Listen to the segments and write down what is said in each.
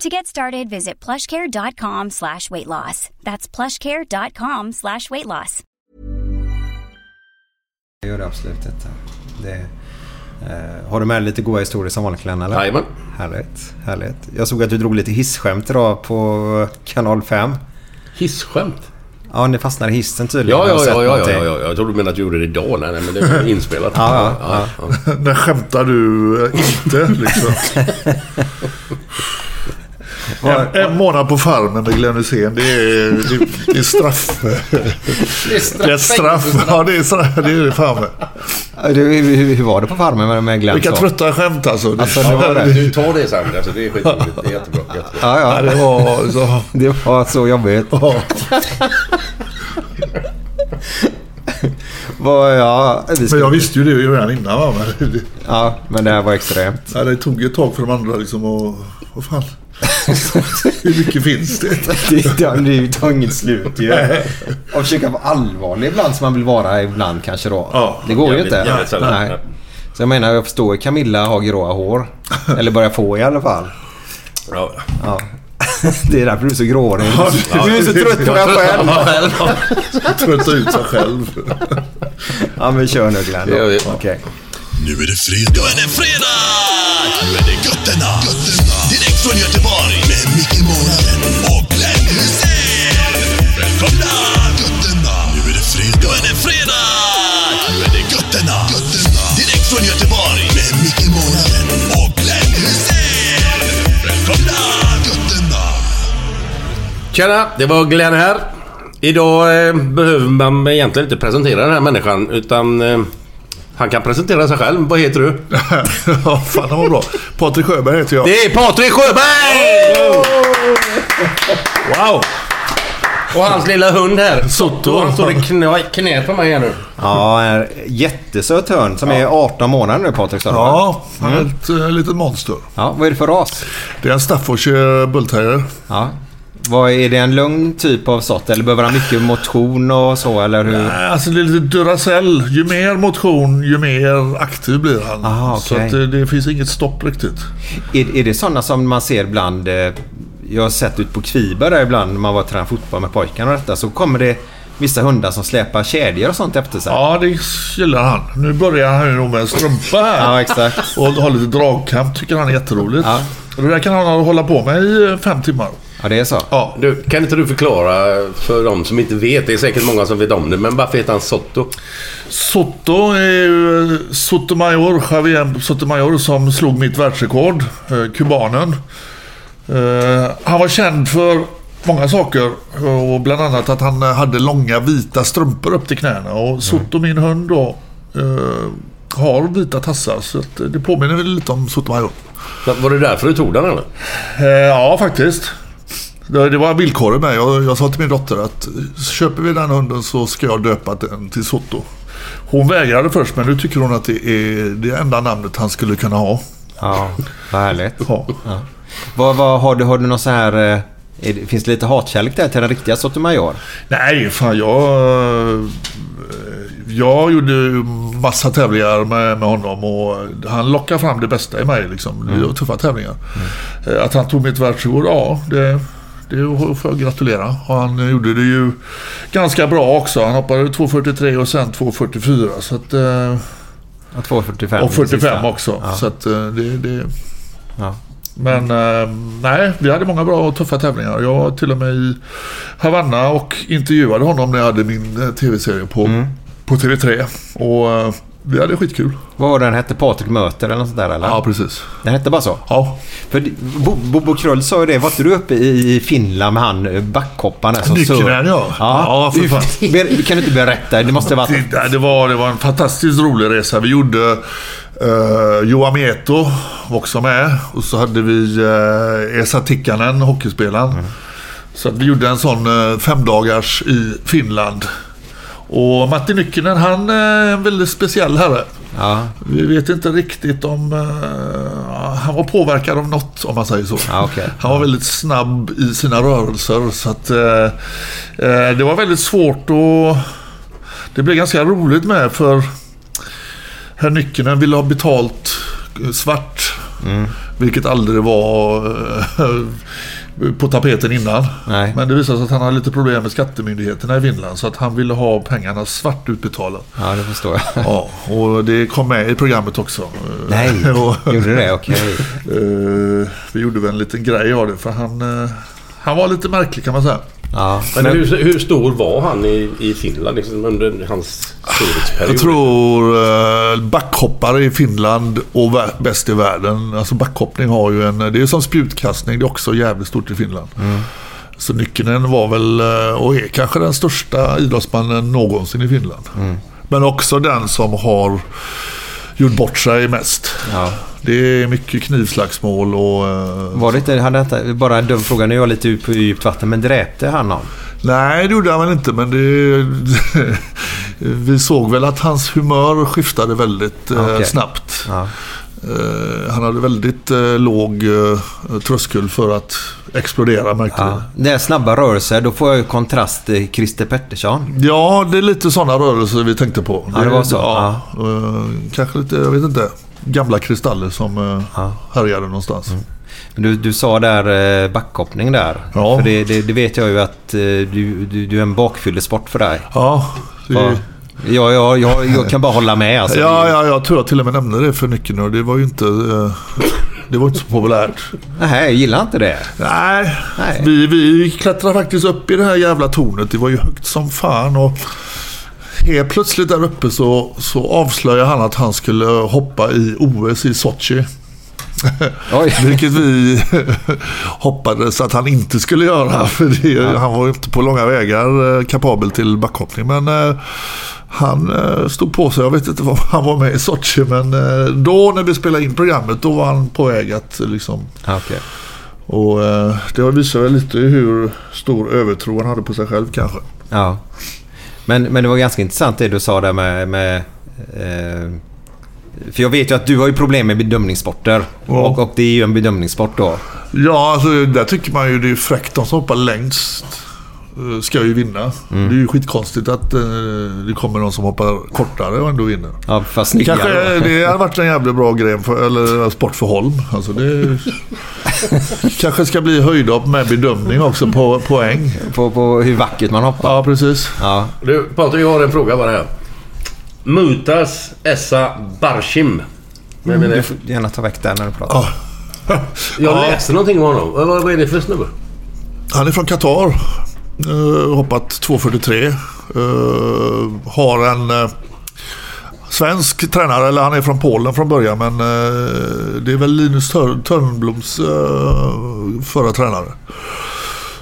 To get started, visit plushcare.com slash weight loss. That's plushcare.com slash weight loss. Jag gör det absolut inte. Det, eh, har du med lite goda historier som vanligt Glenn? Jajamän. Härligt, härligt. Jag såg att du drog lite hissskämt idag på kanal 5. Hissskämt? Ja, ni fastnade i hissen tydligen. Ja, ja, ja, ja, ja, ja. Jag trodde du menade att du gjorde det idag. Nej, nej men det var inspelat. Ja, ja, ja. När skämtar du eh, inte liksom? En, en månad på farmen med Glenn Hysén, det är, det, det är straff. Det är straff. Det är straff. Ja, det är straff. Det är det fan med. Ja, du, hur, hur var det på farmen med, Glenn? Vilka så? trötta skämt alltså. Alltså, det Ja, var det. Du tar det sen. Alltså, det är skitroligt. Det är jättebra. jättebra. Ja, Ja, det var så... Det var så jobbigt. Ja. Ja, vi Men jag visste ju det ju redan innan. Va? Men det, ja, men det här var extremt. ja, det tog ett tag för de andra liksom och... Vad fan? Hur mycket finns det? Det, det, det tar inget slut ju. Och försöka vara allvarlig ibland som man vill vara ibland kanske då. Ja, det går ju inte. jävligt. Nej. Så jag menar, jag förstår Camilla har gråa hår. Eller börjar få i alla fall. Ja. Ja. Det är därför du är så gråhårig. Ja, Du är så trött på dig själv. Trötta ut sig själv. Ja men kör nu Glenn. Okej. Nu är det fredag. Nu är det fredag! Nu är det götterna. götterna. Från Göteborg. Med Micke Månaden och Glenn Hysén. Välkomna! Götterna. Nu är det fredag. Nu är det fredag! Nu är det götterna. götterna. Direkt från Göteborg. Med Micke Månaden och Glenn Hysén. Välkomna! Götterna. Tjena, det var Glenn här. Idag eh, behöver man egentligen inte presentera den här människan utan eh, han kan presentera sig själv. Vad heter du? Ja, fan det var bra. Patrik Sjöberg heter jag. Det är Patrik Sjöberg! Wow! Och hans lilla hund här. Sotto. Han står i knä, knät på mig här nu. Ja, en jättesöt hörn som är 18 månader nu Patrik? Ja, han är ett äh, litet monster. ja. Vad är det för ras? Det är en Staffordshire bullterrier. Ja. Vad, är det en lugn typ av sort eller behöver han mycket motion och så eller hur? Nej, Alltså det är lite Duracell. Ju mer motion, ju mer aktiv blir han. Aha, Så okej. att det, det finns inget stopp riktigt. Är, är det sådana som man ser ibland... eh, Jag har sett ut på Kviberg där ibland när man var och tränade fotboll med pojkarna och detta. Så kommer det vissa hundar som släpar kedjor och sånt efter sig. Ja, det gillar han. Nu börjar han ju nog med en strumpa här. Ja, exakt. Och har lite dragkamp tycker han är jätteroligt. Ja. Det där kan han hålla på med i eh, fem timmar. Ja, det är så. Ja. Du, kan inte du förklara för de som inte vet? Det är säkert många som vet om det, men varför heter han Sotto? Soto är ju eh, Sotomayor, Javier Sotomayor som slog mitt världsrekord. Eh, kubanen. Eh, han var känd för många saker. Och bland annat att han hade långa vita strumpor upp till knäna. Och Soto, min hund då, har vita tassar. Så det påminner väl lite om Sotomayor. Var det därför du tog den eller? Ja, faktiskt. Det, var villkoret med. Jag, jag sa till min dotter att köper vi den hunden så ska jag döpa den till Soto. Hon vägrade först men nu tycker hon att det är det enda namnet han skulle kunna ha. Ja, vad härligt. Ja. Vad, vad, har, du, har du någon så här... eh, Är det, finns det lite hatkärlek där till den riktiga Sotomayor? Nej, fan jag... Jag gjorde massa tävlingar med, med honom och han lockade fram det bästa i mig. Liksom. Det var tuffa tävlingar. Eh, Att han tog mitt världsrekord, ja det, det får jag gratulera. Och han gjorde det ju ganska bra också. Han hoppade 2.43 och sen 2.44. Så att, eh, Ja, 2.45. och 45 sista. också. Ja. Så att, eh, det, det, Ja. men eh, nej, vi hade många bra och tuffa tävlingar. Jag var till och med i Havanna och intervjuade honom när jag hade min eh, tv-serie på, Mm. på TV3. Och eh, vi hade skitkul. Vad var den hette? Patrik Möter eller något sånt där eller? Ja, precis. Den hette bara så? Ja. För det- Bo- Bobo Krull sa ju det. Var inte du uppe i Finland med han eh, backhopparen? som Nycknen, sur- ja. Ja, för fan. Kan du inte berätta? Det måste ha varit... Det, det, var, det var en fantastiskt rolig resa. Vi gjorde uh, Joa Mieto var också med. Och så hade vi uh, Esa Tikkanen, hockeyspelaren. Så att vi gjorde en sån uh, femdagars i Finland. Och Matti Nyckinen, han är en väldigt speciell herre. Ja, Vi vet inte riktigt om... eh, han var påverkad av något, om man säger så. Ja, okej. Han var väldigt snabb i sina rörelser. Så att, eh, eh, det var väldigt svårt att... Det blev ganska roligt med för herr Nyckenen ville ha betalt eh, svart. Mm. Vilket aldrig var eh, på tapeten innan. Nej. Men det visade sig att han hade lite problem med skattemyndigheterna i Finland. Så att han ville ha pengarna svart utbetalade. ja, det förstår jag. Ja, och det kom med i programmet också. Nej, Och, gjorde det? Okej. eh, vi gjorde väl en liten grej av det för han, eh, han var lite märklig kan man säga. Ja. Men, Men, hur, hur stor var han i, i Finland liksom, under hans storhetsperiod? Jag tror eh, backhoppare i Finland och bäst i världen. Alltså backhoppning har ju en... Det är som spjutkastning. Det är också jävligt stort i Finland. Så Nyckenen var väl eh, och är kanske den största idrottsmannen någonsin i Finland. Men också den som har gjort bort sig mest. ja. Det är mycket knivslagsmål och... eh, Var det inte... Hade inte bara en dum fråga. Nu är jag lite ut på djupt vatten. Men dräpte han någon? Nej, det gjorde han väl inte, men det... vi såg väl att hans humör skiftade väldigt eh, Okej. snabbt. Ja. Eh, han hade väldigt eh, låg eh, tröskel för att explodera, märkte Ja. Det är snabba rörelser. Då får jag ju kontrast till Christer Pettersson. Ja, det är lite sådana rörelser vi tänkte på. Ja, det var så. Ja, eh, kanske lite, jag vet inte, gamla kristaller som Ja. härjade någonstans. Men Du, du sa där backhoppning där. Ja. För det, det, det vet jag ju att du, du, du är en bakfyllesport för dig. Ja, det, Ja. Ja, ja, jag, kan bara hålla med. Alltså. ja, ja, jag tror jag till och med nämnde det för nyckeln och det var ju inte, eh, det var inte så populärt. Nej, jag gillar inte det. Nej, Nej. Vi, vi klättrade faktiskt upp i det här jävla tornet. Det var ju högt som fan. Och helt plötsligt där uppe så, så avslöjade han att han skulle hoppa i OS i Sochi. Vilket vi hoppades att han inte skulle göra. För det, han var inte på långa vägar eh, kapabel till backhoppning. Men eh, han eh, stod på sig. Jag vet inte var han var med i Sochi. Men då när vi spelade in programmet då var han på väg att liksom Ja, okej. och det visar väl lite hur stor övertro han hade på sig själv kanske. Ja. Men, men det var ganska intressant det du sa där med... med eh, för jag vet ju att du har ju problem med bedömningssporter. Ja. Och, och det är ju en bedömningssport då. Ja, alltså där tycker man ju det är fräckt. De som hoppar längst eh, ska ju vinna. Det är ju skitkonstigt att eh, det kommer någon som hoppar kortare och ändå vinner. Ja, fast snyggare. Kanske då. det hade varit en jävla bra grej för, eller sport för Holm. Alltså det kanske ska bli höjdhopp med bedömning också på poäng. På, på hur vackert man hoppar. Ja, precis. Ja. Du, Patrik, jag har en fråga bara här. Mutas Essa Barshim. Vem är Du det? får gärna ta väck den när du pratar. Ja. Jag Ja. läste någonting om honom. Vad, vad är det för snubbe? Han är från Qatar. Uh, hoppat 2.43. Uh, har en eh, svensk tränare, eller han är från Polen från början. Men eh, det är väl Linus Tör- Törnbloms eh, förra tränare.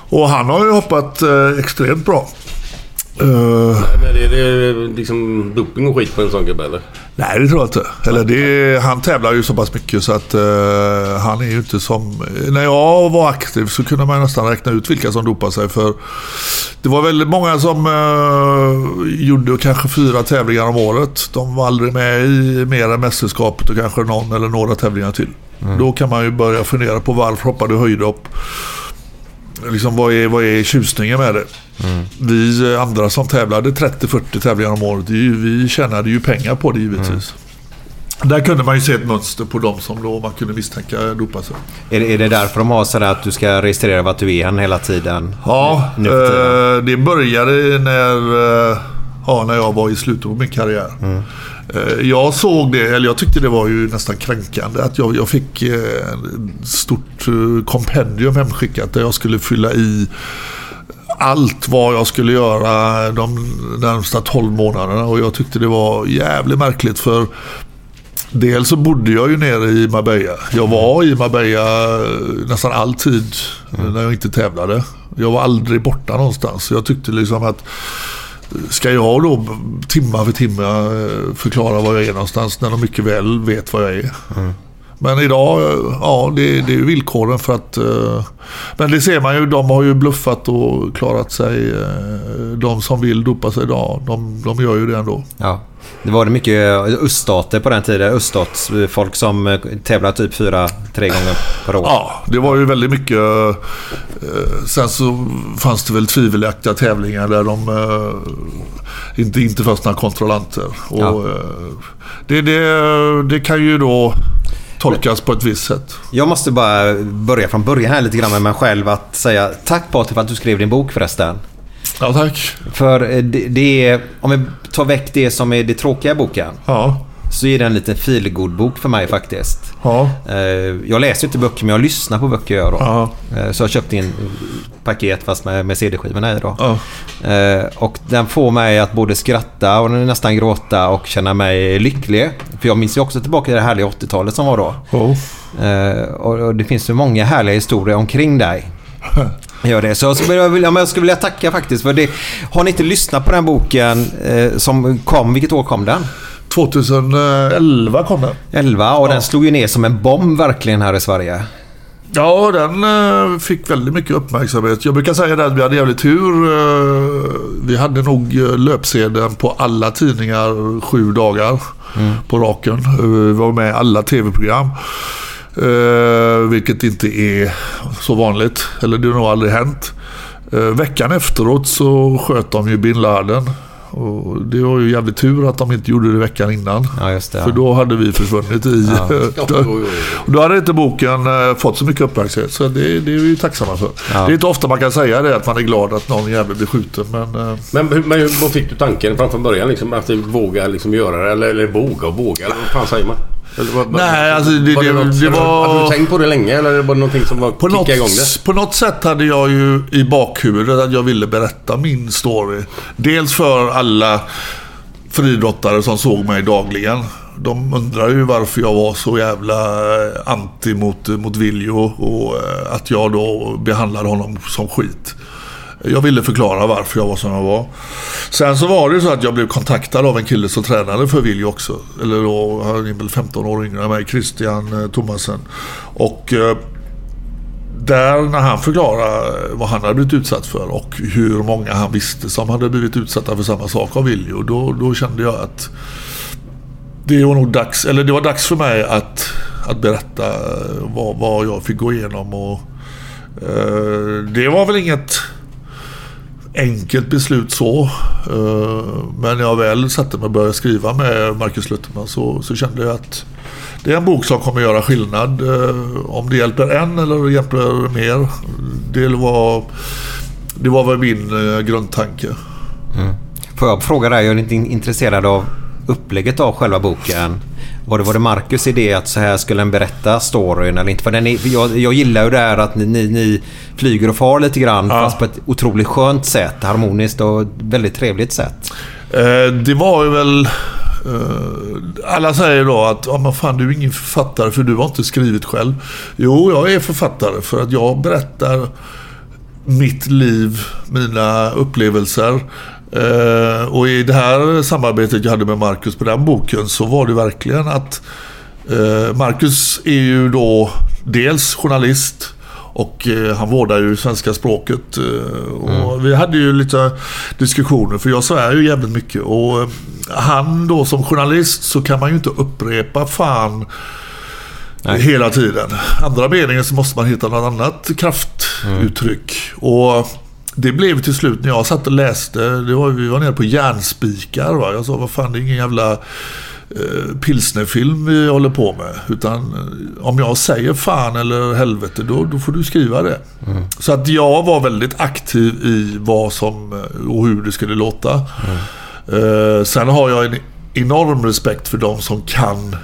Och han har ju hoppat eh, extremt bra. Eh, Men är det liksom doping och skit på en sån gubbe eller? Nej, det tror jag inte. Eller det, han tävlar ju så pass mycket så att eh, han är ju inte som... När jag var aktiv så kunde man nästan räkna ut vilka som dopade sig. För det var väldigt många som eh, gjorde kanske fyra tävlingar om året. De var aldrig med i mer än mästerskapet och kanske någon eller några tävlingar till. Då kan man ju börja fundera på varför hoppar du höjdhopp? Liksom, vad, är, vad är tjusningen med det? Vi eh, andra som tävlade 30-40 tävlingar om året, vi tjänade ju pengar på det givetvis. Där kunde man ju se ett mönster på de som då man kunde misstänka dopa sig. Är, det- är det därför de har sådär att du ska registrera vart du är hela tiden? Ja, Nu för tiden. eh, det började när, eh, ja, när jag var i slutet på min karriär. Eh, Jag såg det, eller jag tyckte det var ju nästan kränkande att jag, jag fick eh, ett stort eh, kompendium hemskickat där jag skulle fylla i allt vad jag skulle göra de närmsta 12 månaderna och jag tyckte det var jävligt märkligt för Dels så bodde jag ju nere i Marbella. Jag var i Marbella eh, nästan alltid eh, när jag inte tävlade. Jag var aldrig borta någonstans. Jag tyckte liksom att ska jag då timma för timma eh, förklara var jag är någonstans när de mycket väl vet var jag är. Mm. Men idag, ja det, det är ju villkoren för att... eh, Men det ser man ju, de har ju bluffat och klarat sig. eh, De som vill dopa sig idag, de, de gör ju det ändå. Ja. Det var det mycket öststater på den tiden. Öststatsfolk som eh, tävlar typ fyra, tre gånger per år. Ja, det var ju väldigt mycket. Sen så fanns det väl tvivelaktiga tävlingar där de inte, inte fanns några kontrollanter. Och, Ja. det, det, det kan ju då tolkas på ett visst sätt. Jag måste bara börja från början här lite grann med mig själv. Att säga tack Patrik för att du skrev din bok förresten. Ja, tack. För eh, det, det är, om vi tar väck det som är det tråkiga i boken. Ja, Så är det en liten feelgood-bok för mig faktiskt. ja, Eh, Jag läser inte böcker men jag lyssnar på böcker jag då. ja. Eh, Så jag köpte in paket fast med, med CD-skivorna i då. ja. Eh, Och den får mig att både skratta och nästan gråta och känna mig lycklig. För jag minns ju också tillbaka till det härliga 80-talet som var då. Oh. Och det finns ju många härliga historier omkring dig. Gör det. Så jag skulle, vilja, jag skulle vilja tacka faktiskt för det. Har ni inte lyssnat på den boken som kom, vilket år kom den? 2011 kom den. 11 och den slog ju ner som en bomb verkligen här i Sverige. Ja, den eh, fick väldigt mycket uppmärksamhet. Jag brukar säga det att vi hade jävligt tur. Eh, vi hade nog eh, löpsedeln på alla tidningar sju dagar på raken. Vi var med i alla tv-program. Vilket inte är så vanligt. Eller det har nog aldrig hänt. Veckan efteråt så sköt de ju bin Laden. Och det var ju jävligt tur att de inte gjorde det veckan innan. Ja, just det. För då hade vi försvunnit i... Ja. Och då hade inte boken eh, fått så mycket uppmärksamhet. Så det, det är vi ju tacksamma för. Ja. Det är inte ofta man kan säga det, att man är glad att någon jävel blir skjuten. Men eh, Men, hur- men hur- vad fick du tanken från, början? Liksom, att du våga liksom, göra det? Eller, eller våga och våga? Eller vad fan säger man? Vad- Nej, alltså, det- var det- något- det var- Hade du tänkt på det länge eller var det någonting som var på, något, igång det? på något sätt hade jag ju i bakhuvudet att jag ville berätta min story. Dels för alla friidrottare som såg mig dagligen. De undrar ju varför jag var så jävla eh, anti mot, mot Viljo och eh, att jag då behandlade honom som skit. Jag ville förklara varför jag var som jag var. Sen så var det ju så att jag blev kontaktad av en kille som tränade för Viljo också. Eller då, han är väl 15 år yngre än mig, Christian eh, Thomasen. Och eh, där när han förklarade vad han hade blivit utsatt för och hur många han visste som hade blivit utsatta för samma sak av Viljo. Då, då kände jag att det var nog dags, eller det var dags för mig att, att berätta eh, vad, vad jag fick gå igenom. Och, eh, det var väl inget enkelt beslut så. Eh, men när jag väl satte mig och började skriva med Marcus Lutherman så, så kände jag att det är en bok som kommer göra skillnad. Eh, om det hjälper en eller hjälper mer. Det var, det var väl min eh, grundtanke. grundtanke. Får jag fråga dig, jag är lite intresserad av upplägget av själva boken. Var det, var det Marcus idé att så här skulle den berätta storyn eller inte? För den är, jag, jag gillar ju det här att ni, ni, ni flyger och far lite grann Ja. fast på ett otroligt skönt sätt. Harmoniskt och väldigt trevligt sätt. Eh, det var ju väl... Eh, alla säger då att ja, men fan, du är ingen författare för du har inte skrivit själv. Jo, jag är författare för att jag berättar mitt liv, mina upplevelser. Eh, och i det här samarbetet jag hade med Marcus på den boken så var det verkligen att eh, Marcus är ju då dels journalist och eh, han vårdar ju svenska språket. Eh, och Vi hade ju lite diskussioner för jag svär ju jävligt mycket. Och eh, han då som journalist så kan man ju inte upprepa fan Nej. hela tiden. Andra meningen så måste man hitta något annat kraft uttryck. Och det blev till slut när jag satt och läste, det var, vi var nere på järnspikar. Va? Jag sa, vad fan det är ingen jävla eh, pilsnerfilm vi håller på med. Utan eh, om jag säger fan eller helvete, då, då får du skriva det. Så att jag var väldigt aktiv i vad som eh, och hur det skulle låta. Eh, sen har jag en enorm respekt för de som kan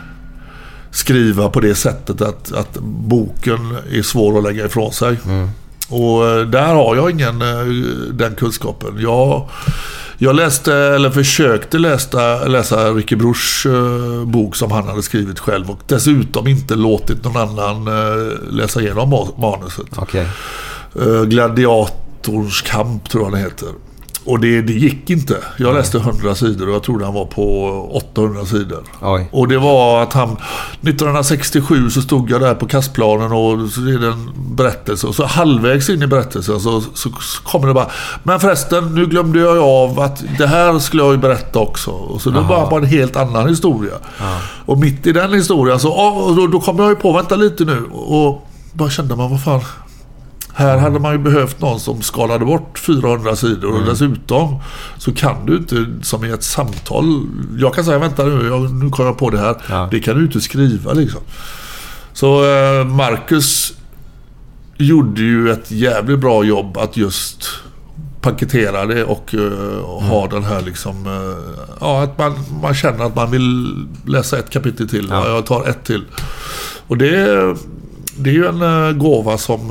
skriva på det sättet att, att boken är svår att lägga ifrån sig. Och eh, där har jag ingen eh, den kunskapen. Jag, jag läste, eller försökte läsa, läsa Ricky Bruchs eh, bok som han hade skrivit själv och dessutom inte låtit någon annan läsa igenom ma- manuset. Eh, Gladiatorns kamp tror jag den heter. Och det, det gick inte. Jag läste 100 sidor och jag tror den var på 800 sidor. Oj. Och det var att han... 1967 så stod jag där på kastplanen och så är det en berättelse. Och så halvvägs in i berättelsen så, så, så kommer det bara... Men förresten, nu glömde jag av att det här skulle jag ju berätta också. Och så det var bara en helt annan historia. Och mitt i den historien så... Och då, då kom jag ju på, vänta lite nu. Och bara kände man, vad fan... Här hade man ju behövt någon som skalade bort 400 sidor och dessutom så kan du inte, som i ett samtal, jag kan säga vänta nu, jag, nu kom jag på det här. Ja. Det kan du inte skriva liksom. Så eh, Marcus gjorde ju ett jävligt bra jobb att just paketera det och eh, ha den här liksom... eh, ja, att man, man känner att man vill läsa ett kapitel till. Ja. Ja. Jag tar ett till. Och det, det är ju en eh, gåva som,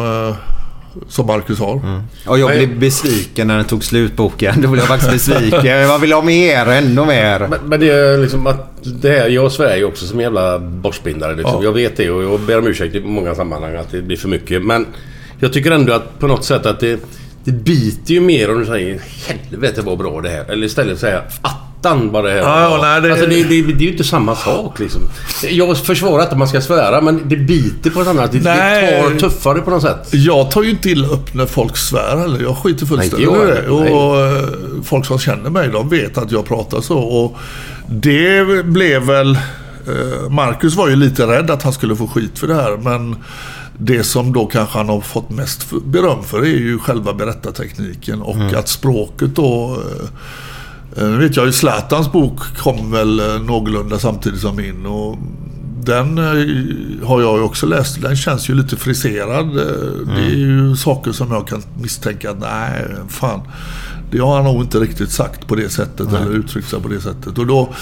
som Marcus har. Och jag blev besviken när den tog slut boken. Då blev jag faktiskt besviken. Jag vill ha mer, ännu mer. Men, men det är liksom att det här, jag svär ju också som jävla borstbindare. Liksom. Ja. Jag vet det och jag ber om ursäkt i många sammanhang att det blir för mycket. Men jag tycker ändå att på något sätt att det, det biter ju mer om du säger helvete vad bra det här. Eller istället säga attan vad det här Ja, nej, det- Alltså det, det, det är ju inte samma sak liksom. Jag försvarar inte att man ska svära men det biter på ett annat sätt. Det, Nej. tar tuffare på något sätt. Jag tar ju inte illa upp när folk svär heller. Jag skiter fullständigt i det. Och eh, folk som känner mig, de vet att jag pratar så. Och det blev väl... eh, Marcus var ju lite rädd att han skulle få skit för det här, men det som då kanske han har fått mest beröm för är ju själva berättartekniken och att språket då... eh, Nu vet jag ju Zlatans bok kom väl eh, någorlunda samtidigt som min. Och den eh, har jag ju också läst. Den känns ju lite friserad. Eh, Det är ju saker som jag kan misstänka att nej, fan. Det har han nog inte riktigt sagt på det sättet eller uttryckt sig på det sättet. Och då,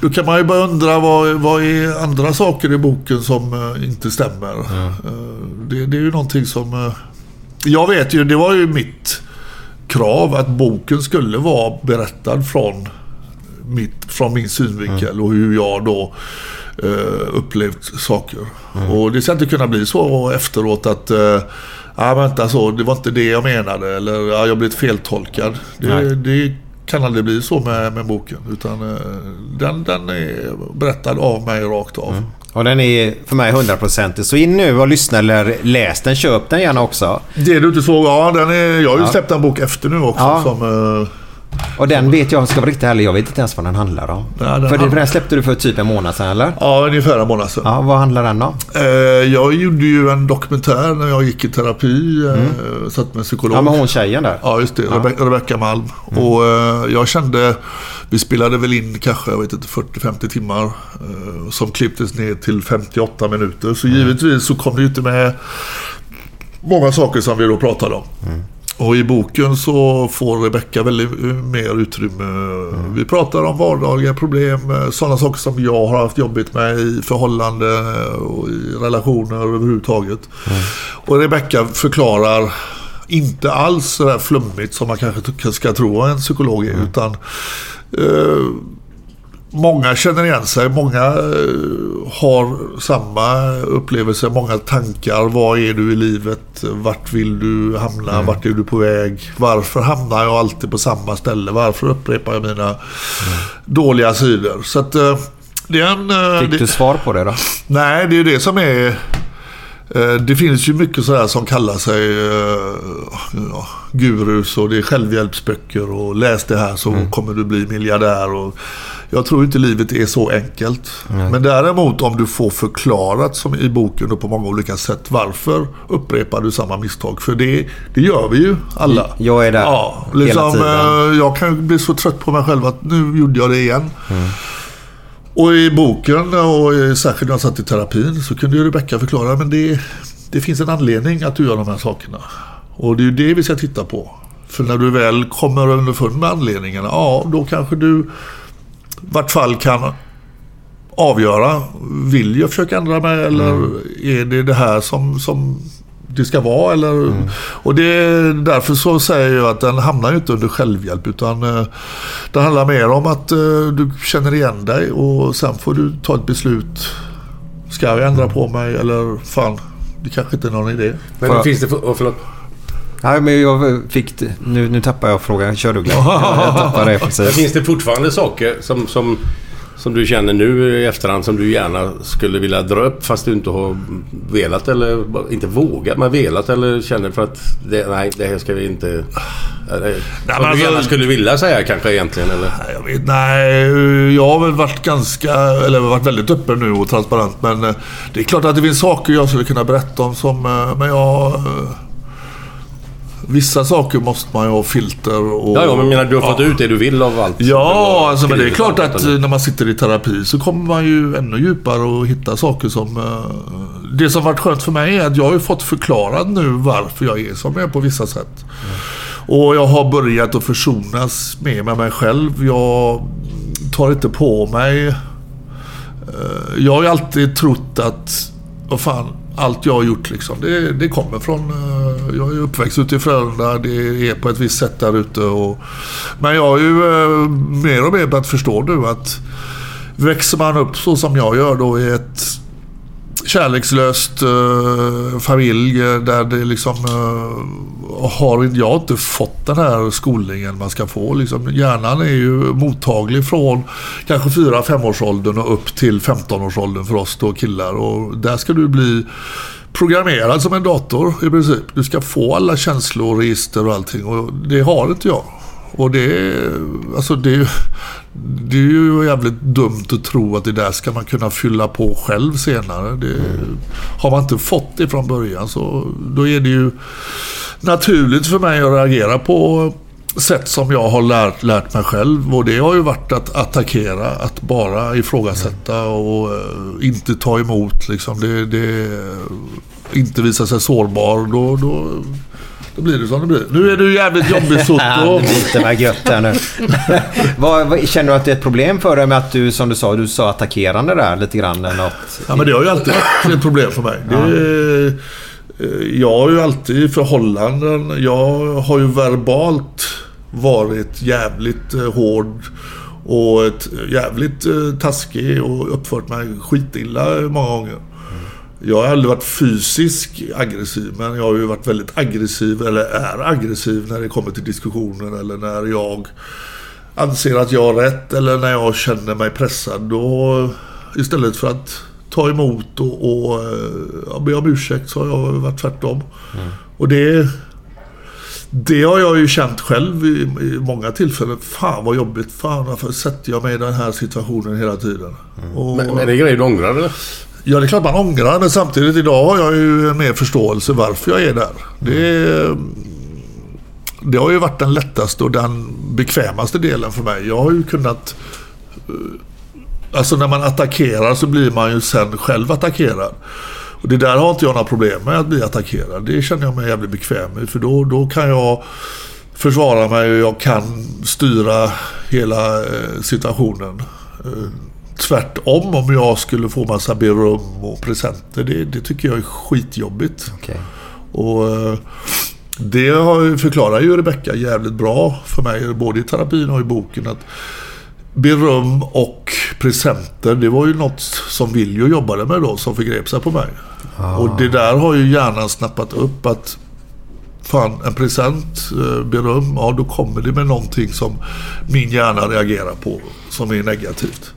då kan man ju börja undra vad, vad är andra saker i boken som inte stämmer. Eh, det, det är ju någonting som... jag vet ju, det var ju mitt krav att boken skulle vara berättad från, mitt, från min synvinkel och hur jag då eh, upplevt saker. Och det ska inte kunna bli så efteråt att eh, Ja, vänta så, det var inte det jag menade. Eller ja, jag blivit feltolkad. Det, det kan aldrig bli så med, med boken. Utan eh, den, den är berättad av mig rakt av. Och den är för mig 100% Så in nu och lyssna eller läs den. Köp den gärna också. Det du inte såg, ja, den är, jag har ju Ja. släppt en bok efter nu också. Ja. Som, eh, Och den vet jag, ska vara riktigt ärlig, jag vet inte ens vad den handlar om. Ja, den för det, handlar- den släppte du för typ en månad sedan eller? ja, ungefär en månad sedan. Ja, vad handlar den om? Eh, jag gjorde ju en dokumentär när jag gick i terapi. Eh, satt med en psykolog. Ja, med hon tjejen där. Ja, just det. Rebe- Rebecka Malm. Och eh, jag kände, vi spelade väl in kanske, jag vet inte, 40-50 timmar. Eh, som klipptes ner till 58 minuter. Så givetvis så kom det ju inte med många saker som vi då pratade om. Och i boken så får Rebecka väldigt eh, mer utrymme. Vi pratar om vardagliga problem, eh, sådana saker som jag har haft jobbigt med i förhållande och i relationer överhuvudtaget. Och Rebecka förklarar inte alls så där flummigt som man kanske ska tro en psykolog är. Utan eh, Många känner igen sig, många eh, har samma upplevelse, många tankar. Vad är du i livet? Vart vill du hamna? Vart är du på väg? Varför hamnar jag alltid på samma ställe? Varför upprepar jag mina dåliga sidor? Så att eh, det är en... eh, Fick det- du svar på det då? Nej, det är det som är... Det finns ju mycket sådär som kallar sig ja, gurus och det är självhjälpsböcker och läs det här så kommer du bli miljardär. Och Jag tror inte livet är så enkelt. Men däremot om du får förklarat, som i boken, och på många olika sätt, varför upprepar du samma misstag? För det, det gör vi ju alla. Jag är där Ja, hela liksom, tiden. eh, jag kan bli så trött på mig själv att nu gjorde jag det igen. Och i boken, och särskilt när jag satt i terapin, så kunde ju Rebecka förklara men det, det finns en anledning att du gör de här sakerna. Och det är ju det vi ska titta på. För när du väl kommer underfund med anledningarna, ja då kanske du vart fall kan avgöra. Vill jag försöka ändra mig eller är det det här som, som det ska vara? Eller, Och det, därför så säger jag att den hamnar ju inte under självhjälp utan eh, det handlar mer om att eh, du känner igen dig och sen får du ta ett beslut. Ska jag ändra på mig eller fan, det kanske inte är någon idé. Men jag- finns det... För, oh, förlåt. Nej, men jag fick... Nu, nu tappar jag frågan. Kör du Glenn. Jag, tappar det Men precis. finns det fortfarande saker som, som, som du känner nu i efterhand som du gärna skulle vilja dra upp fast du inte har velat eller inte vågat men velat eller känner för att det, nej, det här ska vi inte... Eller, men som du alltså- gärna skulle vilja säga kanske egentligen eller? Nej, Jag vet, nej, jag har väl varit ganska, eller varit väldigt öppen nu och transparent. Men eh, det är klart att det finns saker jag skulle kunna berätta om som, eh, men jag... Vissa saker måste man ju ha filter och... Ja, ja, men menar du har fått Ja. ut det du vill av allt? Ja, alltså, men det är klart att när man sitter i terapi så kommer man ju ännu djupare och hitta saker som... eh, Det som varit skönt för mig är att jag har ju fått förklarat nu varför jag är som jag är på vissa sätt. Och jag har börjat att försonas med, med mig själv. Jag tar inte på mig... eh, Jag har ju alltid trott att, vad fan, allt jag har gjort liksom, det, det kommer från... Eh, jag är uppväxt ute i Frölunda, det är på ett visst sätt där ute. Och, men jag har ju eh, mer och mer börjat förstå nu att växer man upp så som jag gör då i ett kärlekslöst eh, familj där det liksom eh, har jag har inte fått den här skolningen man ska få. Liksom, hjärnan är ju mottaglig från kanske 4-5 årsåldern och upp till 15-årsåldern för oss då killar. Och där ska du bli programmerad som en dator i princip. Du ska få alla känslor, register och allting och det har inte jag. Och det är, alltså det, ju- det är ju jävligt dumt att tro att det där ska man kunna fylla på själv senare. Det, Har man inte fått det från början så då är det ju naturligt för mig att reagera på sätt som jag har lärt, lärt mig själv. Och det har ju varit att attackera, att bara ifrågasätta och eh, inte ta emot. Liksom. Det, det, inte visa sig sårbar. Då, då, då blir det som det blir. Nu är du jävligt jobbig Ja, Sotto. biter mig gött här nu. vad, vad, känner du att det är ett problem för dig med att du, som du sa, du sa attackerande där lite grann? eller Något? Ja, men det har ju alltid varit ett problem för mig. Det, eh, jag har ju alltid i förhållanden, jag har ju verbalt varit jävligt eh, hård och ett, jävligt eh, taskig och uppfört mig skitilla många gånger. Jag har aldrig varit fysiskt aggressiv, men jag har ju varit väldigt aggressiv, eller är aggressiv när det kommer till diskussioner eller när jag anser att jag har rätt eller när jag känner mig pressad. Då istället för att ta emot och, och eh, ja, be om ursäkt så har jag varit tvärtom. Och det, det har jag ju känt själv i, i många tillfällen. Fan vad jobbigt. Fan varför sätter jag mig i den här situationen hela tiden? Och, Men, men är det grejer du ångrar eller? Ja, det är klart man ångrar, men samtidigt idag har jag ju mer förståelse varför jag är där. Det, det har ju varit den lättaste och den bekvämaste delen för mig. Jag har ju kunnat... Eh, alltså när man attackerar så blir man ju sen själv attackerad. Och det där har inte jag några problem med att bli attackerad. Det känner jag mig jävligt bekväm med. För då, då kan jag försvara mig och jag kan styra hela eh, situationen. Eh, Tvärtom om jag skulle få massa beröm och presenter. Det, det tycker jag är skitjobbigt. Okej. Och eh, det förklarar ju Rebecka jävligt bra för mig, både i terapin och i boken. att Beröm och presenter, det var ju något som Viljo jobbade med då, som förgrep sig på mig. Och det där har ju hjärnan snappat upp att Fan, en present, eh, beröm, ja då kommer det med någonting som min hjärna reagerar på som är negativt.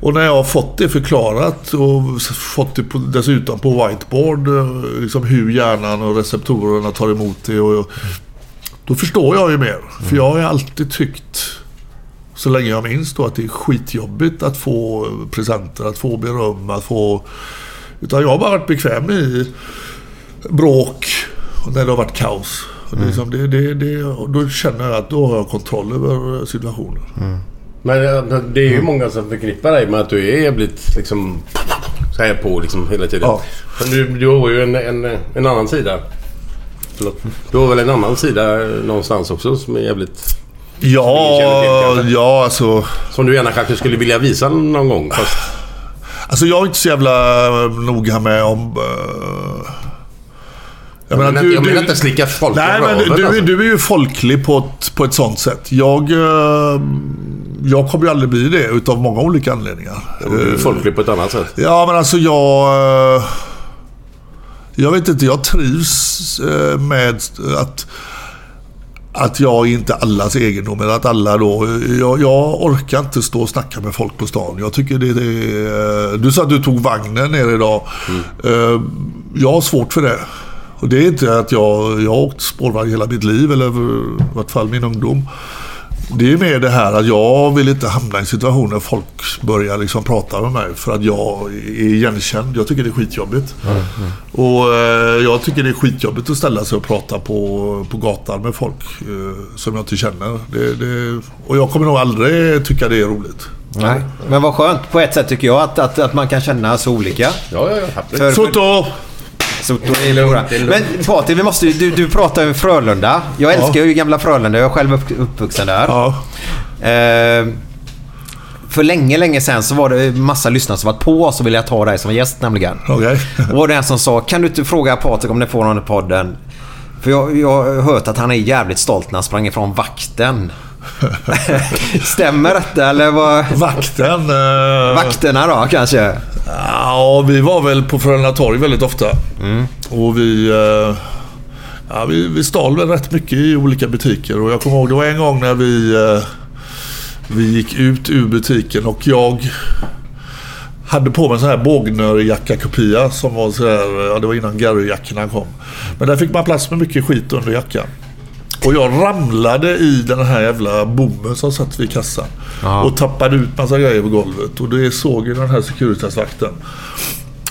Och när jag har fått det förklarat och fått det på, dessutom på whiteboard, eh, liksom hur hjärnan och receptorerna tar emot det. Och, då förstår jag ju mer. För jag har ju alltid tyckt så länge jag minns då att det är skitjobbigt att få presenter, att få beröm, att få... Utan jag har bara varit bekväm i bråk och när det har varit kaos. Och det, är liksom, det, det, det, och då känner jag att då har jag kontroll över situationen. Men eh, det är ju många som förknippar dig med att du är jävligt liksom... Så här på liksom hela tiden. Ja. Men du, du har ju en, en, en annan sida. Förlåt. Du har väl en annan sida någonstans också som är jävligt... Känner till, Ja, ja alltså... Som du gärna kanske skulle vilja visa någon gång. Fast, Alltså jag är inte så jävla noga med om... eh, jag menar, jag menar inte slicka folk Nej, men du, alltså. du är ju folklig på ett, på ett sånt sätt. Jag, eh, jag kommer ju aldrig bli det utav många olika anledningar. Du är folklig på ett annat sätt. Ja, men alltså jag... eh, Jag vet inte, jag trivs eh, med att... Att jag är inte allas egendom, eller att alla då... Jag, jag orkar inte stå och snacka med folk på stan. Jag tycker det, det är... Du sa att du tog vagnen ner idag. Eh, Jag har svårt för det. Och det är inte att jag... Jag har åkt spårvagn hela mitt liv, eller i vart fall min ungdom. Det är mer det här att jag vill inte hamna i en situation där folk börjar liksom prata med mig för att jag är igenkänd. Jag tycker det är skitjobbigt. Och eh, jag tycker det är skitjobbigt att ställa sig och prata på, på gatan med folk eh, som jag inte känner. Det, det, och jag kommer nog aldrig tycka det är roligt. Nej. Men vad skönt på ett sätt tycker jag att, att, att man kan känna så olika. Ja, ja, ja. För- Foto! Soto är lugnt. det är lugnt. Men Patrik, vi måste, ju- du, du pratar ju om Frölunda. Jag älskar ju gamla Frölunda. Jag är själv upp, uppvuxen där. Ja. Eh, för länge, länge sedan så var det massa lyssnare som var på oss och ville ta dig som gäst nämligen. Okej. Och var det en som sa, kan du inte fråga Patrik om ni får någon i podden? För jag, jag har hört att han är jävligt stolt när han sprang ifrån vakten. Stämmer detta eller vad? Vakten. eh, Vakterna då kanske? Ja, vi var väl på Frölunda torg väldigt ofta. Och vi, eh, ja, vi, vi stal väl rätt mycket i olika butiker. Och jag kommer ihåg, det var en gång när vi, eh, vi gick ut ur butiken och jag hade på mig en sån här bågnörjacka-kopia som var så här, ja det var innan Garryjackorna kom. Men där fick man plats med mycket skit under jackan. Och jag ramlade i den här jävla bommen som satt vid kassan. Ja. Och tappade ut massa grejer på golvet. Och det såg ju den här Securitas-vakten.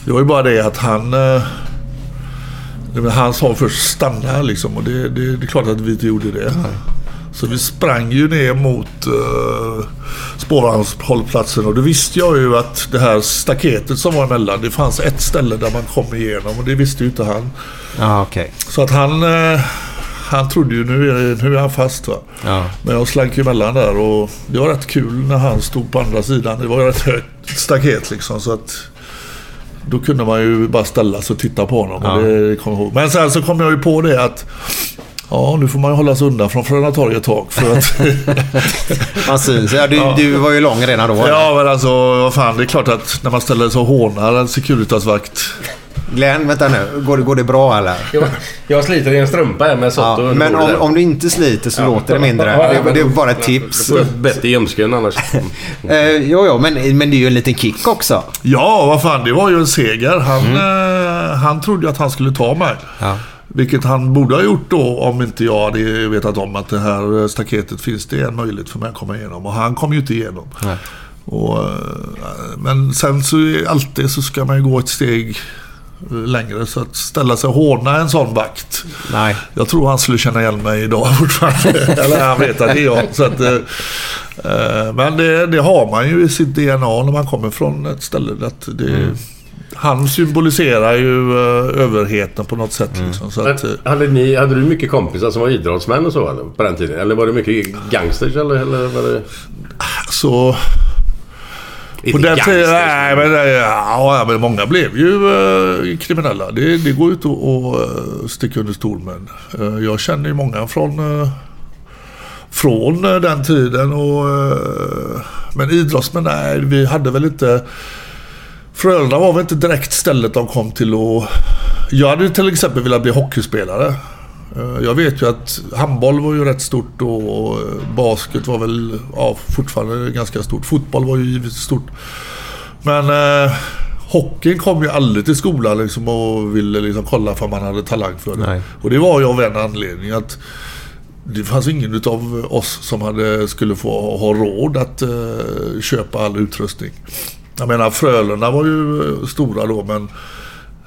Det var ju bara det att han... eh, Han sa först stanna här liksom. Och det, det, det är klart att vi inte gjorde det. Så vi sprang ju ner mot uh, spårvagnshållplatsen och då visste jag ju att det här staketet som var emellan, det fanns ett ställe där man kom igenom och det visste ju inte han. Ja, okej. Så att han, eh, han trodde ju nu är, nu är han fast va. Ja. Men jag slank ju emellan där och det var rätt kul när han stod på andra sidan. Det var ju rätt högt staket liksom så att då kunde man ju bara ställa sig och titta på honom. Ja. Och det kom jag ihåg. Men sen så kom jag ju på det att Ja, nu får man ju hålla sig undan från Frölunda torg ett tag. För att, Man syns. Ja, du, Ja. du var ju lång redan då. ja, men alltså vad fan. Det är klart att när man ställer sig och hånar en Securitas-vakt. Glenn, vänta nu. Går det, går det bra eller? Jag, jag sliter i en strumpa här med Ja, Sotto. under men om, om du inte sliter så Ja. låter det mindre. Ja, ja, Det, det är bara ett tips. I ljumsken annars. Eh, jo, jo, men, men det är ju en liten kick också. Ja, vad fan. Det var ju en seger. Han, eh, han trodde ju att han skulle ta mig. Ja. Vilket han borde ha gjort då om inte jag hade vetat om att det här staketet finns det en möjlighet för mig att komma igenom. Och han kom ju inte igenom. Nej. Och, eh, men sen så är alltid så ska man ju gå ett steg eh, längre. Så att ställa sig och håna en sån vakt. Nej. Jag tror han skulle känna igen mig idag fortfarande. Eller han vet att det är jag. Så att, eh, eh, men det, det har man ju i sitt DNA när man kommer från ett ställe. Att det, Han symboliserar ju eh, överheten på något sätt. Liksom, så att, eh, Men hade, ni, hade du mycket kompisar som var idrottsmän och så eller, på den tiden? Eller var det mycket gangsters eller, eller var det... så... Inte den tiden, nej, men, eh, ja, men många blev ju eh, kriminella. Det, det går ju inte att att, eh, sticka under stol med. Eh, jag känner ju många från, eh, från eh, den tiden. Och, eh, men idrottsmän, nej, vi hade väl inte... Frölunda var väl inte direkt stället de kom till och Jag hade ju till exempel velat bli hockeyspelare. Eh, Jag vet ju att handboll var ju rätt stort då och eh, basket var väl ja, fortfarande ganska stort. Fotboll var ju givetvis stort. Men eh, hockeyn kom ju aldrig till skolan liksom och ville liksom kolla för man hade talang för det. Nej. Och det var ju av en anledning att det fanns ingen utav oss som hade, skulle få ha råd att eh, köpa all utrustning. Jag menar Frölunda var ju eh, stora då men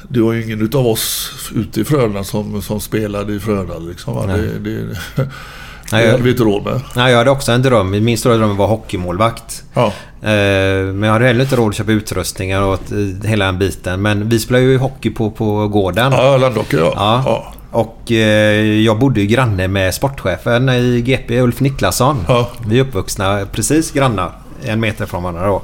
det var ju ingen utav oss ute i Frölunda som, som spelade i Frölunda. Liksom? Nej. Det, det, Nej, det jag- hade vi inte råd med. Nej, jag hade också en dröm. Min stora dröm var hockeymålvakt. Ja. Eh, Men jag hade heller inte råd att köpa utrustningar och eh, hela den biten. Men vi spelade ju hockey på, på gården. Ja, Landhockey ja. Ja. ja. Och eh, jag bodde ju granne med sportchefen i GP, Ulf Niklasson. Ja. Vi är uppvuxna precis grannar. En meter från varandra då.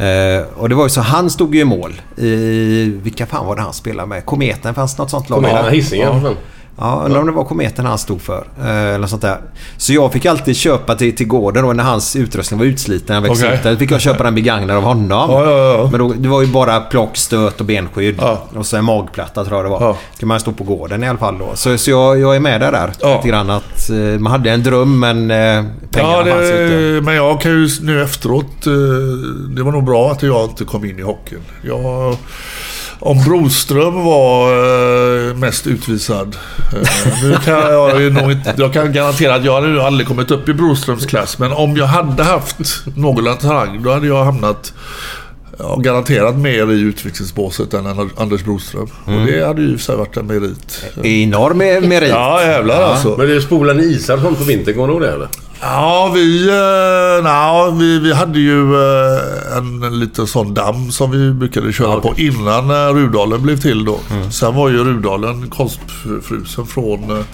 Eh, och det var ju så, han stod ju i mål. I, vilka fan var det han spelade med? Kometen, fanns det något sånt lag? Kom igen, Ja. Hisingen. Ja. Ja, undrar om det var Kometen han stod för. Eh, eller sånt där. Så jag fick alltid köpa till, till gården då när hans utrustning var utsliten. Jag växte upp där. fick jag köpa den begagnad av honom. Ja, ja, ja. Men då, det var ju bara plock, stöt och benskydd. Och så en magplatta tror jag det var. Ja. kan man stå på gården i alla fall då. Så, så jag, jag är med där. där Ja. Lite grann att eh, man hade en dröm men eh, pengarna Ja, fanns inte. det, men jag kan ju nu efteråt... Det var nog bra att jag inte kom in i hockeyn. Jag, om Broström var eh, mest utvisad. eh, Nu kan jag ju nog inte... Jag kan garantera att jag hade ju aldrig kommit upp i Broströms klass. Men om jag hade haft någorlunda talang, då hade jag hamnat... Ja, garanterat mer i utvecklingsbåset än Anders Broström. Och det hade ju för sig varit en merit. Enorm merit. Ja, jävlar alltså. Men du spolar ni isar på vintern? Kommer du ihåg det eller? Ja, vi, eh, na, vi, vi hade ju eh, en liten sån damm som vi brukade köra på innan eh, Rudalen blev till då. Sen var ju Rudalen konstfrusen från,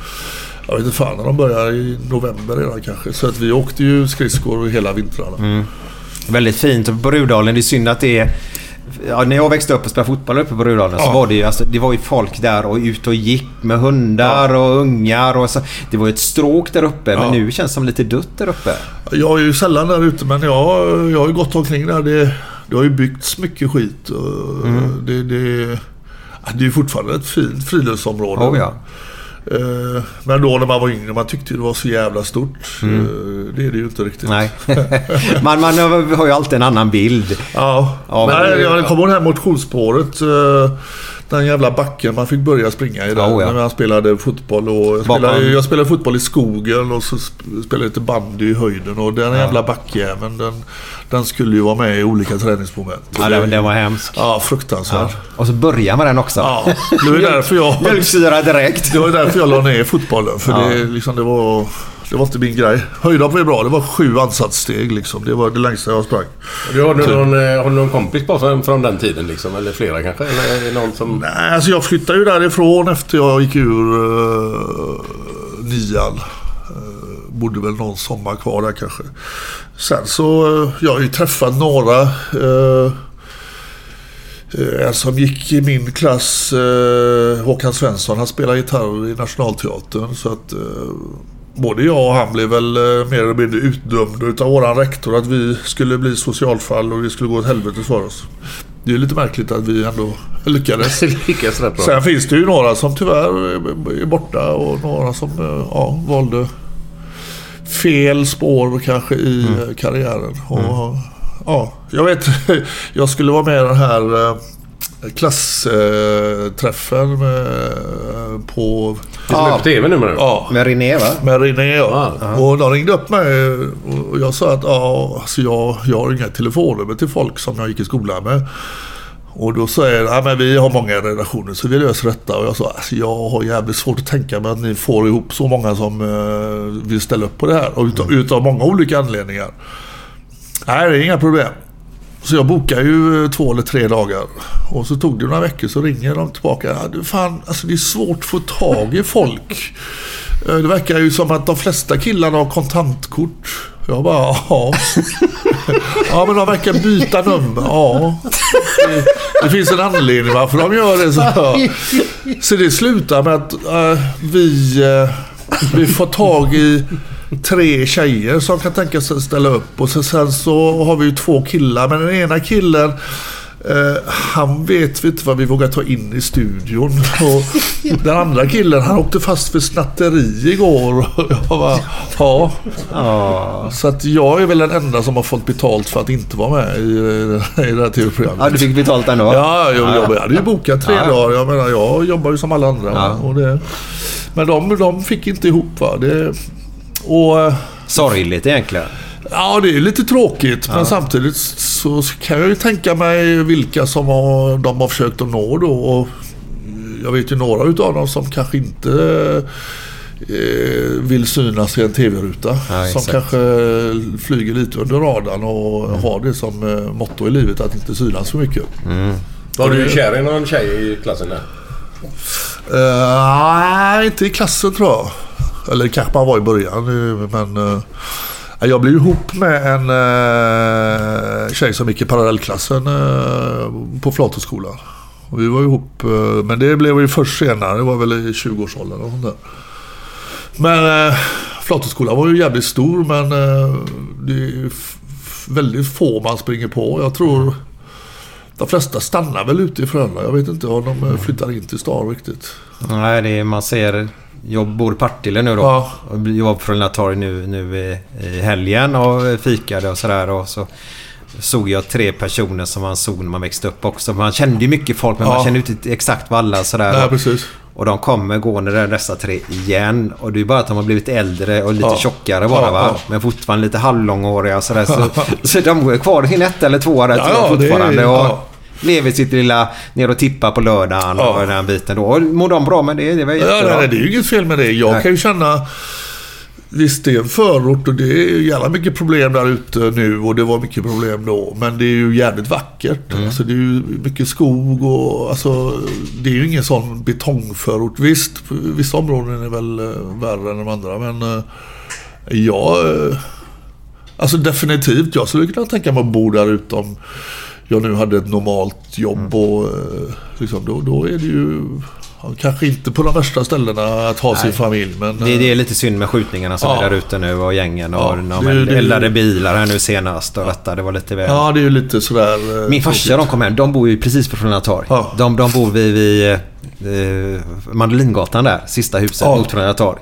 jag vet inte fan när de började, i november redan kanske. Så att vi åkte ju skridskor hela vintrarna. Väldigt fint. På Rudalen, det är synd att det är... Ja, när jag växte upp och spelade fotboll uppe på Rudalen så Ja. var det ju alltså, det var ju folk där och ute och gick med hundar och ungar och så. Det var ju ett stråk där uppe men Ja. nu känns det som lite dött där uppe. Jag är ju sällan där ute men jag, jag har ju gått omkring där. Det, det har ju byggts mycket skit. och Det, det, ja, det är ju fortfarande ett fint friluftsområde. Oh, ja. Men då när man var yngre, man tyckte det var så jävla stort. Eh, Det är det ju inte riktigt. Nej. man, man har ju alltid en annan bild. Ja, men men- jag kommer ihåg det här motionsspåret. Den jävla backen man fick börja springa i där Oh, ja. när man spelade fotboll. Och jag, spelade, jag spelade fotboll i skogen och så sp- spelade jag lite bandy i höjden. Och den jävla backjäveln den, den skulle ju vara med i olika träningsmoment. Ja, den, den var hemsk. Ja, fruktansvärd. Och så börjar med den också. Ja, det var därför jag... Mjölksyra direkt. Det var därför jag la ner fotbollen. För Ja. det, liksom, det, var, det var inte min grej. Höjdhopp var ju bra. Det var sju ansatssteg liksom. Det var det längsta jag sprang. Du, har, du Typ. någon, eh, har du någon kompis bara från, från den tiden liksom? Eller flera kanske? Eller någon som... Nej, alltså jag flyttade ju därifrån efter jag gick ur uh, nian. Uh, bodde väl någon sommar kvar där kanske. Sen så, uh, jag har ju träffat några. eh, en som gick i min klass, Håkan Svensson, han spelar gitarr i Nationalteatern. Så att både jag och han blev väl eh, mer eller mindre utdömda utav våran rektor att vi skulle bli socialfall och det skulle gå åt helvete för oss. Det är lite märkligt att vi ändå lyckades. Lyckas rätt bra. Sen finns det ju några som tyvärr är borta och några som eh, ja, valde fel spår kanske i eh, karriären. Och, ja, jag vet, jag skulle vara med i den här eh, klassträffen på... Det som är på TV nu menar du? Ja, Med René va? med René ja. Ja. Och de ringde upp mig och jag sa att ja, alltså jag, jag har inga telefonnummer till folk som jag gick i skolan med. Och då säger de, men vi har många relationer så vi löser detta. Och jag sa, alltså jag har jävligt svårt att tänka mig att ni får ihop så många som eh, vill ställa upp på det här. Och utav, utav många olika anledningar. Nej, det är inga problem. Så jag bokade ju eh, två eller tre dagar. Och så tog det några veckor så ringer de tillbaka. Du, fan, alltså det är svårt att få tag i folk. Eh, Det verkar ju som att de flesta killarna har kontantkort. Jag bara, ja. Ja, men de verkar byta nummer. Ja. Det, det finns en anledning varför de gör det. Så, så det slutar med att eh, vi, eh, vi får tag i tre tjejer som kan tänka sig ställa upp. Och sen så har vi ju två killar. Men den ena killen Eh, han vet vi inte vad vi vågar ta in i studion. Och den andra killen han åkte fast för snatteri igår. Och jag bara, ja. Så att jag är väl den enda som har fått betalt för att inte vara med i, i det här tv-programmet. Ja, du fick betalt ändå? Ja, jag, jag, jag hade ju bokat tre ja. dagar. Jag menar, jag jobbar ju som alla andra. Ja. Och det, men de, de fick inte ihop va. Det, Och... eh, Sorgligt egentligen. Ja, det är lite tråkigt. Men samtidigt så kan jag ju tänka mig vilka som har, de har försökt att nå då. Och jag vet ju några utav dem som kanske inte eh, vill synas i en tv-ruta. Ja, som kanske flyger lite under radarn och har det som eh, motto i livet att inte synas för mycket. Var du kär i någon tjej i klassen där? Eh, Nej, inte i klassen tror jag. Eller kanske man var i början. Eh, men eh, jag blev ihop med en eh, tjej som gick i parallellklassen eh, på Flatoskolan. Vi var ihop, eh, men det blev vi först senare. Det var väl i 20-årsåldern och sånt där. Men eh, Flatoskolan var ju jävligt stor men eh, det är ju väldigt få man springer på. Jag tror de flesta stannar väl ute i Frölunda. Jag vet inte om de eh, flyttar in till stan riktigt. Nej, det är, man ser... Jag bor i Partille nu då. Ja. Jag var på Frölunda torg nu, nu i, i helgen och fikade och sådär. Och så såg jag tre personer som man såg när man växte upp också. Man kände ju mycket folk men Ja. man kände inte exakt vad alla sådär. Nej, precis. Och de kommer gående där dessa tre igen. Och det är bara att de har blivit äldre och lite Ja. tjockare bara Ja, va. ja. Men fortfarande lite halvlånghåriga sådär. Så, så de går kvar i sin etta eller tvåa där Ja, tror jag ja, det är- fortfarande. och. Lever sitt lilla ner och tippar på lördagen Ja. och den biten då. Och mår de bra med det? Det var Ja, jättebra. nej, det är ju inget fel med det. Jag Nej. kan ju känna... Visst, det är en förort och det är jävla mycket problem där ute nu och det var mycket problem då. Men det är ju jävligt vackert. Mm. Alltså, det är ju mycket skog och alltså, det är ju ingen sån betongförort. Visst, vissa områden är väl eh, värre än de andra men eh, jag... Eh, alltså definitivt, jag skulle kunna tänka mig att bo där ute om jag nu hade ett normalt jobb och eh, liksom, då, då är det ju kanske inte på de värsta ställena att ha sin familj. Men, Det, det är lite synd med skjutningarna som Ja. är där ute nu och gängen och Ja, de det- det- eldade bilar här nu senast och detta. Det var lite väl... Ja, det är ju lite sådär... eh, Min farsa de kom hem. De bor ju precis på Frölunda torg. Ja. De, de bor vid, vid eh, Mandelingatan där. Sista huset Ja. mot Frölunda torg.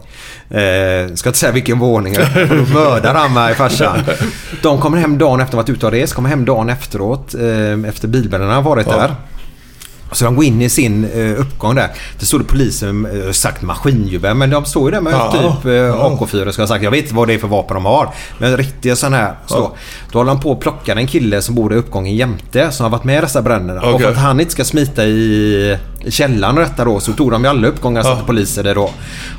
Eh, ska inte säga vilken våning. Då mördar han mig farsan. De kommer hem dagen efter att ha varit ute och rest. Kommer hem dagen efteråt. Eh, efter bilbränderna har varit Ja. där. Så de går in i sin eh, uppgång där. Det stod det polisen, eh, sagt maskingevär, men de står ju där med Ja. typ eh, Ja. AK4 ska jag sagt. Jag vet inte vad det är för vapen de har. Men riktiga sådana här. Så. Ja. Då håller han på att plocka en kille som bor i uppgången jämte. Som har varit med i dessa bränderna. Och Okej. för att han inte ska smita i källaren och detta då. Så tog de i alla uppgångar och Ja. satte poliser där då.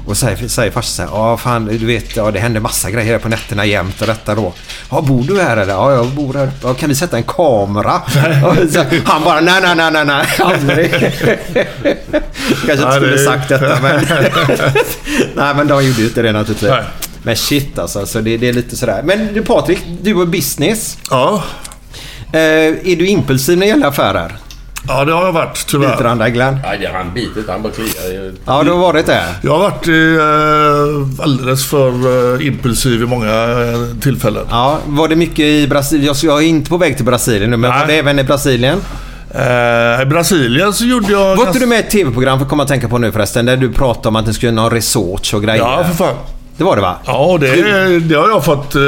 Och säger, säger farsan så. Ja fan du vet ja, det händer massa grejer här på nätterna jämt och detta då. Ja bor du här eller? Ja jag bor här. Ja, kan vi sätta en kamera? Så, han bara nej nej nej nej nej. Aldrig. Kanske inte skulle sagt detta men. nej men de gjorde ju inte det naturligtvis. Nej. Men shit alltså. Så det, det är lite sådär. Men du Patrik, du har business. Ja. Eh, är du impulsiv när det gäller affärer? Ja, det har jag varit Biter tyvärr. han dig Glenn? Nej, det har han bitit. Han bara kliar. Ja, du har varit det. Jag har varit eh, alldeles för eh, impulsiv i många eh, tillfällen. Ja, var det mycket i Brasilien? Jag- Jag är inte på väg till Brasilien nu, men Nej. var det även i Brasilien? Eh, I Brasilien så gjorde jag... Var inte ganska- du med i ett TV-program, för att komma att tänka på nu förresten, där du pratade om att ni skulle göra någon resorts och grejer? Ja, för fan. Det var det va? Ja, det, det har jag fått eh,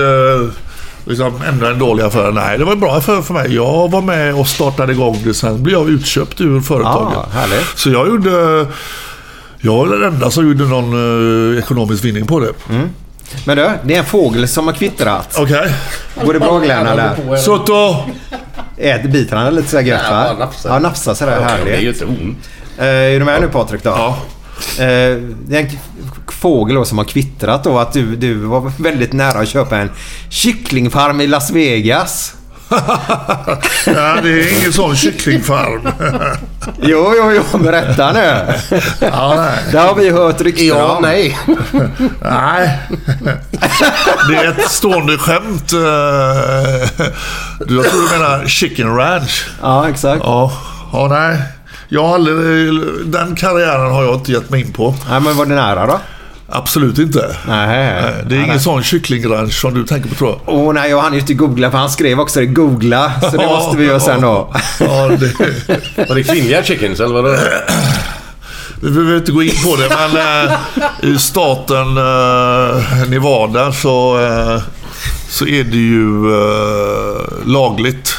liksom ändå en dålig affär. Nej, det var en bra affär för mig. Jag var med och startade igång det. Sen blev jag utköpt ur företaget. Ja, härligt. Så jag gjorde... Jag var den enda som gjorde någon eh, ekonomisk vinning på det. Men du, det är en fågel som har kvittrat. Okej. Går det bra Glenn eller? Soto! Äter, biter han lite sådär gött va? Ja, nafsar. Ja, nafsar sådär Det är ju härligt. inte ont. Eh, är du med nu Patrik då? Ja. Eh, det är en fågel då som har kvittrat då att du, du var väldigt nära att köpa en kycklingfarm i Las Vegas. ja, det är ingen sån kycklingfarm. Jo, jo, jo, berätta nu. ja, nej. Det har vi hört rykten om. nej. Nej. Det är ett stående skämt. eh, Du, jag tror du menar Chicken Ranch. Ja, exakt. Ja, ja nej. Jag har aldrig, den karriären har jag inte gett mig in på. Nej, men var det nära då? Absolut inte. Nej. Nej, Det är ingen sån kycklingranch som du tänker på tror jag. Åh nej, jag hann ju inte googla för han skrev också det. Googla. Så det måste vi göra sen då. Ja, det, Var det kvinnliga chickens eller var det... vi behöver inte gå in på det, men eh, i staten eh, Nevada så, eh, så är det ju lagligt.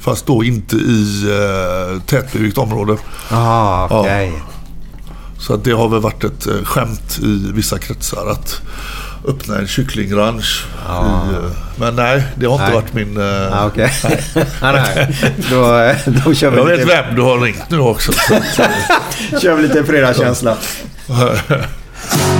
Fast då inte i eh, tätbebyggt område. Ah, okej. Så att det har väl varit ett eh, skämt i vissa kretsar att öppna en kycklingranch. I, eh, men nej, det har inte Nej. varit min... eh, Ah, nej, nej. Då, då kör vi Jag vet lite, vem du har ringt nu också. Kör vi lite fredagskänsla.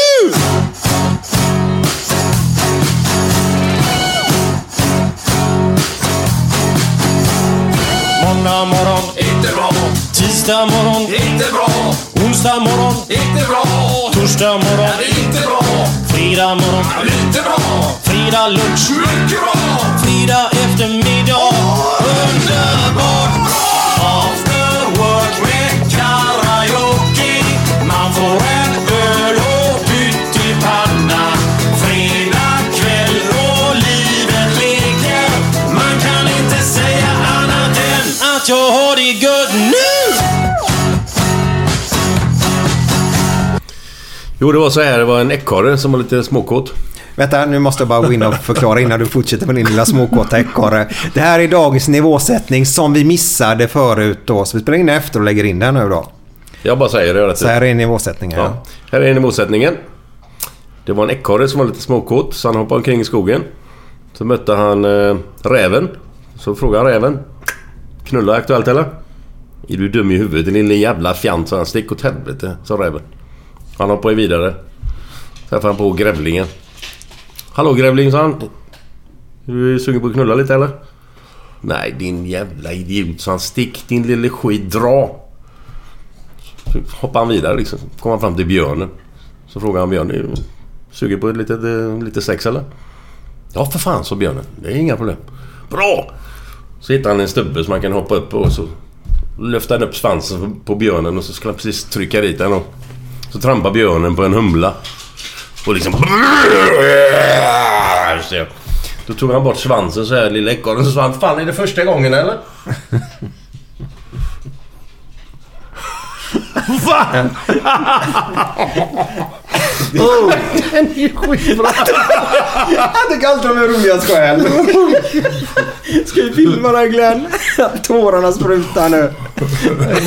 Torsdag morgon, inte bra. Fredag morgon, lite bra. Fredag lunch, mycket bra. Fredag Jo, det var så här. Det var en ekorre som var lite småkåt. Vänta, nu måste jag bara gå in och förklara innan du fortsätter med din lilla småkåta ekorre. Det här är dagens nivåsättning som vi missade förut då. Så vi spelar in det efter och lägger in den nu då. Jag bara säger det. Så här är nivåsättningen. Ja. Ja. Här är nivåsättningen. Det var en ekorre som var lite småkåt, så han hoppade omkring i skogen. Så mötte han eh, räven. Så frågade han räven. Knulla aktuellt eller? Är du dum i huvudet din lilla jävla fjant? sa han. Stick åt helvete, sa räven. Han hoppade vidare. Träffade han på grävlingen. Hallå grävling, sa han. Är du sugen på att knulla lite eller? Nej din jävla idiot, sa han. Stick din lille skit, dra. Så hoppade han vidare liksom. Kommer kom han fram till björnen. Så frågade han björnen. "Är du Sugen på lite, eh, lite sex eller? Ja för fan, sa björnen. Det är inga problem. Bra! Så hittade han en stubbe som man kan hoppa upp på och så lyfte han upp svansen på björnen och så skulle han precis trycka dit den och så trampade björnen på en humla. Och liksom... Just det. Då tog han bort svansen så här, lilla ekorren, så sa han Fan, är det första gången eller? Jag tycker alltid de är roligast själv. Ska vi filma det Glenn? Tårarna sprutar nu.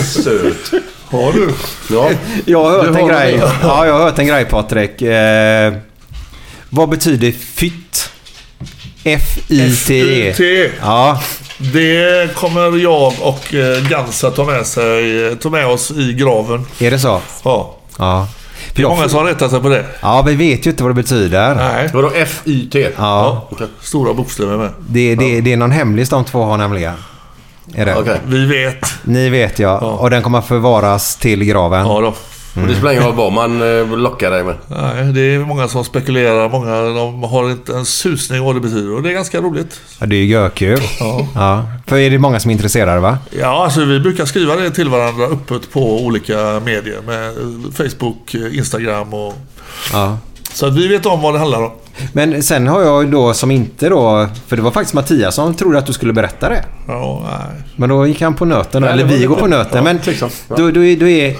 Söt. Har du? Ja. Jag har hört Du en grej. det. Ja, jag har hört en grej Patrik. Eh, vad betyder fytt? F-I-T-E. T. Ja, Det kommer jag och eh, Gansa ta med, sig, ta med oss i graven. är det så? Ja. Ja. Det är många som har rättat sig på det. Ja, vi vet ju inte vad det betyder. Nej. Vadå F-Y-T? Ja, Stora bokstäver med. det, det, det är någon hemlis de två har nämligen. Är det? Okej. Vi vet. Ni vet ja. Och den kommer förvaras till graven. Ja då. Och det spelar ingen roll vad man eh, lockar dig med. Nej, det är många som spekulerar. Många de har inte en susning vad det betyder. Och det är ganska roligt. Ja, det är ju görkul. Ja. Ja. För är det många som är intresserade va? Ja, alltså vi brukar skriva det till varandra öppet på olika medier. Med Facebook, eh, Instagram och... Ja. Så att vi vet om vad det handlar om. Men sen har jag då som inte då... För det var faktiskt Mattias som trodde att du skulle berätta det. Ja, nej. Men då gick han på nöten. Nej, eller det vi det. går på nöten. Ja, men liksom. Ja. då, då, är, då är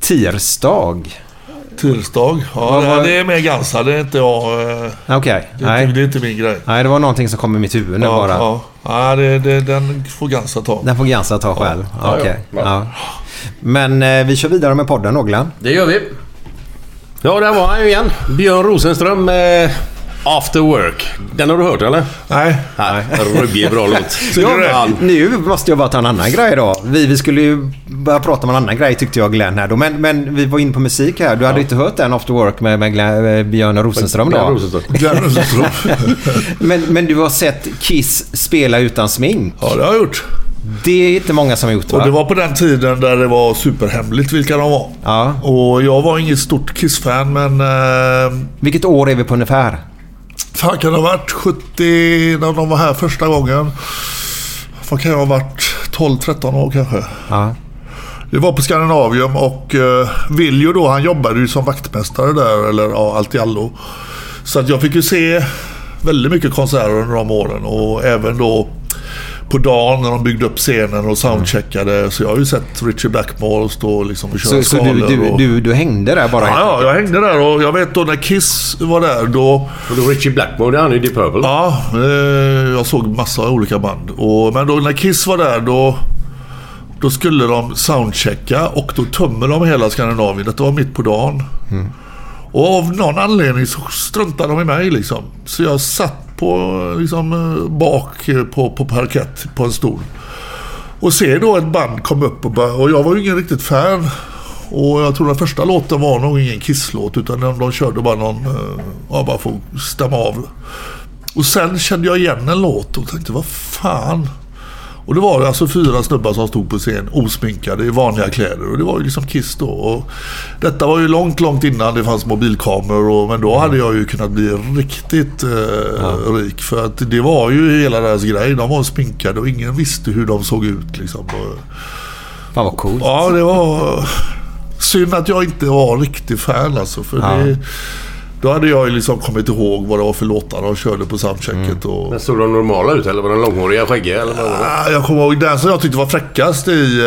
tirsdag. Tirsdag. Ja, var- det är mer Gansa. Det är inte jag. eh, Okej. Det, Nej. inte- det är inte min grej. Nej, det var någonting som kom i mitt huvud nu Ja, bara. ja. ja det, det, den får Gansa ta. Den får Gansa ta själv. Ja, Okej. ja. Ja. Men eh, vi kör vidare med podden då Glenn. Det gör vi. Ja, där var han ju igen. Björn Rosenström med After Work. Den har du hört eller? Nej. Nej. Ruggig bra låt. Ja, Ja, nu måste jag bara ta en annan grej då. Vi, vi skulle ju börja prata om en annan grej tyckte jag Glenn här då. Men, men vi var inne på musik här. Du hade inte hört den After Work med, med Glenn, eh, Björn Rosenström Björn då? Glenn Rosenström. Men, men du har sett Kiss spela utan smink? Ja, det har jag gjort. Det är inte många som har gjort va? Och det var på den tiden där det var superhemligt vilka de var. Ja. Och jag var inget stort Kiss-fan men... Eh, Vilket år är vi på ungefär? fan kan det ha varit 70 när de var här första gången? Vad kan jag ha varit? 12-13 år kanske. Ja. Det var på Skandinavium och uh, Viljo då, han jobbade ju som vaktmästare där, eller ja, allt i allo. Så att jag fick ju se väldigt mycket konserter under de åren och även då på dagen när de byggde upp scenen och soundcheckade. Så jag har ju sett Richie Blackmore stå liksom och köra Så, så du, du, och... du, du hängde där bara? Ja, ja, jag hängde där och jag vet då när Kiss var där då... Och då Richie Blackmore, det är han i Deep Purple. Ja, eh, jag såg massa olika band. Och, men då när Kiss var där då... Då skulle de soundchecka och då tömmer de hela Skandinavien. Detta var mitt på dagen. Och av någon anledning så struntade de i mig liksom. Så jag satt på, liksom, eh, bak eh, på, på parkett på en stol. Och ser då ett band komma upp och, bara, och jag var ju ingen riktigt fan. Och jag tror den första låten var nog ingen Kiss-låt utan de, de körde bara någon, eh, ja bara för att stämma av. Och sen kände jag igen en låt och tänkte vad fan. Och det var alltså fyra snubbar som stod på scen osminkade i vanliga kläder. Och det var ju liksom Kiss då. Och detta var ju långt, långt innan det fanns mobilkameror. Och, men då hade jag ju kunnat bli riktigt eh, rik. För att det var ju hela deras grej. De var sminkade och ingen visste hur de såg ut. Liksom. Och, Fan vad coolt. Ja, det var synd att jag inte var riktig fan alltså. För Ja. det, då hade jag ju liksom kommit ihåg vad det var för låtar de körde på soundchecket. Och, Men såg de normala ut eller var de långhåriga, skäggiga eller vad var det? Ah, Jag kommer ihåg den som jag tyckte var fräckast i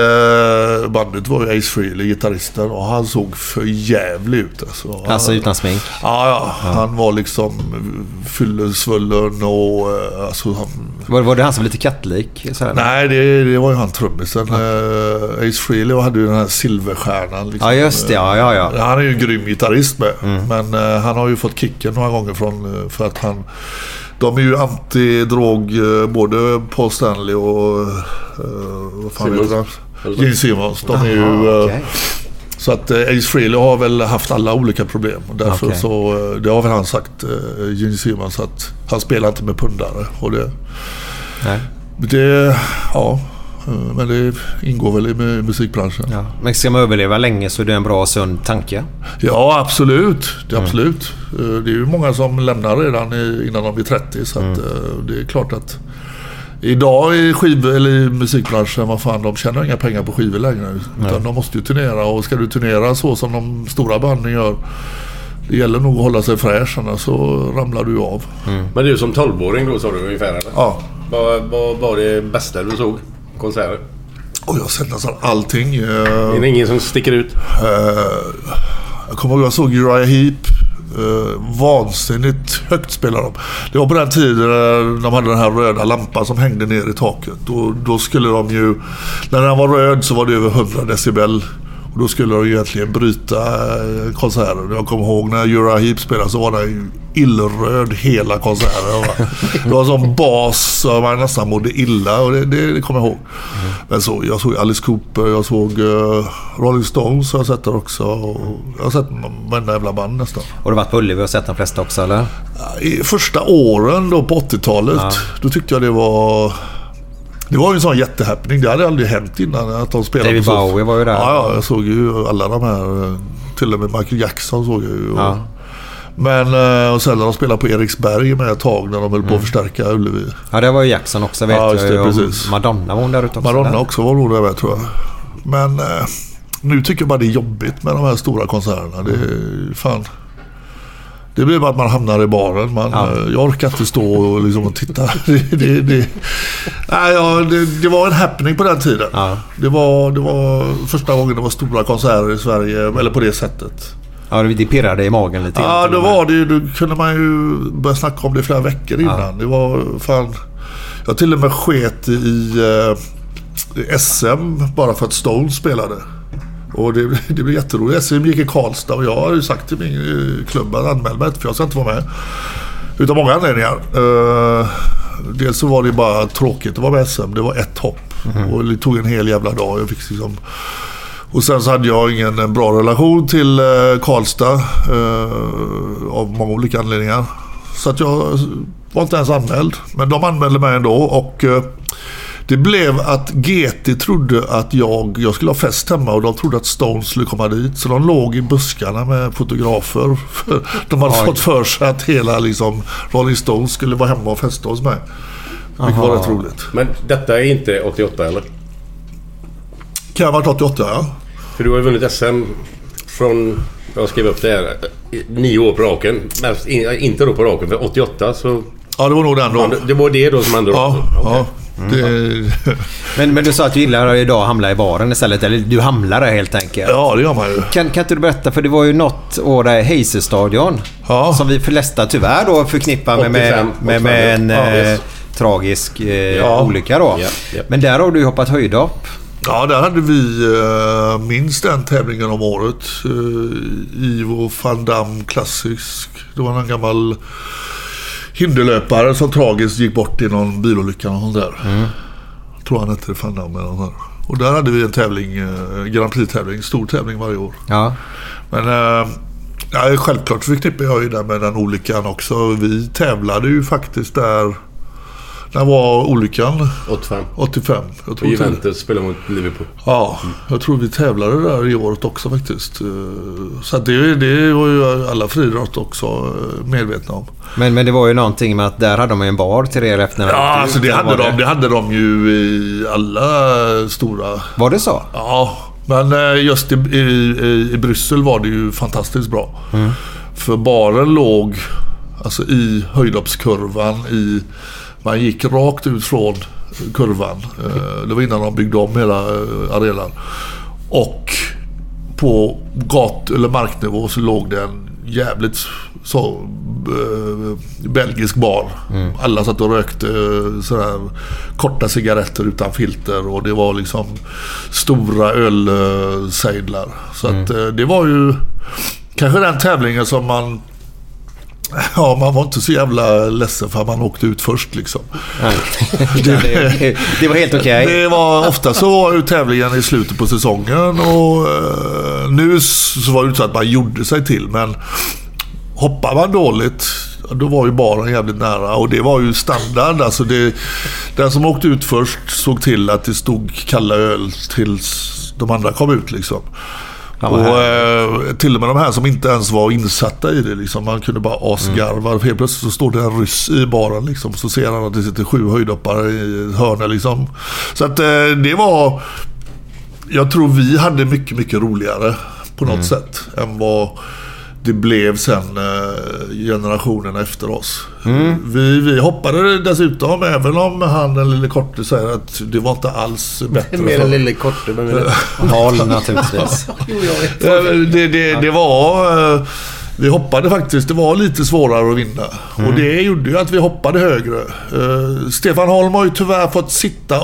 eh, bandet var ju Ace Frehley, gitarristen. Och han såg för jävlig ut alltså. Han, Alltså utan smink? ja, ja, han var liksom fyllesvullen och eh, alltså han... Var, var det han som var lite kattlik? Så här? Nej, det, det var ju han trummisen. Eh, Ace Frehley hade ju den här silverstjärnan. Liksom. Ja, just det. Ja, ja, ja. Han är ju en grym gitarrist med. Men eh, han har ju fått kicken några gånger från, eh, för att han... De är ju anti-drog, eh, både Paul Stanley och... Uh, vad fan Simmons. heter han? Gene Simmons. De är ju... eh, Okej. Så att eh, Ace Frehley har väl haft alla olika problem. Och därför Okej. så... eh, Det har väl han sagt, uh, Gene Simmons, att han spelar inte med pundare. Och det... Nej. Det... Ja. Eh, Men det ingår väl i mu- musikbranschen. Ja. Men ska man överleva länge så är det en bra sund tanke. Ja, absolut. Det är absolut. Eh, Det är ju många som lämnar redan innan de blir 30. Så att, eh, det är klart att idag i, skiv, eller i musikbranschen, vad fan, de tjänar inga pengar på skivor längre. Utan de måste ju turnera och ska du turnera så som de stora banden gör. Det gäller nog att hålla sig fräsch annars så ramlar du av. Men du som 12-åring då sa du ungefär eller? Ja. Vad vad var det bästa du såg? Konserter? Och jag har sett nästan allting. Eh, Är det ingen som sticker ut? Eh, jag kommer ihåg jag såg Uriah Heep. Uh, vansinnigt högt spelade de. Det var på den tiden de hade den här röda lampan som hängde ner i taket. Då, då skulle de ju... När den var röd så var det över 100 decibel. Och då skulle de egentligen bryta eh, konserten. Jag kommer ihåg när Uriah Heep spelade så var den illröd hela konserten. Det var som bas så man nästan mådde illa och det, det, det kommer jag ihåg. Men så, jag såg Alice Cooper, jag såg eh, Rolling Stones har jag sett där också. Jag har sett varenda jävla band nästan. Och du varit på Ullevi och sett de flesta också eller? I första åren då på 80-talet, då tyckte jag det var... Det var ju en sån jättehappening. Det hade aldrig hänt innan att de spelade David Bowie var ju där. Ja, ja, jag såg ju alla de här. Till och med Michael Jackson såg jag ju. Ja. Men eh, och sen när de spelade på Eriksberg med ett tag när de höll på att förstärka Ullevi. Ja, det var ju Jackson också vet Ja, just jag det. Och precis. Madonna var hon där ute också? Madonna eller? också var nog där med tror jag. Men eh, nu tycker jag bara det är jobbigt med de här stora konserterna. Det är fan... Det blir bara att man hamnar i baren. Man, Ja. eh, Jag orkar inte stå och, liksom och titta. Det, det, det, nej, ja, det, var en happening på den tiden. Ja. Det, var, det var första gången det var stora konserter i Sverige, eller på det sättet. Ja, det pirrade i magen lite. Ja, det var det. Då kunde man ju börja snacka om det flera veckor innan. Det var fan... Jag till och med sket i eh, SM bara för att Stones spelade. Och det, det blev jätteroligt. SM gick i Karlstad och jag har ju sagt till min eh, klubb att anmäla mig för jag ska inte vara med. Utav många anledningar. Eh, dels så var det bara tråkigt att vara med SM. Det var ett hopp. Och det tog en hel jävla dag. Jag fick liksom... Och sen så hade jag ingen eh, bra relation till eh, Karlstad eh, av många olika anledningar. Så att jag var inte ens anmäld. Men de anmälde mig ändå och Det blev att GT trodde att jag, jag skulle ha fest hemma och de trodde att Stones skulle komma dit. Så de låg i buskarna med fotografer. De hade Oj. fått för sig att hela liksom, Rolling Stones skulle vara hemma och festa hos mig. Vilket var Aha. rätt roligt. Men detta är inte 88 eller? Kan ha varit 88 ja. För du har ju vunnit SM från... Jag skrev upp det här. Nio år på raken. Men in- inte då på raken, för 88 så... Ja, det var nog den då. Det var det då som hände då? Ja, ja. Det, Men, men du sa att du gillar att idag hamla i baren istället. Eller du hamlar där helt enkelt. ja, det gör man ju. Kan, kan inte du berätta, för det var ju något år där Heiser-stadion. Ja. Som vi flesta tyvärr då förknippar med, med, 85, med, med en ja, eh, visst. tragisk eh, Ja. olycka då. Ja, ja. Men där har du hoppat höjdhopp. Ja, där hade vi uh, minst den tävlingen om året. Uh, Ivo van Dam klassisk. Det var en gammal hinderlöpare som tragiskt gick bort i någon bilolycka. Och där. Jag tror han hette van Dam eller något. Och där hade vi en tävling, uh, Grand Prix-tävling. Stor tävling varje år. Ja. Men uh, ja, självklart förknippar jag ju det med den olyckan också. Vi tävlade ju faktiskt där. När var olyckan? 85. 85. Jag Och tror till- Juventus spelade mot Liverpool. Ja, jag tror vi tävlade där i året också faktiskt. Eh, Så det, det var ju alla friidrott också eh, medvetna om. Men, men det var ju någonting med att där hade ju en bar till er efter Ja, alltså det hade, de, det hade de ju i alla stora... Var det så? Ja, men eh, just i, i, i- i Bryssel var det ju fantastiskt bra. För baren låg alltså i höjdhoppskurvan. I, man gick rakt ut från kurvan. Eh, Det var innan de byggde om hela eh, arenan. Och på gat eller marknivå så låg det en jävligt så, eh, belgisk bar. Alla satt och rökte eh, sådär korta cigaretter utan filter och det var liksom stora ölsejdlar. Så att eh, det var ju kanske den tävlingen som man Ja, man var inte så jävla ledsen för att man åkte ut först liksom. Nej. det, det var helt okej. Det var ofta så var ju tävlingen i slutet på säsongen och eh, nu så var det inte så att man gjorde sig till men hoppar man dåligt då var ju baren jävligt nära och det var ju standard. Alltså det, den som åkte ut först såg till att det stod kalla öl tills de andra kom ut liksom. Och eh, till och med de här som inte ens var insatta i det. Liksom, man kunde bara asgarva. Mm. Helt plötsligt så står det en ryss i baren. Liksom, så ser han att det sitter sju höjdhoppare i ett hörn. Liksom. Så att eh, det var... Jag tror vi hade mycket, mycket roligare på något Mm. sätt än vad det blev sen eh, generationerna efter oss. Mm. Vi, vi hoppade dessutom, även om han den lille korte säger att det var inte alls bättre. Mer än lille korte. Men Hal naturligtvis. Det, det, det var... eh, Vi hoppade faktiskt. Det var lite svårare att vinna. Och det gjorde ju att vi hoppade högre. Eh, Stefan Holm har ju tyvärr fått sitta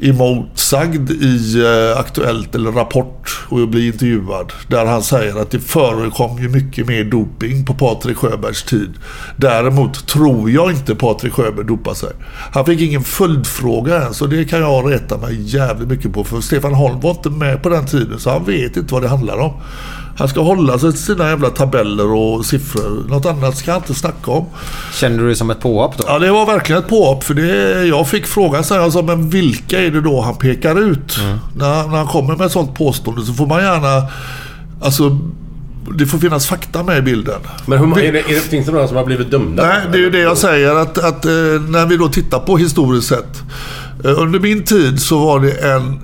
Emotsagd i eh, Aktuellt eller Rapport och blir intervjuad. Där han säger att det förekom ju mycket mer doping på Patrik Sjöbergs tid. Däremot tror jag inte Patrik Sjöberg dopar sig. Han fick ingen följdfråga ens och det kan jag reta mig jävligt mycket på. För Stefan Holm var inte med på den tiden så han vet inte vad det handlar om. Han ska hålla sig till sina jävla tabeller och siffror. Något annat ska han inte snacka om. Kände du det som ett påhopp då? Ja, det var verkligen ett påhopp. För det, jag fick frågan så här, alltså, men vilka är det då han pekar ut? När, när han kommer med ett sånt påstående så får man gärna... Alltså, det får finnas fakta med i bilden. Men hur, är det, är det, finns det några som har blivit dömda? Nej, det är ju det jag säger. Att, att eh, när vi då tittar på historiskt sett. Eh, under min tid så var det en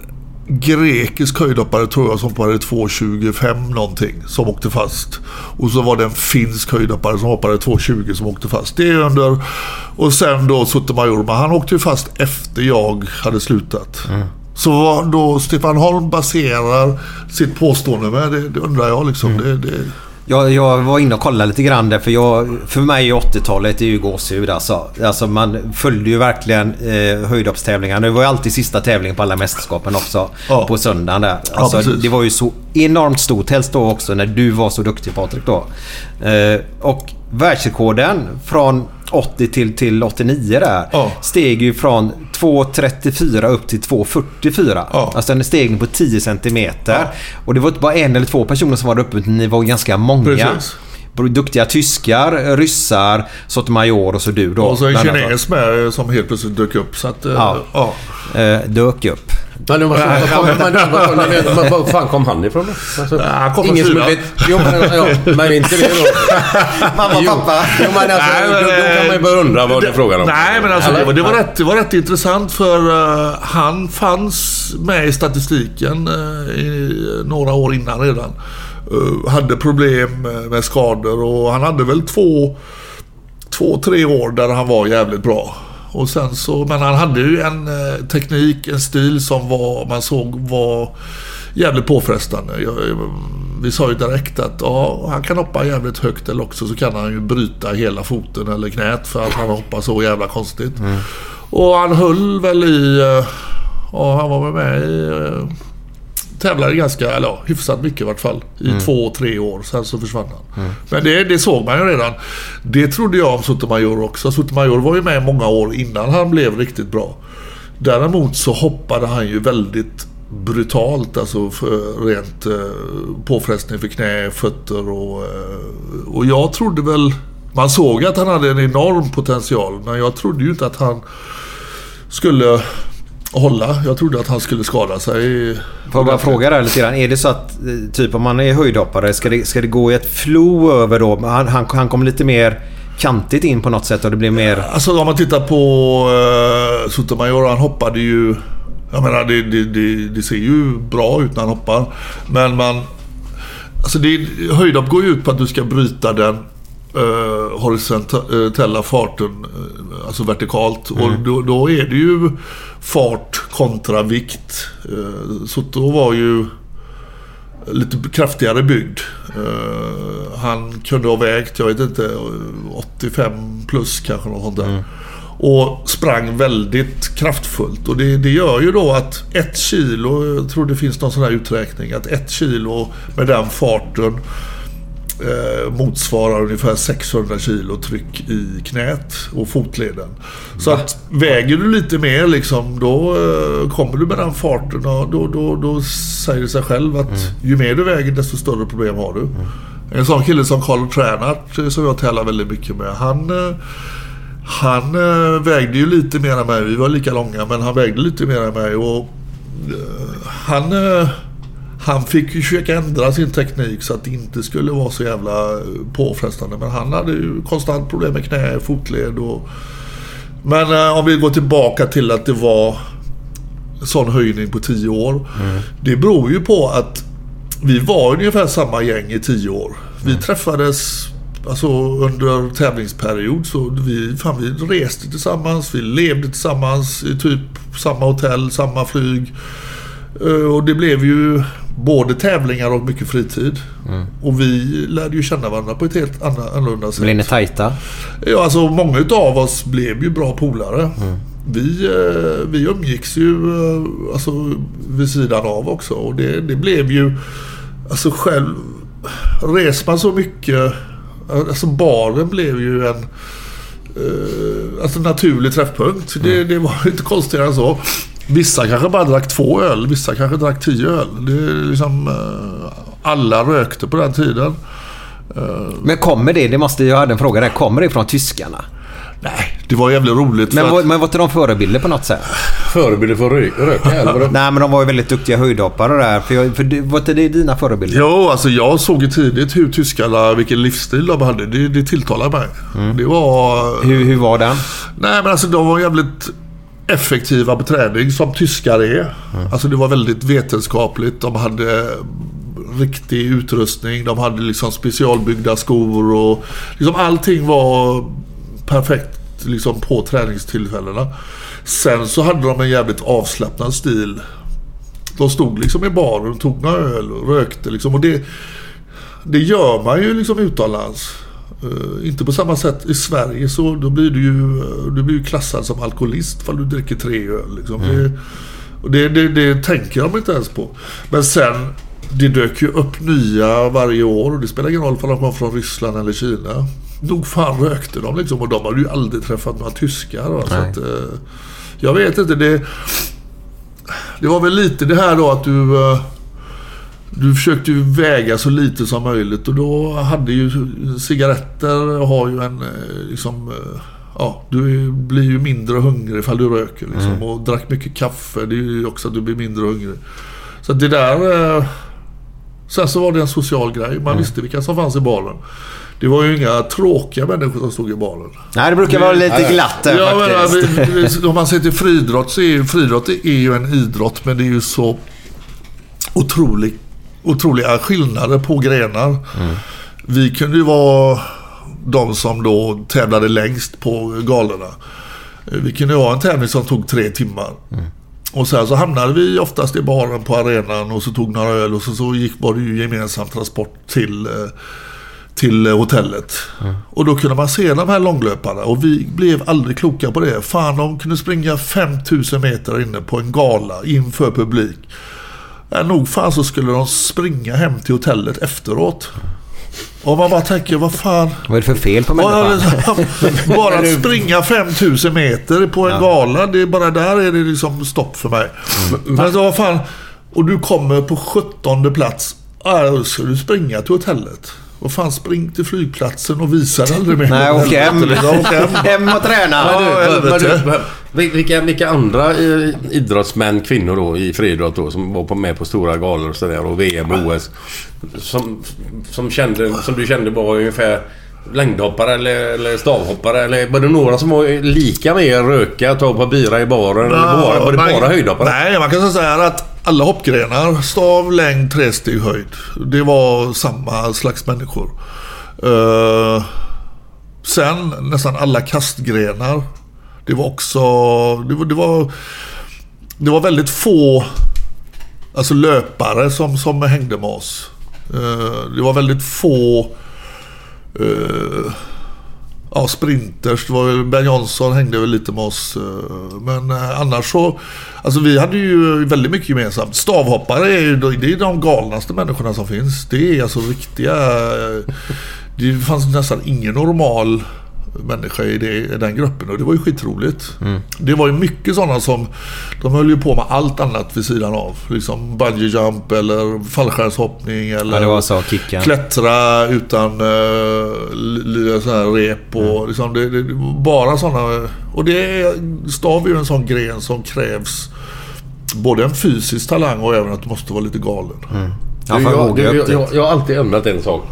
grekisk höjdhoppare tror jag som hoppade 2.25 någonting som åkte fast. Och så var det en finsk höjdhoppare som hoppade 2.20 som åkte fast. Det är under... Och sen då Sotomayor, han åkte ju fast efter jag hade slutat. Så vad då Stefan Holm baserar sitt påstående med, det, det undrar jag liksom. Det, det, Jag, jag var inne och kollade lite grann där för jag, för mig är 80-talet är ju gåshud alltså. alltså. Man följde ju verkligen eh, höjdhoppstävlingarna. Det var ju alltid sista tävlingen på alla mästerskapen också. Ja. På söndagen där. Alltså, precis. det var ju så enormt stort. Helst då också när du var så duktig Patrik då. Eh, och världsrekorden från 80 till, till 89 där Ja. steg ju från 2.34 upp till 2.44. Ja. Alltså en stegning på 10 centimeter. Och det var inte bara en eller två personer som var uppe utan ni var ganska många. Precis. duktiga tyskar, ryssar, Sotomayor och så du då. Och så en kines med eh, som helt plötsligt dök upp. Så att, eh, Ja. ja. Eh, dök upp. Men men, men, men, men, var fan kom han ifrån då? Alltså, han kom från ingen som vet. Jo, men, ja, men inte det då. Mamma, Jo. pappa. Jo, men alltså, Nej, men, då, då kan man ju börja undra vad det är frågan om. Nej, men alltså det var, det, var rätt, det var rätt intressant för eh, han fanns med i statistiken eh, i några år innan redan. Eh, hade problem eh, med skador och han hade väl två, två, tre år där han var jävligt bra. Och sen så, men han hade ju en eh, teknik, en stil som var, man såg var jävligt påfrestande. Jag, vi sa ju direkt att ja, han kan hoppa jävligt högt eller också så kan han ju bryta hela foten eller knät för att han hoppar så jävla konstigt. Och han höll väl i, eh, ja han var väl med i, eh, tävlade ganska, eller ja, hyfsat mycket i vart fall. I två, tre år. Sen så försvann han. Men det, det såg man ju redan. Det trodde jag om Sotomayor också. Sotomayor var ju med många år innan han blev riktigt bra. Däremot så hoppade han ju väldigt brutalt. Alltså för rent eh, påfrestning för knä, fötter och... Eh, och jag trodde väl... Man såg att han hade en enorm potential. Men jag trodde ju inte att han skulle hålla. Jag trodde att han skulle skada sig. Får jag bara fråga där lite grann. Är det så att eh, typ om man är höjdhoppare, ska det, ska det gå i ett flow över då? Han, han, han kommer lite mer kantigt in på något sätt och det blir mer... Alltså om man tittar på uh, Sotomayor, han hoppade ju... Jag menar det, det, det, det ser ju bra ut när han hoppar. Men man... Alltså det, höjdhopp går ju ut på att du ska bryta den uh, horisontella farten, eh, alltså vertikalt. Och då, då är det ju fart kontra vikt. Uh, Soto var ju lite kraftigare byggd. Eh, han kunde ha vägt, jag vet inte, 85 plus kanske något sånt där. Och sprang väldigt kraftfullt. Och det, det gör ju då att ett kilo, jag tror det finns någon sån här uträkning, att ett kilo med den farten eh, motsvarar ungefär 600 kilo tryck i knät och fotleden. Så att väger du lite mer liksom, då eh, kommer du med den farten och då, då, då säger det sig själv att ju mer du väger desto större problem har du. En sån kille som Carl Tränart eh, som jag tävlar väldigt mycket med. Han, eh, han eh, vägde ju lite mer än mig. Vi var lika långa men han vägde lite mer än mig. Och, eh, han, han fick ju försöka ändra sin teknik så att det inte skulle vara så jävla eh, påfrestande. Men han hade ju konstant problem med knä, fotled och... Men eh, om vi går tillbaka till att det var sån höjning på 10 år. Det beror ju på att vi var ungefär samma gäng i 10 år. Vi träffades alltså, under tävlingsperiod. Så vi, fan, vi reste tillsammans, vi levde tillsammans i typ samma hotell, samma flyg. Eh, Och det blev ju både tävlingar och mycket fritid. Och vi lärde ju känna varandra på ett helt annorlunda sätt. Blir ni tajta? Ja, alltså många utav oss blev ju bra polare. Vi, eh, vi umgicks ju eh, alltså, vid sidan av också. Och det, det blev ju... Alltså själv... Reser man så mycket... Alltså baren blev ju en... Eh, alltså naturlig träffpunkt. Det, det var inte konstigare än så. Vissa kanske bara drack två öl, vissa kanske drack tio öl. Det är liksom... Eh, alla rökte på den tiden. Men kommer det, det måste jag hade en fråga där, kommer det från tyskarna? Nej, det var jävligt roligt. Men, var, att- men var inte de förebilder på något sätt? Förebilder för att rö- röka eller vadå? Nej men de var ju väldigt duktiga höjdhoppare där. För, jag, för det- var inte det dina förebilder? Jo, alltså jag såg ju tidigt hur tyskarna, vilken livsstil de hade. Det, det tilltalade mig. Det var... Hur, hur var den? Nej, men alltså de var jävligt effektiva på träning som tyskar är. Alltså det var väldigt vetenskapligt. De hade riktig utrustning. De hade liksom specialbyggda skor och liksom allting var perfekt liksom på träningstillfällena. Sen så hade de en jävligt avslappnad stil. De stod liksom i baren, tog några öl och rökte liksom. Och det, det gör man ju liksom utomlands. Eh, inte på samma sätt i Sverige så då blir du ju, eh, du blir ju klassad som alkoholist för du dricker tre öl. Liksom. Det, och det, det, det tänker de inte ens på. Men sen, det dök ju upp nya varje år och det spelar ingen roll om de kom från Ryssland eller Kina. Nog fan rökte de liksom och de hade ju aldrig träffat några tyskar. Va? Så att, eh, jag vet inte, det, det var väl lite det här då att du... du försökte ju väga så lite som möjligt och då hade ju cigaretter har ju en eh, liksom eh, Ja, du blir ju mindre hungrig ifall du röker liksom. Mm. Och drack mycket kaffe. Det är ju också att du blir mindre hungrig. Så det där... eh, Sen så var det en social grej. Mm. Man visste vilka som fanns i baren. Det var ju inga tråkiga människor som stod i baren. Nej, det brukar vara lite glatt där menar, faktiskt. vi- vi- om man ser till friidrott så är ju friidrott är ju en idrott men det är ju så otrolig, otroliga skillnader på grenar. Vi kunde ju vara de som då tävlade längst på galorna. Vi kunde ju ha en tävling som tog tre timmar. Och sen så hamnade vi oftast i baren på arenan och så tog några öl och så, så gick, var det ju gemensam transport till, eh, till hotellet. Och då kunde man se de här långlöparna och vi blev aldrig kloka på det. Fan, de kunde springa 5000 meter inne på en gala inför publik. Ja, nog fan så skulle de springa hem till hotellet efteråt. Och man bara tänker, vad fan. Vad är det för fel på människan? Bara, att springa 5000 meter på en gala, det är bara där är det liksom stopp för mig. Men så vad fan, och du kommer på 17 plats. Ja, då ska du springa till hotellet. Vad fan, spring till flygplatsen och visa dig aldrig mer. Nej, åk hem. Ja, åk hem. Och träna. Ja, Men du, helvete. men du, vilka, vilka andra eh, idrottsmän, kvinnor då i friidrott då som var med på stora galor och sådär och VM och OS. Som, som, kände, som du kände var ungefär längdhoppare eller, eller stavhoppare eller var det några som var lika med röka, ta på bira i baren eller bara, var det man- bara höjdhoppare? Nej, man kan säga så här att alla hoppgrenar, stav, längd, tresteg, höjd. Det var samma slags människor. Eh, sen nästan alla kastgrenar. Det var också... Det var, det var, det var väldigt få alltså löpare som, som hängde med oss. Eh, det var väldigt få eh, ja, sprinters. Det var Ben Jonsson hängde väl lite med oss. Eh, men annars så... Alltså vi hade ju väldigt mycket gemensamt. Stavhoppare är ju det är de galnaste människorna som finns. Det är alltså riktiga... Det fanns nästan ingen normal människa i, det, i den gruppen och det var ju skitroligt. Det var ju mycket sådana som... De höll ju på med allt annat vid sidan av. Liksom bungee jump eller fallskärmshoppning eller... Ja, det var så. Kicka. Klättra utan uh, li, sån här rep och Mm. liksom det, det, bara sådana. Och det är, stav är ju en sån gren som krävs både en fysisk talang och även att du måste vara lite galen. Ja, för att jag, jag, jag, jag har alltid undrat en sak.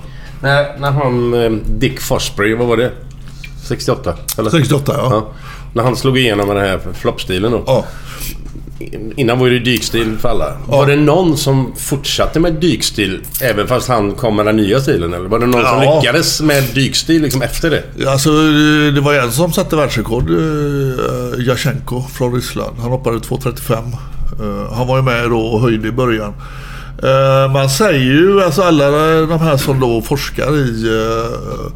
När, när han eh, Dick Fosbury, vad var det? 68? Eller? 68 ja. Ja. När han slog igenom med den här floppstilen då. ja. Innan var det dykstil för alla. Var det någon som fortsatte med dykstil även fast han kom med den nya stilen? Eller var det någon som Ja. lyckades med dykstil liksom efter det? Alltså, eh, det var en som satte världsrekord, Jasjenko från Ryssland. Han hoppade 2.35. Eh, han var ju med då och höjde i början. Eh, man säger ju, alltså alla de här som då forskar i eh,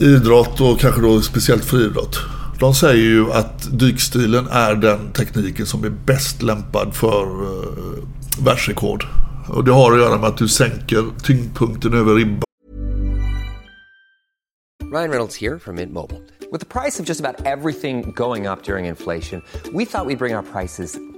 idrott och kanske då speciellt friidrott. De säger ju att dykstilen är den tekniken som är bäst lämpad för eh, världsrekord. Och det har att göra med att du sänker tyngdpunkten över ribban. Ryan Reynolds här från Mint Mobile. priset på nästan allt som går upp under inflationen, trodde vi att vi skulle bring våra priser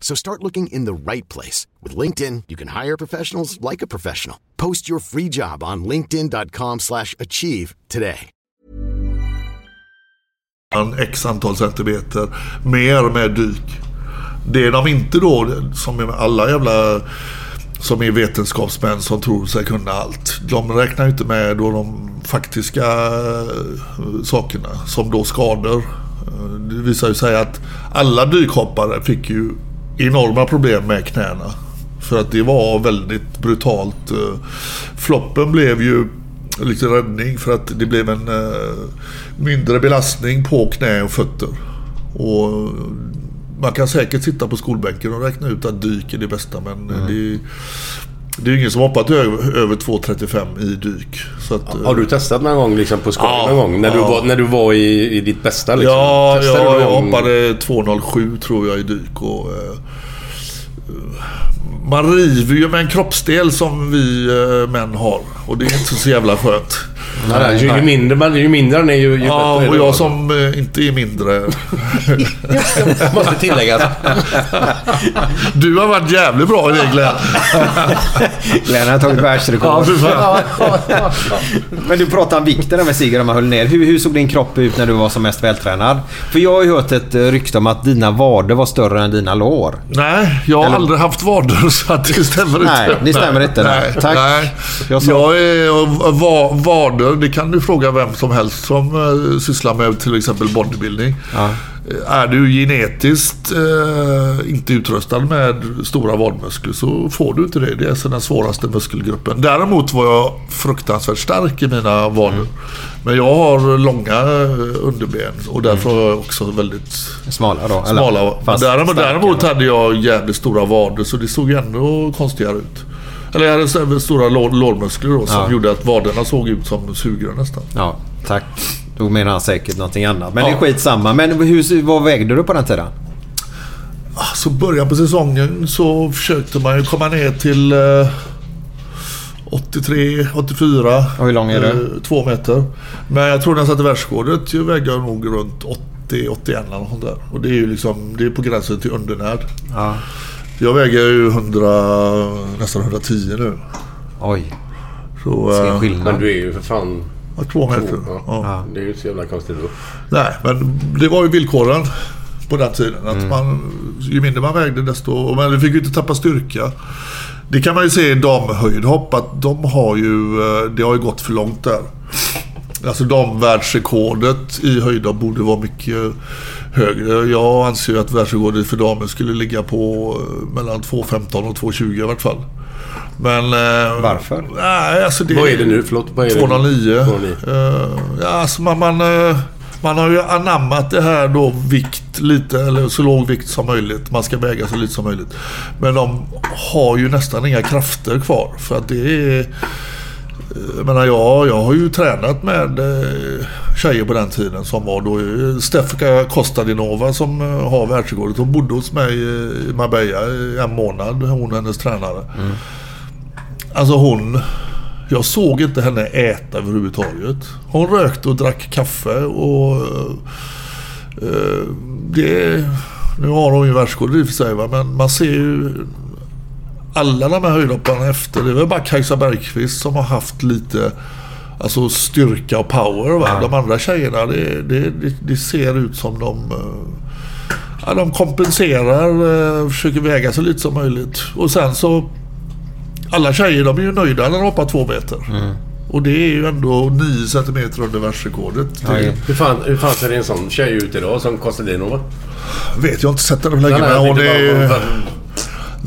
So start looking in the right place. With LinkedIn, you can hire professionals like a professional. Post your free job on linkedin.com slash achieve today. x antal centimeter mer med dyk. Det är de inte då, som är alla jävla som är vetenskapsmän som tror sig kunna allt. De räknar ju inte med då de faktiska eh, sakerna som då skador. Eh, det visar ju sig att alla dykhoppare fick ju enorma problem med knäna. För att det var väldigt brutalt. Eh, Floppen blev ju lite räddning för att det blev en eh, mindre belastning på knä och fötter. Och man kan säkert sitta på skolbänken och räkna ut att dyk är det bästa men eh, det, det är ju ingen som hoppat över, över 2,35 i dyk. Att, eh, Har du testat någon gång liksom på skoj Ja, någon gång? När, du ja. var, när du var i, i ditt bästa liksom? Ja, Testade ja du jag hoppade 2,07 tror jag i dyk. Och, eh, eh, man river ju med en kroppsdel som vi eh, män har. Och det är inte så jävla skönt. Nej, nej, ju, ju, mindre, man, ju mindre den är ju, ju Ja, bättre och jag som eh, inte är mindre. Måste tilläggas. Du har varit jävligt bra i det Glenn. Glenn har tagit världsrekord. Ja. Men du pratade om vikten med Sigurd om man höll ner. Hur, hur såg din kropp ut när du var som mest vältränad? För jag har ju hört ett eh, rykte om att dina vader var större än dina lår. Nej, jag har Eller- aldrig haft vader så att det stämmer inte. Nej, det stämmer inte. Nej. Tack. Nej. Jag Jag, sa- är va, vader, det kan du fråga vem som helst som uh, sysslar med till exempel bodybuilding. Ja. Eh, Är du genetiskt eh, inte utrustad med stora vadmuskler så får du inte det. Det är alltså den svåraste muskelgruppen. Däremot var jag fruktansvärt stark i mina vader. Men jag har långa eh, underben och därför har jag också väldigt Smala då? eller? smala. Fast däremot däremot hade jag jävligt stora vader så det såg ändå konstigare ut. Eller jag hade så stora lår, lårmuskler då, som Ja. gjorde att vaderna såg ut som sugrör nästan. Ja, tack. Då menar han säkert någonting annat. Men det är Ja. skitsamma. Men hur, vad vägde du på den tiden? Så början på säsongen så försökte man ju komma ner till eh, 83, 84. Och hur lång är du? Eh, två meter. Men jag tror när jag satte världsrekordet så vägde jag nog runt 80, 81 eller något där. Och det är ju liksom, det är på gränsen till undernärd. Ja. Jag väger ju 100, nästan 110 nu. Oj, Så, vilken eh, skillnad. Men du är ju för fan... ja, två meter. Ja. Ja. Det är ju så jävla konstigt då. Nej, men det var ju villkoren på den tiden. Att man, ju mindre man vägde desto... Men vi fick ju inte tappa styrka. Det kan man ju se i damhöjdhopp att de har ju... eh, Det har ju gått för långt där. Alltså damvärldsrekordet i höjdhopp borde vara mycket högre. Jag anser ju att världsrekordet för damer skulle ligga på eh, mellan 2.15 och 2.20 i vart fall. Men... eh, Varför? Nej, alltså det... Vad är det nu? Förlåt, vad är det? 209. 209. Eh, ja, alltså man, man, eh, man har ju anammat det här då vikt lite, eller så låg vikt som möjligt. Man ska väga så lite som möjligt. Men de har ju nästan inga krafter kvar. För att det är... eh, Jag menar, jag, jag har ju tränat med eh, tjejer på den tiden som var då eh, Stefka Kostadinova som eh, har världsrekordet. Hon bodde hos mig eh, i Marbella i en månad, hon och hennes tränare. Alltså hon... Jag såg inte henne äta överhuvudtaget. Hon rökte och drack kaffe och... eh, det... Nu har hon ju världsrekord i och för sig men man ser ju... Alla de här höjdhopparna efter, det är väl bara Kajsa Bergqvist som har haft lite... Alltså styrka och power va. De andra tjejerna, det, det, det, det ser ut som de... eh, Ja, de kompenserar, eh, försöker väga så lite som möjligt. Och sen så alla tjejer de är ju nöjda när de hoppar två meter. Och det är ju ändå 9 centimeter under världsrekordet. Ja. Hur fan, hur fan ser en sån tjej ut idag som Kostadinova? vet jag inte sett henne på länge. Hon är...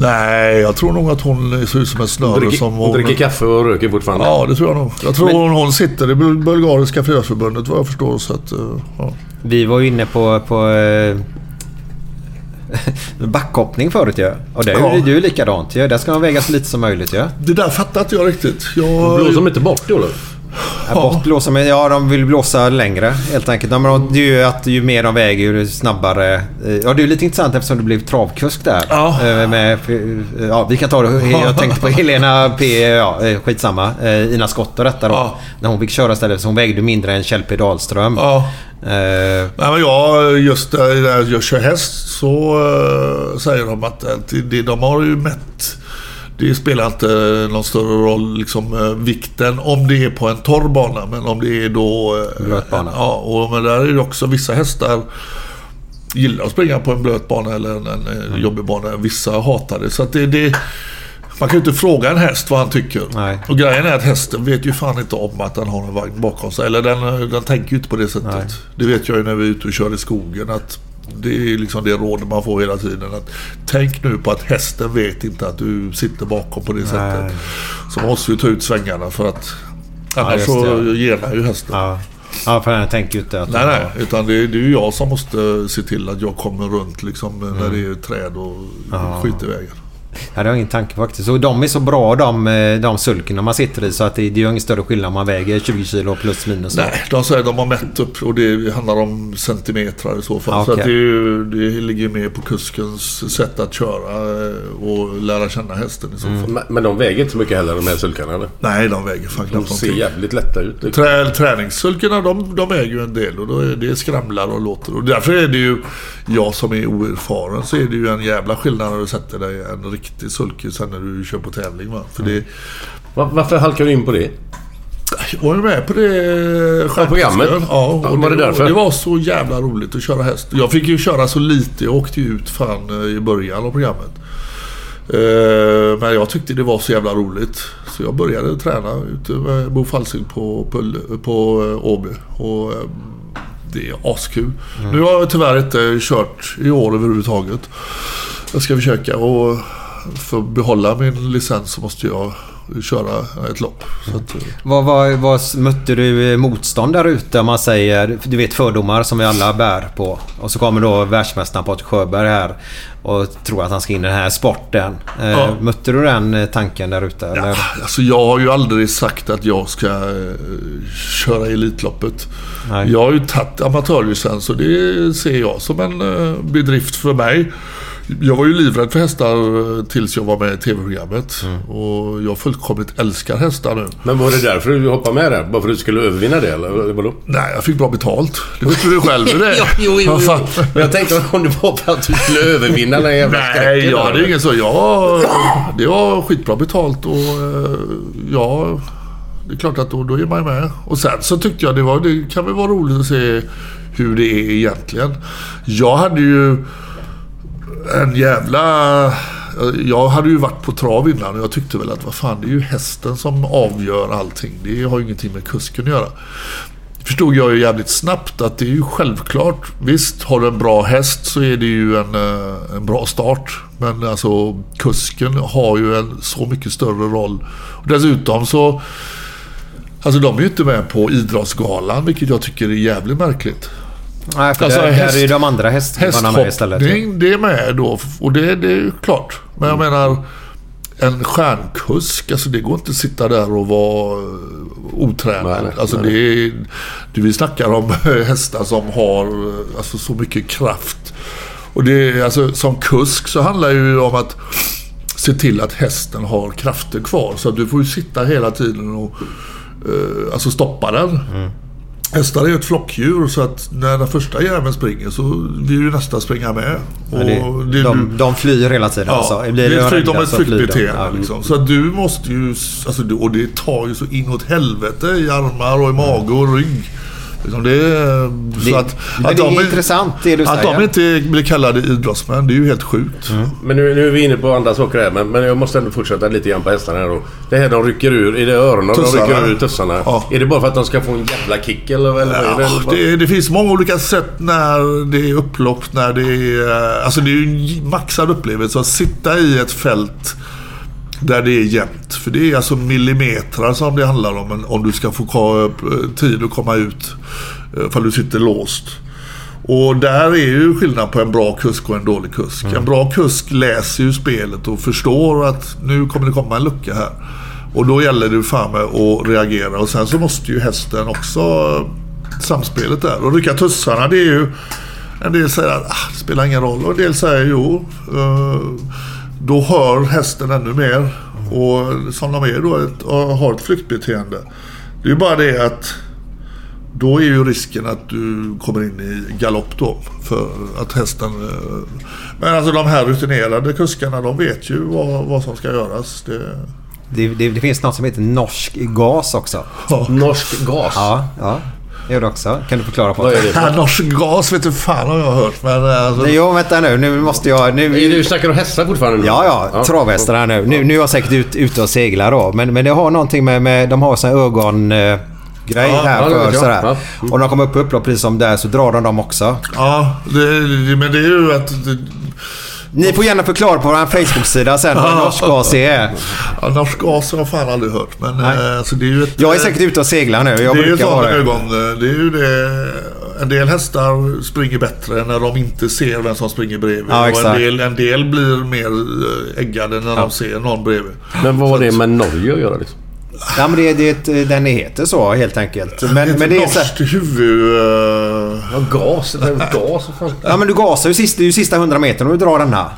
Nej, jag tror nog att hon ser ut som en Hon snöre dricker, som hon dricker kaffe och röker fortfarande. Ja, det tror jag nog. Jag tror hon, hon sitter i Bul- Bulgariska friidrottsförbundet vad jag förstår. Så att, eh, ja. Vi var ju inne på, på eh, backhoppning förut ju. Och det är ju Ja. ju likadant ju. Där ska man väga så lite som möjligt ju. Det där fattar inte jag riktigt. Du Jag, blåser de inte bort det Olof? Bort blåser, men ja, de vill blåsa längre helt enkelt. Ja, men det är ju att ju mer de väger ju snabbare. eh, Ja, det är lite intressant eftersom du blev travkusk där. Ja. Eh, Med, ja, vi kan ta det. Jag tänkte på Helena P. Ja, eh, skitsamma. Eh, Ina Skott och detta då. Ja. När hon fick köra istället så hon vägde mindre än Kjell P. Dahlström. Ja. Eh, Nej, men jag, just när jag kör häst så eh, säger de att eh, det, de har ju mätt. Det spelar inte någon större roll liksom, eh, vikten om det är på en torr bana. Men om det är då... eh, Blöt bana. Ja, och men där är det också vissa hästar gillar att springa på en blöt bana eller en, en Mm. jobbig bana. Vissa hatar det. Så det, det man kan ju inte fråga en häst vad han tycker. Nej. Och grejen är att hästen vet ju fan inte om att den har en vagn bakom sig. Eller den, den tänker ju inte på det sättet. Nej. Det vet jag ju när vi är ute och kör i skogen. att det är liksom det rådet man får hela tiden. Att tänk nu på att hästen vet inte att du sitter bakom på det sättet. Så måste ju ta ut svängarna för att annars just så genar ju hästen. ja. ja, för den tänker ju inte att... Nej, nej. Utan det, det är ju jag som måste se till att jag kommer runt liksom när det är träd och skit i vägen. Ja, det har jag ingen tanke faktiskt. Och de är så bra de, eh, de sulkerna man sitter i så att det, det gör ingen större skillnad om man väger 20 kilo plus minus. Nej, de säger att de har mätt upp och det handlar om centimetrar i så fall. Ja, Så det, ju, det ligger ju mer på kuskens sätt att köra eh, och lära känna hästen i så fall. Men- Men de väger inte så mycket heller de här sulkarna eller? Nej, de väger fan De ser någonting. jävligt lätta ut. liksom. Trä, träningssulkarna de, de äger ju en del och då är det skramlar och låter. Och därför är det ju, jag som är oerfaren, så är det ju en jävla skillnad när du sätter dig en riktig sulke sen när du kör på tävling. Va? För det, Va- Varför halkar du in på det? jag var med på det programmet? Ja, och var det därför? det var så jävla roligt att köra häst. Jag fick ju köra så lite. Jag åkte ju ut fan eh, i början av programmet. Eh, Men jag tyckte det var så jävla roligt. Så jag började träna ute med Bo Falsing på, på, på eh, Åby. Och eh, det är askul. Nu har jag tyvärr inte kört i år överhuvudtaget. Jag ska försöka och för att behålla min licens så måste jag köra ett lopp. Att, eh, Vad, vad, vad mötte du motstånd där ute om man säger, du vet fördomar som vi alla bär på. Och så kommer då världsmästaren Patrik Sjöberg här och tror att han ska in i den här sporten. Eh, Ja. Mötte du den eh, tanken där ute? Eller? Alltså jag har ju aldrig sagt att jag ska eh, köra Elitloppet. Nej. Jag har ju tagit amatörlicens och det ser jag som en eh, bedrift för mig. Jag var ju livrädd för hästar eh, tills jag var med i tv-programmet. Mm. Och jag fullkomligt älskar hästar nu. Men var det därför du hoppade med där? Bara för att du skulle övervinna det eller vadå? Nej, jag fick bra betalt. Det vet du själv hur det är. jo, jo, jo. Men jag tänkte om det var för att du skulle övervinna den jävla Nej, jag hade ingen så. Jag, det var skitbra betalt och eh, ja, det är klart att då, då är man ju med. Och sen så tyckte jag det, var, det kan väl vara roligt att se hur det är egentligen. Jag hade ju en jävla... Jag hade ju varit på trav innan och jag tyckte väl att vad fan, det är ju hästen som avgör allting. Det har ju ingenting med kusken att göra förstod jag ju jävligt snabbt att det är ju självklart. Visst, har du en bra häst så är det ju en, eh, en bra start. Men alltså kusken har ju en så mycket större roll. Och dessutom så... Alltså de är ju inte med på Idrottsgalan, vilket jag tycker är jävligt märkligt. Nej, för Alltså, där, häst- där är de andra hästarna med istället. Det är med då. Och det, det är ju klart. Men jag menar, en stjärnkusk, alltså det går inte att sitta där och vara eh, otränad. Nej, alltså nej. det är, det vi snackar om hästar som har alltså, så mycket kraft. Och det alltså, som kusk så handlar det ju om att se till att hästen har krafter kvar. Så du får ju sitta hela tiden och eh, alltså stoppa den. Hästar är ju ett flockdjur så att när den första jäveln springer så vill ju nästa springa med. Ja, det, Och det- de, de flyr hela tiden. Ja, alltså. det Blir är ett, flykt, rädda om ett de. flyktbeteende. Ja. Liksom. Så att du måste ju... Alltså, och det tar ju så inåt helvete i armar och i mage och rygg. Liksom det, är- så Det- att, men att det är de, intressant det du Att säger. de inte blir kallade idrottsmän, det är ju helt sjukt. Men nu, nu är vi inne på andra saker här. Men, men jag måste ändå fortsätta lite grann på hästarna här då. Det här de rycker ur, är det öronen Tussarna. de rycker ur tussarna? Ja. Är det bara för att de ska få en jävla kick eller? eller det? Ja, det, det finns många olika sätt när det är upplopp, när det är... eh, Alltså det är ju en maxad upplevelse att sitta i ett fält där det är jämnt. För det är alltså millimeter som det handlar om om du ska få eh, tid att komma ut. eh, För du sitter låst. Och där är ju skillnad på en bra kusk och en dålig kusk. En bra kusk läser ju spelet och förstår att nu kommer det komma en lucka här. Och då gäller det fan med att reagera. Och sen så måste ju hästen också eh, samspelet där. Och rycka tussarna det är ju... En del säger att ah, det spelar ingen roll och en del säger jo. eh, då hör hästen ännu mer. Och som de är då ett, har ett flyktbeteende. Det är ju bara det att då är ju risken att du kommer in i galopp då. För att hästen... eh, Men alltså de här rutinerade kuskarna de vet ju vad, vad som ska göras. Det, Det, det, det finns något som heter norsk gas också. Norsk gas. Ja, ja. Det gör det också. Kan du förklara på det? här norsk gas vet du fan har jag hört. Men eh, alltså, Nej, Jo, vänta nu. Nu måste jag... Nu, Är Du snackar om hästar fortfarande? nu? Ja, ja. Travhästar här nu. nu. Nu är jag säkert ut, ute och seglar då. Men, men det har någonting med... med de har sån ögon... Eh, grej Ja, här ja, för jag. sådär. Ja. Och när de kommer upp på upplopp precis som där så drar de dem också. ja, det, men det är ju att... Det, Ni får gärna förklara på vår Facebook-sida sen vad norsk gas är. ja, norsk gas har jag fan aldrig hört. Men alltså, det är ju ett... Jag är säkert ute och seglar nu. Jag det är ju vara ögon. Det är ju det. En del hästar springer bättre när de inte ser vem som springer bredvid. Ja, och en del, en del blir mer eh, äggade när de ser någon bredvid. Men vad har det med Norge att göra liksom? Ja, men det, det, är ett- den heter så helt enkelt. Men, men det är så här, huvud... eh, Ja, gas. Det här med gas. Ja men du gasar ju sista, det är ju sista 100 metern och du drar denna. Ja,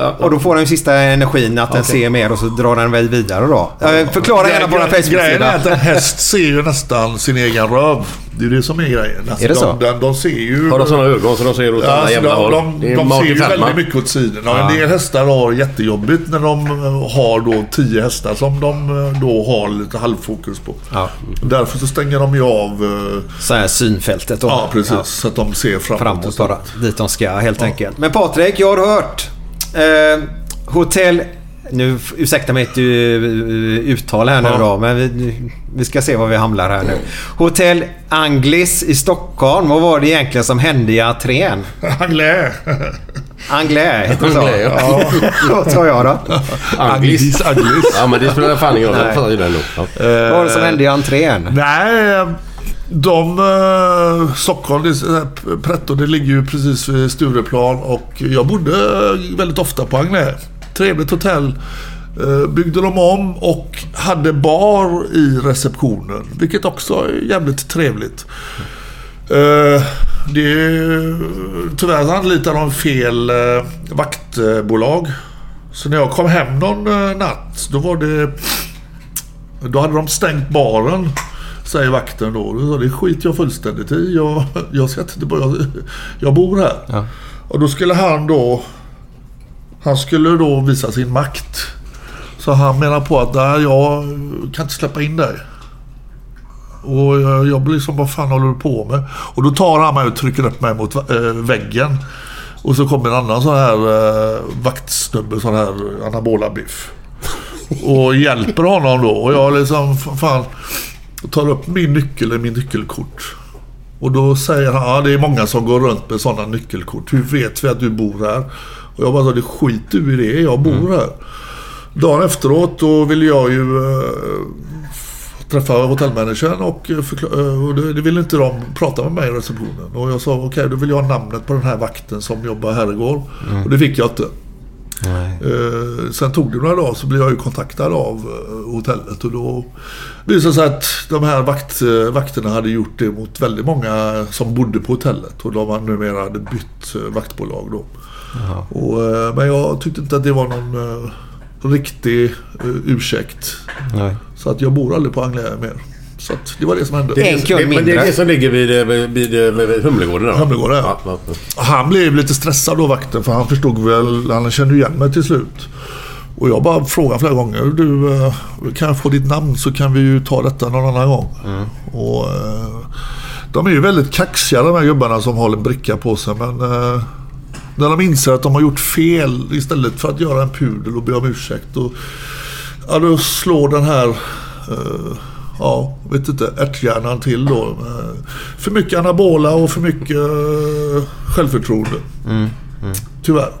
ja, Och då får den ju sista energin att den ser mer och så drar den väl vidare då. Ja, Förklara gärna på vår Grejen är att Facebook-sida. en häst ser ju nästan sin egen röv. Det är det som är grejen. Alltså, Är det så? de, de, de ser ju... Har de sådana ögon så de ser åt Ja, alla alltså, jävla de, håll? de, är de, ser ju väldigt mycket åt sidorna. En del hästar har jättejobbigt när de eh, har då tio hästar som de eh, då har lite halvfokus på. Ja. Därför så stänger de ju av... eh, Så här synfältet då. Ja, precis. Så att de ser framåt. Framåt bara. Dit de ska helt enkelt. Men Patrik, jag har hört. Eh, hotell... Nu ursäkta mitt eh, uttal här nu Ja. då. Men vi, vi ska se var vi hamnar här nu. Hotell Anglis i Stockholm. Vad var det egentligen som hände i entrén? Anglais. Anglais heter det så? Anglais, ja. Vad tar jag då? Anglis. Anglis. Ja, men det spelar fan ingen roll. Vad var det som hände i entrén? Nej, de... Uh, Stockholm, det, Pretto, det ligger ju precis vid Stureplan och jag bodde väldigt ofta på Agnä. Trevligt hotell. Eh, byggde de om och hade bar i receptionen, vilket också är jävligt trevligt. Eh, det är, tyvärr anlitade de fel eh, vaktbolag. Så när jag kom hem någon eh, natt, då var det... Då hade de stängt baren, säger vakten då. då det skiter jag fullständigt i. Jag, jag ska inte bara... Jag, bor här. Ja. Och då skulle han då... Han skulle då visa sin makt. Så han menar på att nej, jag kan inte släppa in dig. Och jag, jag blir liksom, vad fan håller du på med? Och då tar han mig och trycker upp mig mot äh, väggen. Och så kommer en annan sån här äh, vaktsnubbe, sån här anabola biff. Och hjälper honom då. Och jag liksom, f- fan, tar upp min nyckel, min nyckelkort. Och då säger han, ja det är många som går runt med sådana nyckelkort. Hur vet vi att du bor här? Och jag bara sa, det skit du i det, jag bor här. Dagen efteråt då ville jag ju eh, träffa hotellmanagern och, eh, eh, och det, det ville inte de prata med mig i receptionen. Och jag sa okej, då vill jag ha namnet på den här vakten som jobbar här igår. Och det fick jag inte. Eh, sen tog det några dagar så blev jag ju kontaktad av eh, hotellet och då visade det sig att de här vakt, eh, vakterna hade gjort det mot väldigt många som bodde på hotellet och de hade numera hade bytt eh, vaktbolag då. Och, eh, men jag tyckte inte att det var någon eh, riktig ursäkt. Nej. Så att jag bor aldrig på Anglais mer. Så att det var det som hände. En kund Det, men det är mindre. det som ligger vid, eh, vid, vid, vid Humlegården då? Humlegården, ja. ja. Han blev lite stressad då vakten för han förstod väl, han kände igen mig till slut. Och jag bara frågade flera gånger. Du, eh, kan jag få ditt namn så kan vi ju ta detta någon annan gång. Och, eh, de är ju väldigt kaxiga de här gubbarna som har en bricka på sig. Men eh, när de inser att de har gjort fel istället för att göra en pudel och be om ursäkt. Och, ja, då slår den här eh, ja, vet inte, ärthjärnan till då. Eh, För mycket anabola och för mycket eh, självförtroende. Tyvärr.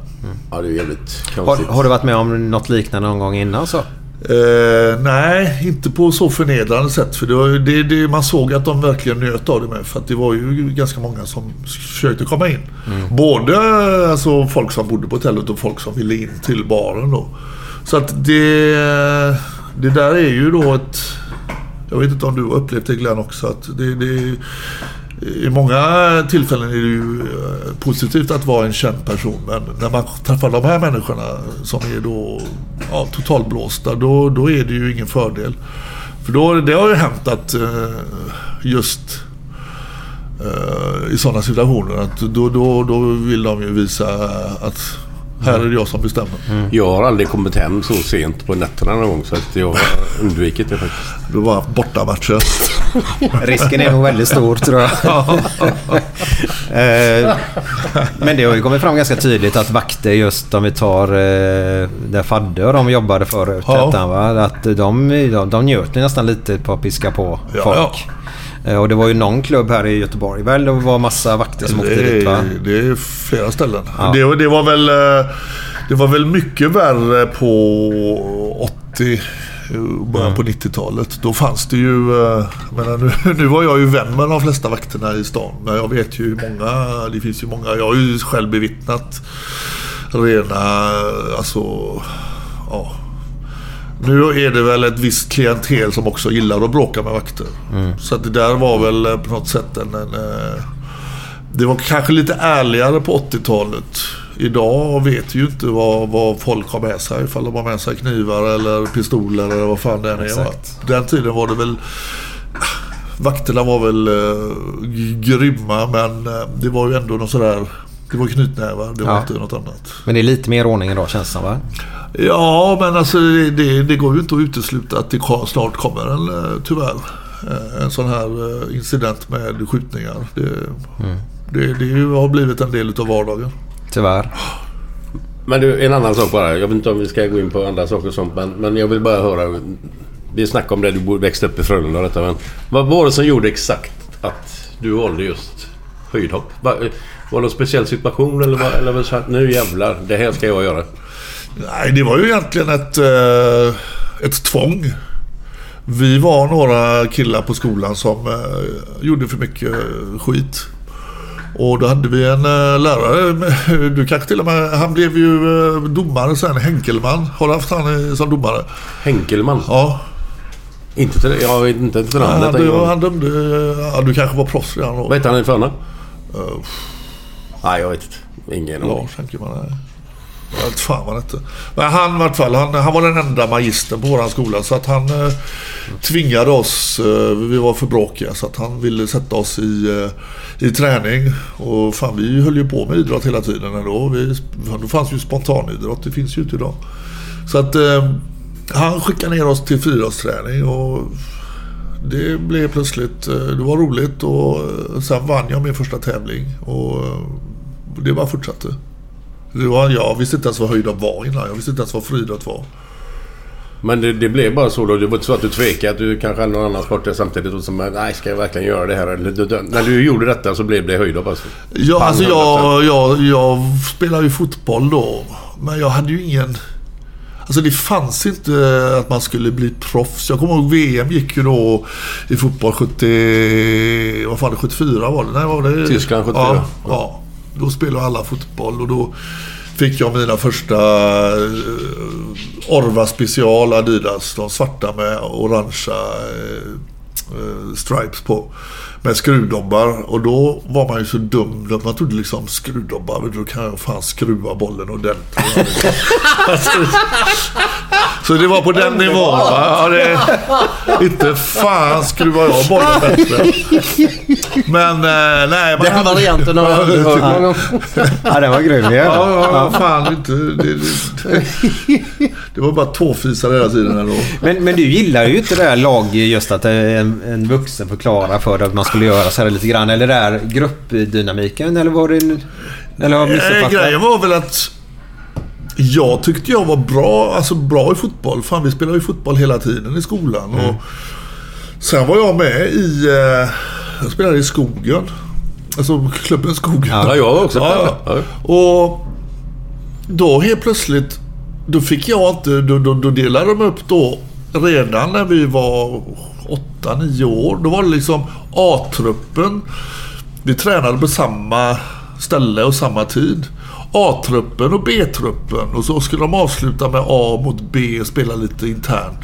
ja, det är jävligt Har, konstigt. har du varit med om något liknande någon gång innan så? Eh, nej, inte på så förnedrande sätt. För det, var, ju- det, det, man såg att de verkligen njöt av det med. För att det var ju ganska många som försökte komma in. Både alltså, folk som bodde på hotellet och folk som ville in till baren då. Så att det, det där är ju då ett... Jag vet inte om du har upplevt det Glenn också. Att det, det, I många tillfällen är det ju eh, positivt att vara en känd person. Men när man träffar de här människorna som är då ja, totalblåsta, då, då är det ju ingen fördel. För då, det har ju hänt att eh, just eh, i sådana situationer att då, då, då vill de ju visa att här är det jag som bestämmer. Jag har aldrig kommit hem så sent på nätterna någon gång så att jag har undvikit det faktiskt. Du har haft bortamatcher. Risken är nog väldigt stor tror jag. Eh, Men det har ju kommit fram ganska tydligt att vakter just om vi tar eh, där Fadde och de jobbade förut. Ja. Att de, de, de njöt nästan lite på att piska på Ja, folk. ja. Eh, Och det var ju någon klubb här i Göteborg väl? Det var massa vakter som åkte Det dit va? är, det är flera ställen. Ja. Det, det, var väl, eh, det var väl mycket värre på 80 eh, början på 90-talet. Då fanns det ju... eh, menar, nu, nu var jag ju vän med de flesta vakterna i stan. Men jag vet ju hur många... Det finns ju många. Jag har ju själv bevittnat rena... Alltså... Ja. Nu är det väl ett visst klientel som också gillar att bråka med vakter. Så att det där var väl eh, på något sätt en... en eh, det var kanske lite ärligare på 80-talet. Idag vet ju inte vad, vad folk har med sig. Ifall de har med sig knivar eller pistoler eller vad fan det än är. Den tiden var det väl... Vakterna var väl uh, grymma men eh, det var ju ändå något sådär... Det var knytnävar, det var Ja. inte något annat. Men det är lite mer ordning idag känns det som va? Ja, men alltså det, det, det går ju inte att utesluta att det snart kommer en, eh, tyvärr, eh, en sån här eh, incident med skjutningar. Det, det, det har blivit en del av vardagen. Tyvärr. Men du, en annan sak bara. Jag vet inte om vi ska gå in på andra saker och sånt. Men, men jag vill bara höra. Vi snackade om det. Du växte upp i Frölunda och detta. Men vad var det som gjorde exakt att du valde just höjdhopp? Var, var det någon speciell situation eller, var, eller var det så att nu jävlar, det här ska jag göra? Nej, det var ju egentligen ett, eh, ett tvång. Vi var några killar på skolan som eh, gjorde för mycket skit. Och då hade vi en eh, lärare, du kanske till och med, han blev ju domare sen, Henkelman. Har du haft han som domare? Henkelman? Ja. Inte till, jag vet inte till namnet. han, gång. han dömde, ja, du kanske var proffs redan då. Vad heter han i förnamn? Uh, Nej, jag vet inte. Ingen aning. Lars Henkelman, nej. Jag vet fan vad han. Men han, i vart fall, han, han var den enda magistern på vår skola. Så att han eh, tvingade oss, eh, vi var för bråkiga, så att han ville sätta oss i, eh, i träning. Och fan, vi höll ju på med idrott hela tiden ändå. Vi, då fanns ju spontanidrott, det finns ju inte idag. Så att eh, han skickade ner oss till friidrottsträning och det blev plötsligt, eh, det var roligt och eh, sen vann jag min första tävling. Och eh, det bara fortsatte. Var, jag visste inte ens vad höjdhopp var innan. Jag visste inte ens vad friidrott var. Men det, det blev bara så då. Det var inte så att du tvekade att du kanske hade någon annan sport där samtidigt och som nej, ska jag verkligen göra det här? Eller, när du gjorde detta så blev det höjdhopp alltså? Ja, alltså 100%. jag, jag, jag spelade ju fotboll då. Men jag hade ju ingen... Alltså det fanns inte att man skulle bli proffs. Jag kommer ihåg VM gick ju då i fotboll 70... Vad fan, 74 var det? Nej, var det? Tyskland 74. Ja, ja. Då spelade alla fotboll och då fick jag mina första eh, Orva special Adidas. De svarta med orangea eh, eh, stripes på. Med skruvdobbar. Och då var man ju så dum. Man trodde liksom skruvdobbar, då kan jag fan skruva bollen ordentligt. Alltså, så det var på den nivån. Va? Ja, det, inte fan skruvar jag bollen bättre. Men eh, nej. Man Den varianten har jag aldrig hört. Ja, den var grym. Ja, ja, ja, fan inte. Det, det, det var bara tåfisar hela tiden ändå. Men, men du gillar ju inte det där lag just att en, en vuxen förklarar för dig att man skulle göra så här lite grann. Eller det där gruppdynamiken eller var det... Eller har jag Eh, missuppfattat? grejen var väl att jag tyckte jag var bra, alltså bra i fotboll. Fan, vi spelade ju fotboll hela tiden i skolan. Och sen var jag med i... Eh, jag spelade i skogen. Alltså klubben Skogen. Ja, jag var också Ja, ja. Och då helt plötsligt, då fick jag inte, då, då, då delade de upp då redan när vi var 8-9 år. Då var det liksom A-truppen. Vi tränade på samma ställe och samma tid. A-truppen och B-truppen. Och så skulle de avsluta med A mot B och spela lite internt.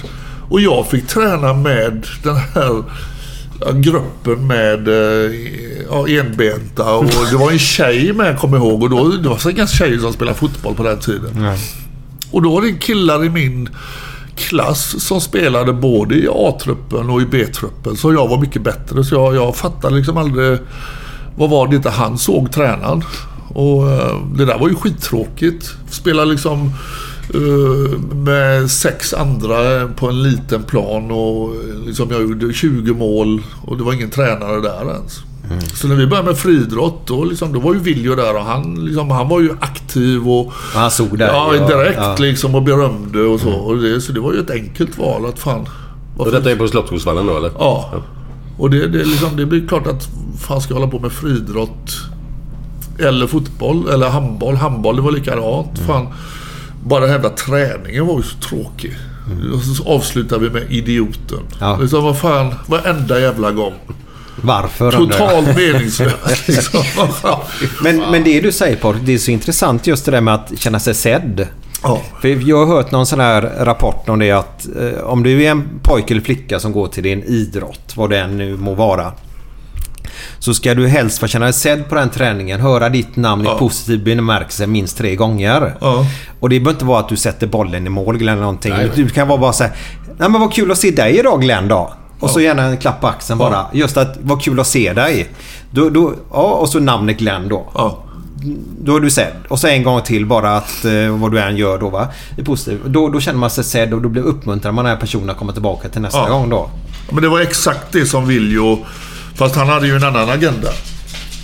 Och jag fick träna med den här gruppen med eh, ja, enbenta och det var en tjej med kommer jag ihåg och då, det var så inga tjejer som spelade fotboll på den tiden. Och då var det killar i min klass som spelade både i A-truppen och i B-truppen. Så jag var mycket bättre. Så jag, jag fattade liksom aldrig vad var det inte han såg tränaren. Och eh, det där var ju skittråkigt. Spela liksom eh, med sex andra på en liten plan och eh, liksom jag gjorde 20 mål och det var ingen tränare där ens. Så när vi började med friidrott då, liksom, då var ju Viljo där och han, liksom, han var ju aktiv och... Han såg där. Ja, ja, direkt ja. liksom och berömde och så. Och det, så det var ju ett enkelt val att fan... Och detta är på Slottsskogsvallen då eller? Ja. Och det, det, liksom, det blir klart att fan ska jag hålla på med friidrott eller fotboll eller handboll. Handboll, det var likadant. Fan, bara jävla träningen var ju så tråkig. Och så avslutar vi med idioten. Ja. Liksom, vad fan, varenda jävla gång. Varför? Totalt meningslöst. Liksom. Men, men det du säger Patrik, det är så intressant just det där med att känna sig sedd. Ja. För jag har hört någon sån här rapport om det att eh, om du är en pojke eller flicka som går till din idrott, vad det än nu må vara. Så ska du helst få känna dig sedd på den träningen, höra ditt namn i Ja. positiv bemärkelse minst tre gånger. Ja. Och det behöver inte vara att du sätter bollen i mål eller någonting. Nej. Du kan vara bara säga Nej men vad kul att se dig idag Glenn då. Och så gärna en klapp på axeln bara. Just att vad kul att se dig. Då, då, ja, och så namnet Glenn då. Ja. Då är du sedd. Och så en gång till bara att eh, vad du än gör då va. Det är positivt. Då, då känner man sig sedd och då blir uppmuntrad man den här personen komma tillbaka till nästa Ja. gång då. Men det var exakt det som Viljo... Fast han hade ju en annan agenda.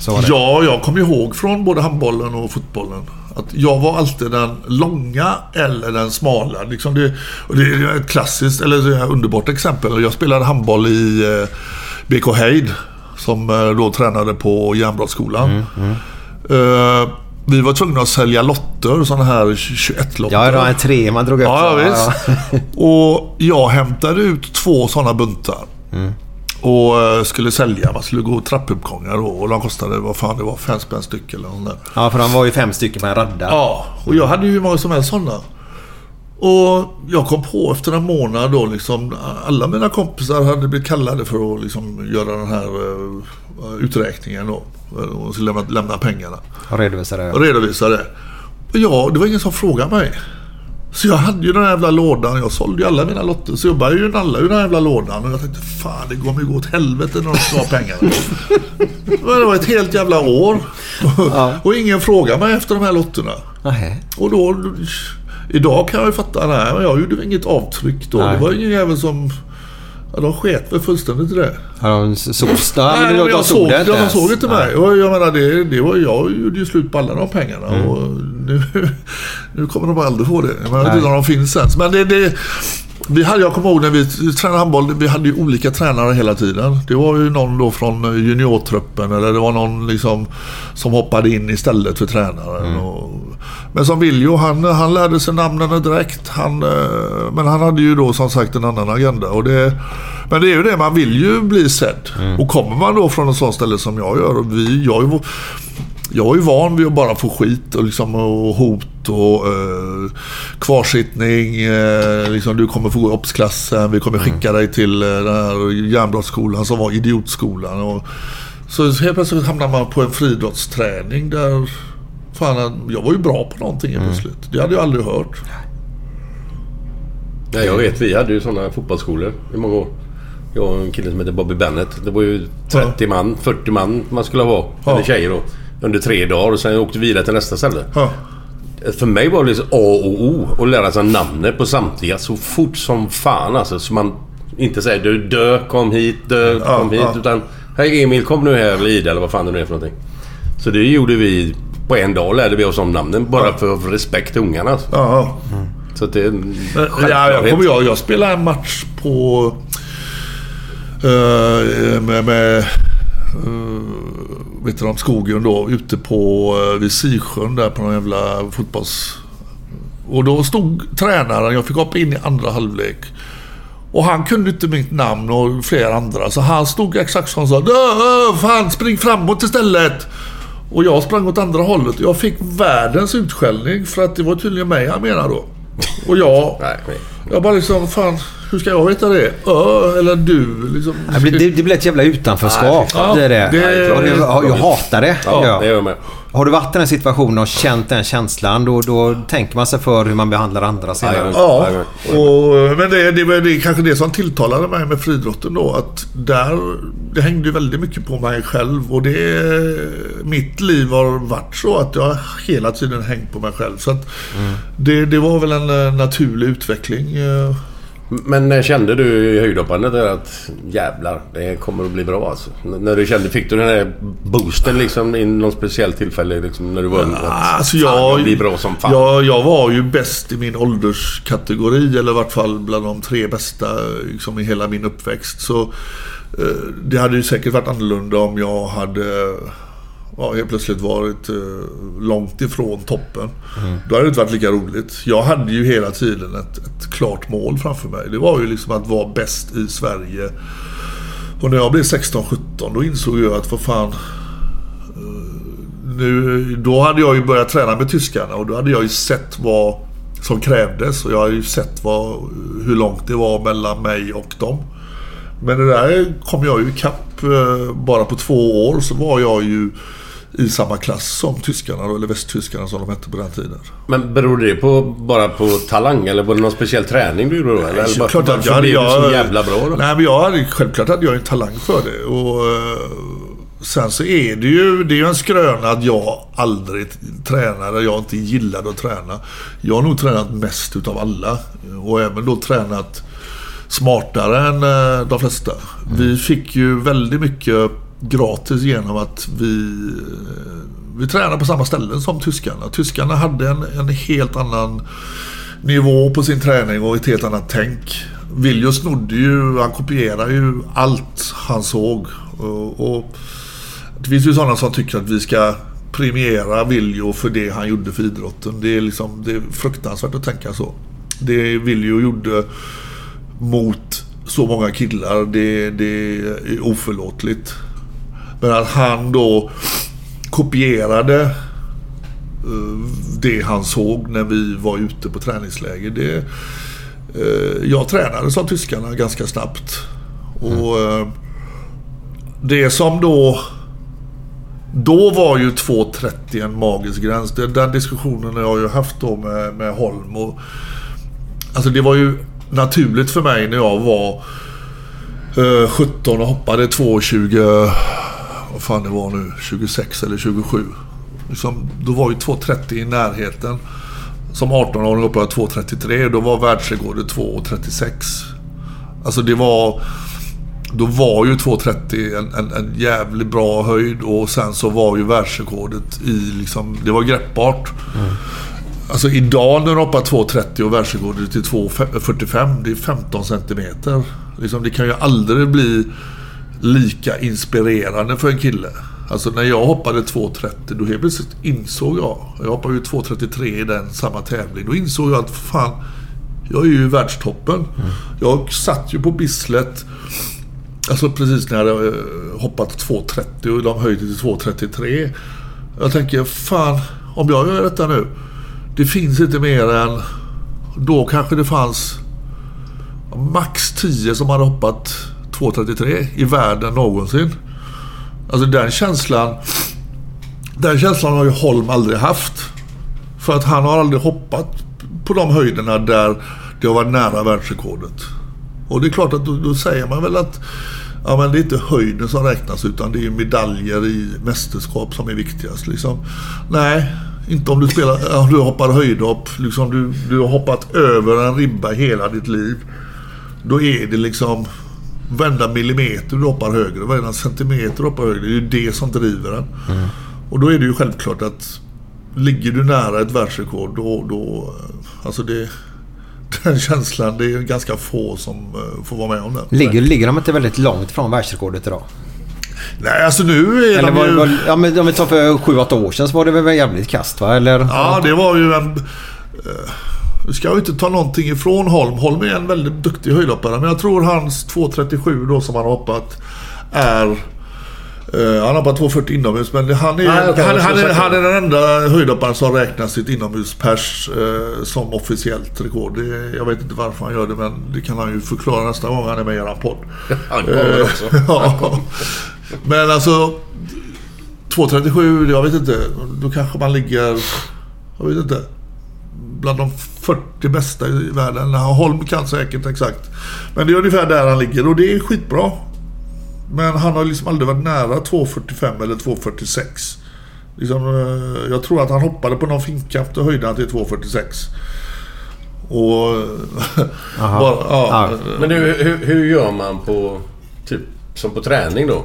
Så var det. Ja, jag kommer ihåg från både handbollen och fotbollen. Att jag var alltid den långa eller den smala. Liksom det, det är ett klassiskt, eller ett underbart exempel. Jag spelade handboll i eh, BK Heid. Som eh, då tränade på Järnbrottsskolan. Eh, vi var tvungna att sälja lotter, sådana här 21-lotter. Ja, det var en tre man drog upp. Ja, ja, visst. Och jag hämtade ut två sådana buntar. Mm. Och eh, skulle sälja. Man skulle gå trappuppgångar då. Och de kostade, vad fan det var, fem spänn styck eller sånt där. Ja, för de var ju fem stycken på en radda. Ja, och jag hade ju hur många som helst sådana. Och jag kom på efter en månad då liksom, alla mina kompisar hade blivit kallade för att liksom göra den här eh, uträkningen då. Och lämna, lämna pengarna Och redovisade. och redovisa det. Och jag, det var ingen som frågade mig. Så jag hade ju den här jävla lådan. Jag sålde ju alla mina lotter. Så jag började ju nalla ur den här jävla lådan. Och jag tänkte fan det kommer ju gå åt helvete när de ska ha pengarna. Men det var ett helt jävla år. Och ingen frågade mig efter de här lotterna. Nej. Och då... Idag kan jag ju fatta, nej men jag gjorde inget avtryck då. Nej. Det var ingen jävel som... Ja, de sket väl fullständigt i det. Sågs då? Nej, Men de jag såg, det de, såg inte mig. Och jag menar, det, det var, jag gjorde ju slut på alla de pengarna. Mm. Och nu, nu kommer de aldrig få det. Men jag vet inte om de finns ens. Men det, det, vi hade, jag kommer ihåg när vi tränade handboll, vi hade ju olika tränare hela tiden. Det var ju någon då från juniortruppen eller det var någon liksom som hoppade in istället för tränaren. Mm. Och, men som Viljo, han, han lärde sig namnen direkt. Han, eh, men han hade ju då som sagt en annan agenda. Och det, men det är ju det, man vill ju bli sedd. Och kommer man då från en sån ställe som jag gör. Och vi, jag, jag är ju van vid att bara få skit och, liksom, och hot och eh, kvarsittning. Eh, liksom, du kommer få gå i obs-klassen. Vi kommer skicka dig till eh, den här järnbrottsskolan som var idiotskolan. Och, så helt plötsligt hamnar man på en friidrottsträning där fan, jag var ju bra på någonting helt plötsligt. Det hade jag aldrig hört. Ja, jag vet. Vi hade ju sådana fotbollsskolor i många år. Jag och en kille som heter Bobby Bennett. Det var ju 30 man, 40 man man skulle vara. Ja. Eller tjejer då. Under tre dagar och sen åkte vi vidare till nästa ställe. Ja. För mig var det liksom A och O att lära sig namnet på samtliga så fort som fan alltså. Så man inte säger du dö, kom hit, dö, Ja, kom hit. ja. Utan Hej Emil, kom nu här eller Ida eller vad fan det nu är för någonting. Så det gjorde vi på en dag lärde vi oss om namnen bara för respekt till ungarna. Alltså. Ja. Så att det är ja, jag, kommer, jag, jag spelade en match på... eh, med... med uh, vet du om skogen då, ute på uh, vid Sisjön där på någon jävla fotbolls... Och då stod tränaren, jag fick hoppa in i andra halvlek. Och han kunde inte mitt namn och flera andra. Så han stod exakt som sa "Dö, Fan, spring framåt istället! Och jag sprang åt andra hållet. Jag fick världens utskällning för att det var tydligen mig han menade då. Och jag... Jag bara liksom, fan... Hur ska jag veta det? Ö eller du? Liksom. Det blir, det, blir ett jävla utanförskap. Ja, det är det. det- jag, jag hatar det. Ja, det gör jag med. Har du varit i den situationen och känt den känslan då, då tänker man sig för hur man behandlar andra senare. Ja, och, men det, det, det är kanske det som tilltalade mig med friidrotten då. Att där, det hängde ju väldigt mycket på mig själv. Och det, mitt liv har varit så att jag hela tiden hängt på mig själv. Så att det, det var väl en eh, naturlig utveckling. Eh. Men när kände du i höjdhoppandet där att jävlar, det kommer att bli bra alltså? N- När du kände, fick du den här boosten liksom i någon speciell tillfälle liksom när du var ung? Att, Alltså jag, blir bra som fan. Jag, jag var ju bäst i min ålderskategori, eller i vart fall bland de tre bästa liksom, i hela min uppväxt. Så eh, det hade ju säkert varit annorlunda om jag hade ja, helt plötsligt varit eh, långt ifrån toppen. Då hade det inte varit lika roligt. Jag hade ju hela tiden ett, ett klart mål framför mig. Det var ju liksom att vara bäst i Sverige. Och när jag blev 16-17 då insåg jag att vad fan nu, då hade jag ju börjat träna med tyskarna och då hade jag ju sett vad som krävdes och jag har ju sett vad, hur långt det var mellan mig och dem. Men det där kom jag ju ikapp eh, bara på två år så var jag ju i samma klass som tyskarna eller västtyskarna som de hette på den tiden. Men beror det på, bara på talang eller var det någon speciell träning du gjorde då? Eller Så bara, klart att jag hade, du så jag, jävla bra då? Nej, men jag hade, självklart hade jag en talang för det. Och, eh, sen så är det ju, det är ju en skröna att jag aldrig tränade, jag inte gillade att träna. Jag har nog tränat mest utav alla. Och även då tränat smartare än eh, de flesta. Vi fick ju väldigt mycket gratis genom att vi, eh, vi tränade på samma ställen som tyskarna. Tyskarna hade en, en helt annan nivå på sin träning och ett helt annat tänk. Viljo snodde ju, han kopierade ju allt han såg. Och, och det finns ju sådana som tycker att vi ska premiera Viljo för det han gjorde för idrotten. Det är, liksom, det är fruktansvärt att tänka så. Det Viljo gjorde mot så många killar, det, det är oförlåtligt. Men att han då kopierade eh, det han såg när vi var ute på träningsläger. Det, eh, jag tränade som tyskarna ganska snabbt. Och eh, det som då... Då var ju 2.30 en magisk gräns. Den diskussionen har jag ju haft då med, med Holm. Och, alltså det var ju naturligt för mig när jag var eh, 17 och hoppade 2.20... Vad fan det var nu? 26 eller 27. Liksom, då var ju 2.30 i närheten. Som 18-åring hoppade jag 2.33. Då var världsrekordet 2.36. Alltså det var... Då var ju 2.30 en, en, en jävligt bra höjd och sen så var ju världsrekordet i liksom... Det var greppbart. Alltså idag när du hoppar 2.30 och världsrekordet är 2.45, det är 15 centimeter. Liksom, det kan ju aldrig bli lika inspirerande för en kille. Alltså när jag hoppade 2.30 då helt plötsligt insåg jag, jag hoppade ju 2.33 i den samma tävling, då insåg jag att fan, jag är ju i världstoppen. Jag satt ju på Bislett, alltså precis när jag eh, hoppat 2.30 och de höjde till 2.33. Jag tänker, fan, om jag gör detta nu, det finns inte mer än, då kanske det fanns max 10 som hade hoppat 2.33 i världen någonsin. Alltså den känslan, den känslan har ju Holm aldrig haft. För att han har aldrig hoppat på de höjderna där det har varit nära världsrekordet. Och det är klart att då, då säger man väl att ja, men det är inte höjden som räknas utan det är medaljer i mästerskap som är viktigast. Liksom. Nej, inte om du spelar, om du hoppar höjdhopp. Liksom, du, du har hoppat över en ribba hela ditt liv. Då är det liksom varenda millimeter du hoppar högre, varenda centimeter du hoppar högre. Det är ju det som driver den. Och då är det ju självklart att ligger du nära ett världsrekord då, då alltså det, den känslan, det är ganska få som eh, får vara med om den. Ligger, ligger de inte väldigt långt från världsrekordet idag? Nej, alltså nu är Eller de var, ju... var, ja, men om vi tar för 7-8 år sedan så var det väl jävligt kast va? Eller? Ja, det var ju en... Nu ska jag inte ta någonting ifrån Holm. Holm är en väldigt duktig höjdhoppare. Men jag tror hans 2.37 då som han har hoppat är Eh, han hoppar 2.40 inomhus, men han är, Nej, okej, han, han, är, han är den enda höjdhopparen som räknar sitt inomhuspers eh, som officiellt rekord. Det, jag vet inte varför han gör det, men det kan han ju förklara nästa gång han är med i eran podd. Han kommer Eh, också. ja. Men alltså 2.37, jag vet inte. Då kanske man ligger, jag vet inte, bland de 40 bästa i världen. Holm kan säkert exakt. Men det är ungefär där han ligger och det är skitbra. Men han har liksom aldrig varit nära 2.45 eller 2.46. Liksom, eh, jag tror att han hoppade på någon finkkamp och höjde han till 2.46. Och... bara, ja, Ja. Men nu, hur, hur gör man på... Typ som på träning då?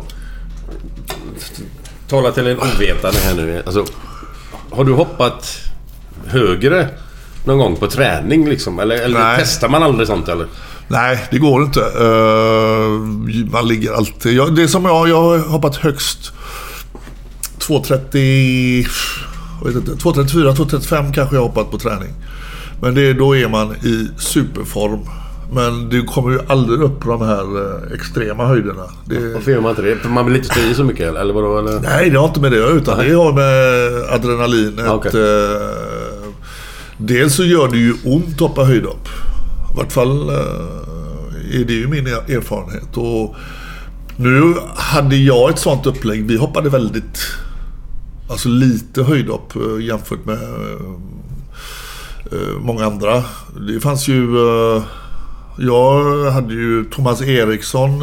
Tala till en ovetande här nu. Alltså, har du hoppat högre någon gång på träning liksom? Eller, eller Nej. testar man aldrig sånt eller? Nej, det går inte. Eh, man ligger alltid... Jag, det som jag, jag har hoppat högst 2.30... Jag vet inte, 2.34, 2.35 kanske jag har hoppat på träning. Men det, då är man i superform. Men du kommer ju aldrig upp på de här eh, extrema höjderna. Det, Varför gör man inte det? För man vill inte stå i så mycket eller vadå? Eller? Nej, det har inte med det att göra, utan det har med adrenalinet. Okej. Eh, dels så gör det ju ont att hoppa höjdhopp. I vart fall eh, är det ju min erfarenhet. Och nu hade jag ett sånt upplägg. Vi hoppade väldigt, alltså lite höjdhopp eh, jämfört med eh, många andra. Det fanns ju... jag hade ju Thomas Eriksson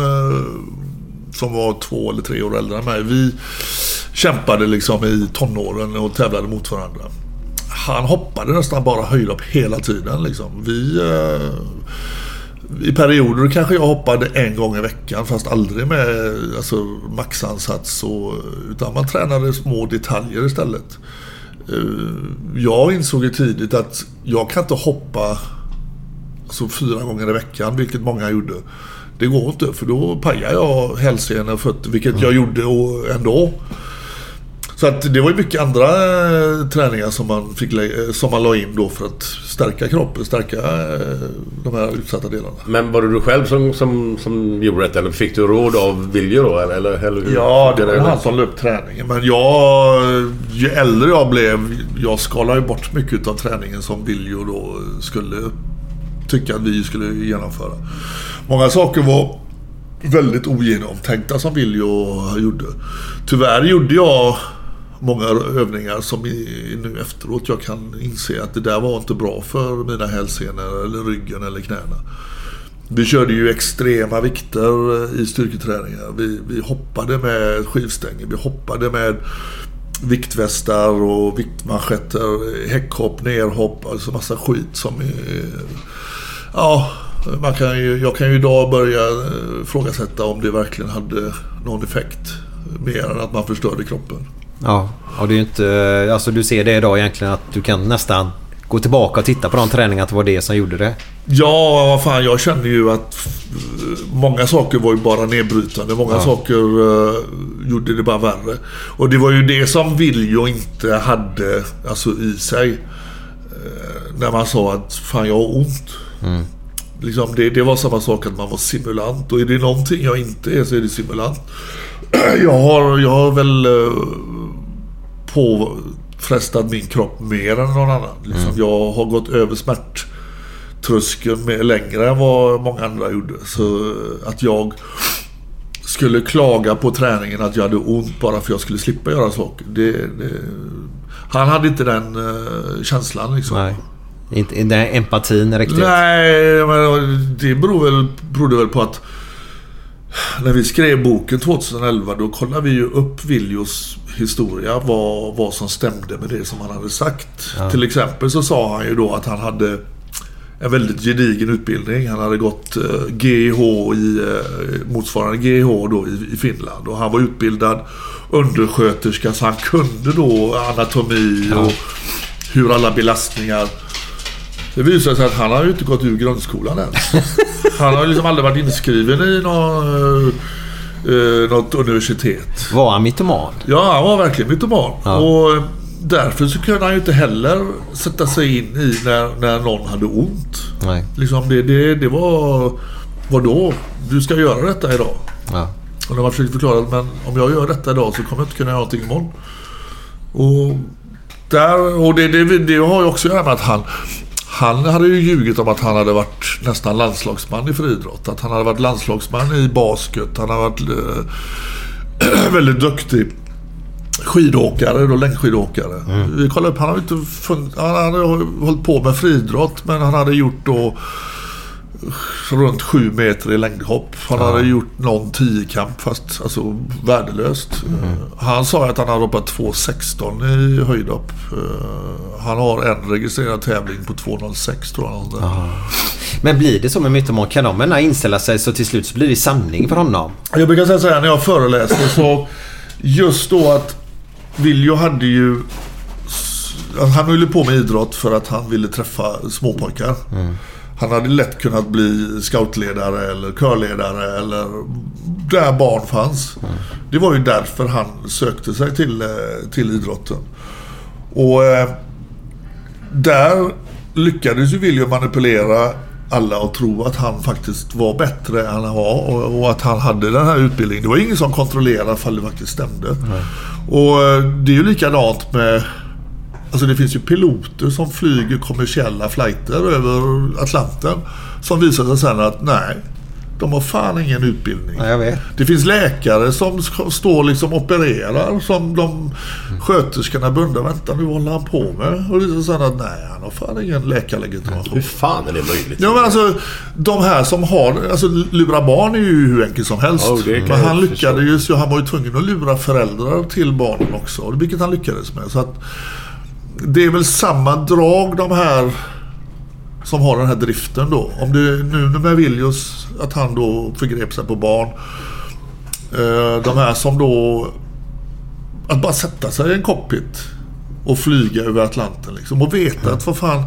som var två eller tre år äldre än mig. Vi kämpade liksom i tonåren och tävlade mot varandra. Han hoppade nästan bara höjdhopp hela tiden. Liksom. Vi, eh, I perioder kanske jag hoppade en gång i veckan fast aldrig med alltså, maxansats. Och, utan man tränade små detaljer istället. Eh, Jag insåg ju tidigt att jag kan inte hoppa alltså, fyra gånger i veckan, vilket många gjorde. Det går inte, för då pajar jag hälsenor och fötter, vilket jag gjorde och ändå. Så att det var ju mycket andra eh, träningar som man, fick, eh, som man la in då för att stärka kroppen, stärka eh, de här utsatta delarna. Men var det du själv som, som, som gjorde det eller fick du råd av Viljo då? Eller, eller, eller hur? Ja, det var han som la upp träningen. Men jag, ju äldre jag blev, jag skalade ju bort mycket av träningen som Viljo då skulle tycka att vi skulle genomföra. Många saker var väldigt ogenomtänkta som Viljo gjorde. Tyvärr gjorde jag många övningar som i, nu efteråt jag kan inse att det där var inte bra för mina hälsenor eller ryggen eller knäna. Vi körde ju extrema vikter i styrketräningar. Vi, vi hoppade med skivstänger, vi hoppade med viktvästar och viktmanschetter, häckhopp, nerhopp, alltså massa skit som är, Ja, man kan ju, jag kan ju idag börja eh, ifrågasätta om det verkligen hade någon effekt. Mer än att man förstörde kroppen. Ja, och det är ju inte... Alltså du ser det idag egentligen att du kan nästan gå tillbaka och titta på de träningarna att det var det som gjorde det. Ja, vad fan, jag känner ju att eh, många saker var ju bara nedbrytande. Många Ja. saker eh, gjorde det bara värre. Och det var ju det som Viljo inte hade alltså, i sig. Eh, när man sa att fan, jag har ont. Liksom det, det var samma sak att man var simulant. Och är det någonting jag inte är så är det simulant. Jag har, jag har väl eh, påfrestat min kropp mer än någon annan. Liksom, Jag har gått över smärttröskeln mer längre än vad många andra gjorde. Så eh, att jag skulle klaga på träningen att jag hade ont bara för att jag skulle slippa göra saker. Det, det, han hade inte den eh, känslan liksom. Nej. Inte den empatin riktigt. Nej, men det beror väl, berodde väl på att när vi skrev boken 2011 då kollade vi ju upp Viljos historia. Vad, vad som stämde med det som han hade sagt. Till exempel så sa han ju då att han hade en väldigt gedigen utbildning. Han hade gått eh, GH i, eh, motsvarande GH då i, i Finland. Och han var utbildad undersköterska så han kunde då anatomi och hur alla belastningar det visar sig att han har ju inte gått ur grundskolan ens. Han har liksom aldrig varit inskriven i någon, eh, något universitet. Var han mytoman? Ja, han var verkligen mytoman. Ja. Och därför så kunde han ju inte heller sätta sig in i när, när någon hade ont. Nej. Liksom det, det, det var... Vadå? Du ska göra detta idag. Ja. Och de har försökt förklara att men om jag gör detta idag så kommer jag inte kunna göra någonting imorgon. Och, där, och det, det, det har ju också att göra med att han, han hade ju ljugit om att han hade varit nästan landslagsman i friidrott. Att han hade varit landslagsman i basket. Han hade varit eh, väldigt duktig skidåkare, då, längdskidåkare. Mm. Vi kollade upp, han hade inte funnit, han hade hållit på med friidrott men han hade gjort då runt sju meter i längdhopp. Han hade gjort någon tiokamp fast alltså värdelöst. Mm. Han sa att han hade hoppat 2.16 i höjdhopp. Eh, Han har en registrerad tävling på 2.06 tror jag. där. Men blir det så med Mytomon? Kan de inställa sig så till slut så blir det sanning för honom? Jag brukar säga så här när jag föreläste så just då att Viljo hade ju han höll på med idrott för att han ville träffa småpojkar. Han hade lätt kunnat bli scoutledare eller körledare eller där barn fanns. Det var ju därför han sökte sig till, eh, till idrotten. Och eh, där lyckades ju William manipulera alla och tro att han faktiskt var bättre än han var och, och att han hade den här utbildningen. Det var ingen som kontrollerade ifall det faktiskt stämde. Och eh, det är ju likadant med Alltså det finns ju piloter som flyger kommersiella flighter över Atlanten. Som visar sig sen att nej, de har fan ingen utbildning. Ja, jag vet. Det finns läkare som står liksom och opererar som de sköterskorna beundrar. Vänta nu, vad håller han på med? Och det visar sig sen att nej, han har fan ingen läkarlegitimation. Hur fan är det möjligt? Ja men alltså de här som har, alltså lura barn är ju hur enkelt som helst. Kan men han lyckades ju, så han var ju tvungen att lura föräldrar till barnen också. Vilket han lyckades med. Så att det är väl samma drag de här som har den här driften då. Om det nu med Viljus, att han då förgrep sig på barn. Eh, de här som då... Att bara sätta sig i en cockpit och flyga över Atlanten liksom. Och veta att vad fan...